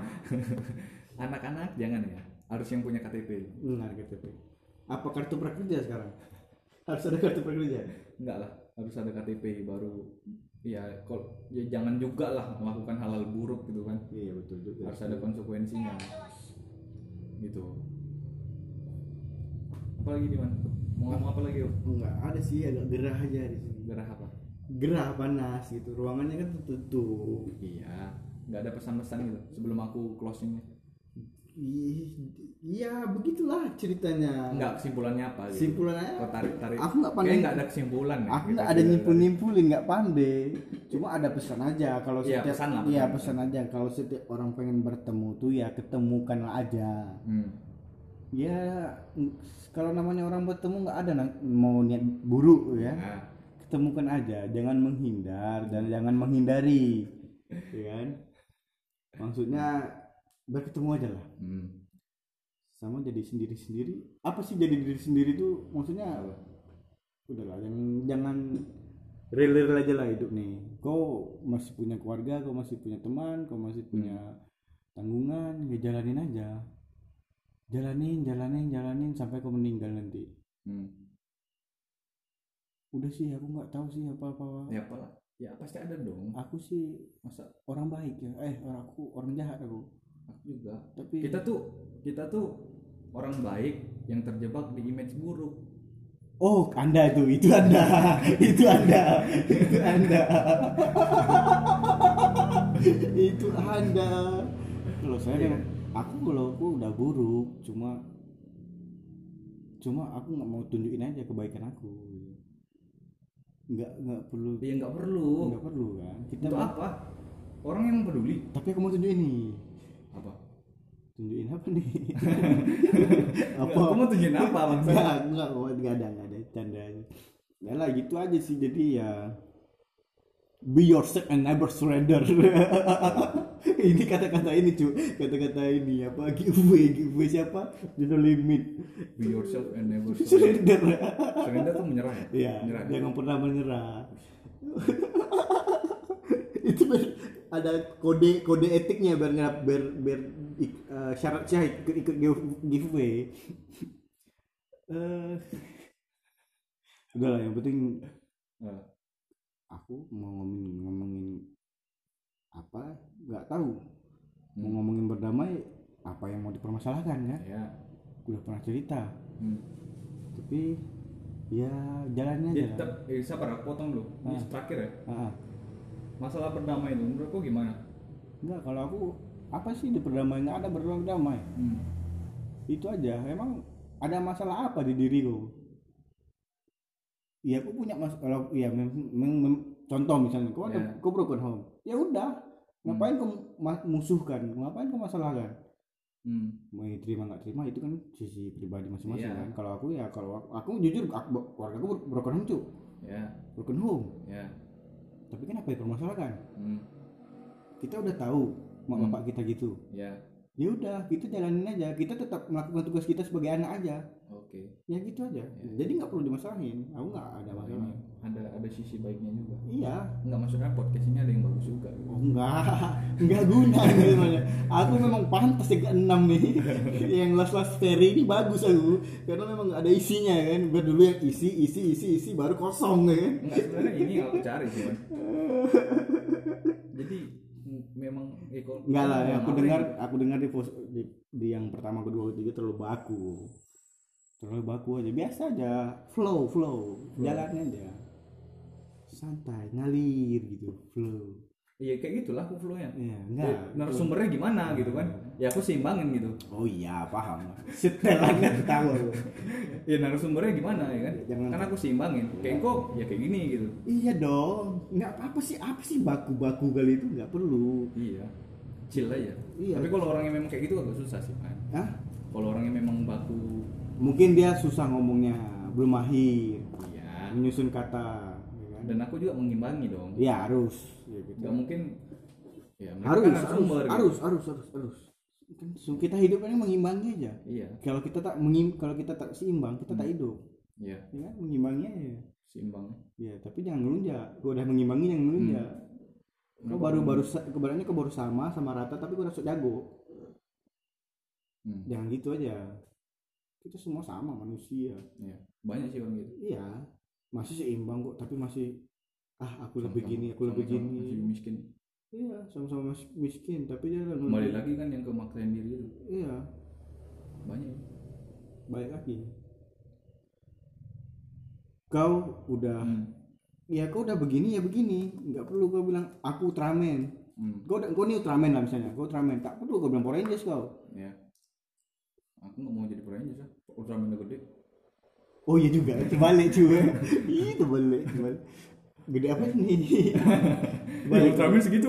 A: anak-anak jangan ya harus yang punya KTP
B: Benar KTP. Apa kartu prakerja sekarang? Harus ada kartu prakerja.
A: enggak lah harus ada KTP baru ya kalau ya jangan juga lah melakukan hal-hal buruk gitu kan
B: Iya betul juga.
A: harus ada konsekuensinya gitu apa lagi Diman mau ngomong apa lagi?
B: Enggak ada sih agak gerah aja di sini.
A: gerah apa
B: Gerah panas gitu. Ruangannya kan tertutup.
A: iya nggak ada pesan-pesan gitu sebelum aku closing
B: Ih, Iya begitulah ceritanya.
A: Enggak kesimpulannya apa gitu.
B: Simpulannya
A: Kau tarik tarik.
B: Aku nggak pandai.
A: Nggak ada kesimpulan.
B: Aku nggak ada nyimpul nyimpulin nggak pandai. Cuma ada pesan aja kalau
A: Iya,
B: setiap
A: pesan lah,
B: iya
A: pesan.
B: pesan aja kalau setiap orang pengen bertemu tuh ya ketemukanlah aja.
A: Hmm.
B: Ya kalau namanya orang bertemu nggak ada mau niat buruk ya.
A: Nah,
B: Ketemukan aja, jangan menghindar dan jangan menghindari, ya kan? Maksudnya berketemu aja lah.
A: hmm.
B: sama jadi sendiri sendiri apa sih jadi diri sendiri tuh maksudnya
A: Apa?
B: udahlah jangan jangan real real aja lah hidup nih kau masih punya keluarga kau masih punya teman kau masih punya tanggungan ya jalanin aja jalanin jalanin jalanin sampai kau meninggal nanti
A: Hmm.
B: Udah sih aku nggak tahu sih apa apa
A: Ya apalah. Ya pasti ada dong.
B: aku sih
A: Masa
B: orang baik ya eh orang aku orang jahat aku
A: aku juga.
B: tapi
A: Kita tuh kita tuh orang baik yang terjebak di image buruk.
B: Oh, Anda itu, itu Anda, itu Anda, itu Anda, itu Anda. Kalau saya,
A: Iya.
B: memang- aku kalau aku udah buruk, cuma, cuma aku nggak mau tunjukin aja kebaikan aku. Nggak nggak perlu,
A: Ya nggak perlu.
B: nggak perlu kan. Kita
A: Untuk apa? Orang yang peduli.
B: tapi aku mau tunjukin nih,
A: Apa?
B: tunjukin apa nih?
A: Apa? Kamu mau tunjukin apa maksudnya?
B: Enggak, enggak, enggak ada, enggak ada, canda aja. Ya lah gitu aja sih, jadi ya be yourself and never surrender. ini kata-kata ini cu, kata-kata ini apa giveaway, giveaway siapa? Dino Limit.
A: Be yourself and never surrender.
B: Surrender.
A: Tuh menyerah ya?
B: Iya,
A: Menyerah.
B: jangan pernah menyerah. itu ada kode kode etiknya biar nggak biar biar sah ikut ikut give- giveaway. Eh, udah lah yang penting
A: Eh,
B: aku mau ngomongin ngomongin apa nggak tahu mau
A: Hmm.
B: ngomongin berdamai apa yang mau dipermasalahkan kan
A: ya.
B: udah pernah cerita
A: Hmm.
B: tapi ya jalannya lah.
A: tetap, eh, sabar, aku potong dulu. Ini
B: Ah.
A: terakhir ya.
B: Ah, ah.
A: Masalah berdamai itu menurut kau gimana?
B: Enggak, kalau aku apa sih di perdamaian nggak ada berdamai.
A: Hmm.
B: Itu aja. Emang ada masalah apa di diriku? Iya, aku punya mas kalau ya mem- mem- mem- contoh misalnya, kau ada
A: Ya.
B: kau broken home. Ya udah, ngapain kau ma- musuhkan? Ngapain kau masalahkan?
A: Hmm.
B: Mau terima nggak terima itu kan sisi pribadi masing-masing
A: Iya.
B: kan. Kalau aku ya kalau aku, aku jujur aku, keluarga aku broken home tuh,
A: Ya,
B: broken home.
A: ya.
B: Tapi kenapa dipermasalahkan?
A: Hmm.
B: Kita udah tahu mak
A: Hmm.
B: bapak kita gitu.
A: Ya.
B: Ya udah kita jalanin aja. Kita tetap melakukan tugas kita sebagai anak aja.
A: Oke.
B: ya gitu aja. Jadi nggak perlu dimasalahin aku nggak ada masalah.
A: ini ada ada sisi baiknya juga.
B: iya.
A: Enggak maksudnya podcast ini ada yang bagus juga.
B: oh enggak enggak guna gitu namanya. aku memang pantas yang keenam nih. Yang last last ferry ini bagus aku. Karena memang nggak ada isinya kan. Biar dulu yang isi isi isi isi baru kosong ya kan.
A: Enggak sebenarnya ini yang aku cari sih. Jadi memang eh, kok-
B: enggak lah
A: kok
B: aku dengar
A: apa
B: aku dengar di, pos- di, di yang pertama kedua ketiga terlalu baku. Terlalu baku aja biasa aja. Flow. Flow. Jalannya aja. Santai ngalir gitu flow?
A: Iya kayak gitulah aku flow-nya.
B: ya
A: Ya,
B: enggak
A: narasumbernya gimana gitu kan? Ya aku seimbangin gitu.
B: oh iya paham setelannya tahu aku.
A: Ya narasumbernya gimana ya kan?
B: Jangan-
A: Kan aku seimbangin. Kayak kok ya kayak gini gitu.
B: iya dong nggak apa apa sih apa sih baku baku kali itu nggak perlu
A: Iya. Chill aja.
B: Iya.
A: Tapi kalau orang yang memang kayak gitu agak susah sih, Man.
B: Hah?
A: Kalau orang yang memang baku
B: mungkin dia susah ngomongnya belum mahir
A: iya.
B: menyusun kata ya kan?
A: Dan aku juga mengimbangi dong.
B: Iya harus ya, gitu.
A: Gak mungkin. Ya
B: harus
A: kan
B: harus
A: narasumber, gitu.
B: harus harus harus harus. Kan kita hidup ini mengimbangi aja.
A: Iya.
B: kalau kita tak mengim kalau kita tak seimbang kita tak
A: Hmm.
B: hidup.
A: Iya,
B: ya kan? Mengimbangi aja.
A: Seimbang.
B: ya tapi jangan ngelunjak. Kau udah mengimbangi jangan ngelunjak. Kau
A: Kenapa?
B: baru baru kebarannya kau baru sama sama rata tapi kau udah sok jago.
A: Hmm,
B: jangan gitu aja. Kita semua sama manusia.
A: Iya. Banyak sih orang gitu.
B: iya. Masih seimbang kok tapi masih ah aku lebih gini aku lebih
A: sama-sama
B: gini.
A: Masih miskin.
B: iya sama-sama mas- miskin tapi dia lebih-
A: Kembali lagi kan yang kemaksain diri itu.
B: iya.
A: Banyak.
B: balik lagi. Kau udah
A: Hmm.
B: ya kau udah begini ya begini. Nggak perlu kau bilang aku Ultraman.
A: Hmm.
B: kau udah kau ini Ultraman lah misalnya. Kau Ultraman. Tak perlu kau bilang Power Rangers kau.
A: Ya. aku nggak mau jadi Power Rangers ya Ultraman udah gede.
B: Oh iya juga. Terbalik cuy. Ih terbalik terbalik gede apa nih
A: Balik Ultraman segitu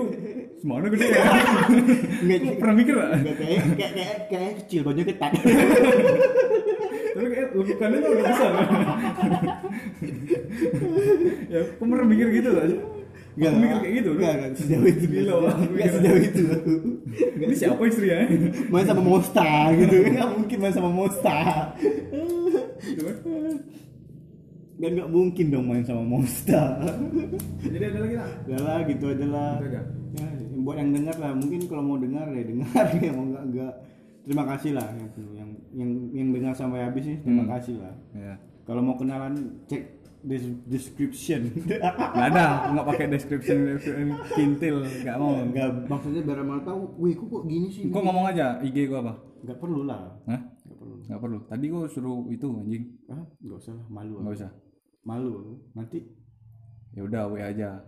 A: semana gede ya?
B: Nggak
A: pernah mikir gak?
B: nggak kayak kayak kayak kayak kecil baju ketat.
A: Tapi kayak lekukannya tuh udah besar ya aku pernah mikir gitu gak
B: Nggak,
A: Aku mikir kayak gitu loh.
B: nggak sejauh itu.
A: Gila, mikir.
B: sejauh itu.
A: Ini siapa istrinya
B: main sama Mosta gitu. Nggak mungkin main sama Mosta.
A: kan
B: dan nggak mungkin dong main sama Mosta
A: jadi ada lagi lah
B: udah lah gitu aja lah. Ya, buat yang dengar lah mungkin kalau mau dengar ya dengar ya mau nggak nggak. Terima kasih lah yang yang yang, yang dengar sampai habis sih terima
A: Hmm.
B: kasih lah.
A: Ya.
B: Kalau mau kenalan cek des- description.
A: Nggak ada nggak pakai description kintil nggak mau.
B: Nggak. Maksudnya biar malah tahu wih kok kok gini sih?
A: Kok ngomong aja IG gua apa?
B: Nggak perlu lah.
A: Hah?
B: nggak perlu.
A: Nggak perlu. Tadi gua suruh itu anjing.
B: Ah nggak usah lah malu
A: nggak usah
B: malu. Nanti
A: ya udah wa aja.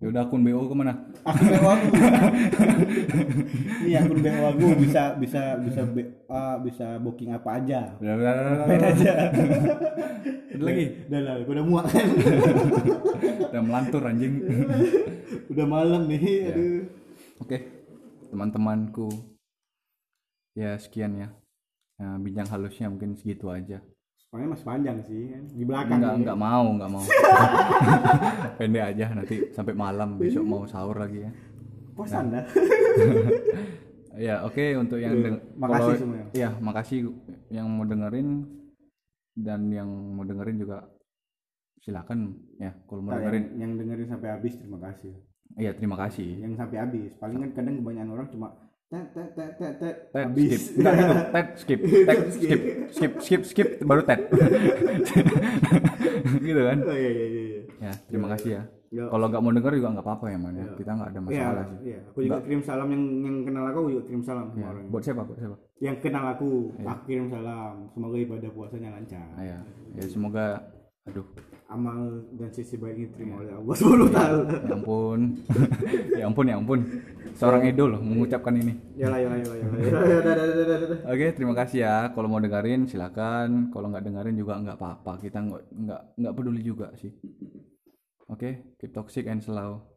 A: Ya udah akun bo ke mana?
B: Akun BO aku. Ini akun BO aku. Bisa bisa bisa BA, bisa booking apa aja.
A: Udah udah udah, udah, udah.
B: aja.
A: Ada lagi?
B: Udah lah udah muak. Kan
A: udah melantur anjing.
B: Udah malam nih aduh.
A: Oke, teman-temanku. Ya sekian ya. Nah, bincang halusnya mungkin segitu aja.
B: Soalnya masih panjang sih kan di belakang
A: Enggak, enggak mau, enggak mau. Pendek aja nanti sampai malam besok mau sahur lagi ya.
B: kosan dah
A: Ya, oke untuk yang deng-
B: makasih
A: kalau-
B: semuanya.
A: Iya, makasih yang mau dengerin dan yang mau dengerin juga silakan ya kalau mau
B: Nah,
A: dengerin.
B: yang, yang dengerin sampai habis terima kasih
A: Iya, terima kasih.
B: yang sampai habis paling kan kadang kebanyakan orang cuma tet tet tet tet tet habis
A: skip. Gitu. Skip. Ted skip. Skip skip skip baru ted. gitu kan?
B: oh iya iya iya iya.
A: Ya, terima kasih ya.
B: Ya.
A: Kalau nggak mau denger juga nggak apa-apa ya man ya. Kita nggak ada
B: Iya,
A: masalah sih.
B: iya. Aku juga kirim salam yang yang kenal aku juga kirim salam
A: Ya.
B: orang.
A: Buat siapa? Buat siapa?
B: Yang kenal aku, aku kirim salam. Semoga ibadah puasanya lancar.
A: Ya. ya semoga aduh
B: Amal dan sisi baik diterima oleh Allah Subhanahu wa taala.
A: ya ampun. Ya ampun ya ampun. Seorang idol loh mengucapkan ini.
B: Yalah yalah yalah yalah.
A: Oke terima kasih ya. Kalau mau dengerin silakan. Kalau nggak dengerin juga nggak apa-apa. Kita nggak nggak nggak peduli juga sih. Oke keep toxic and slow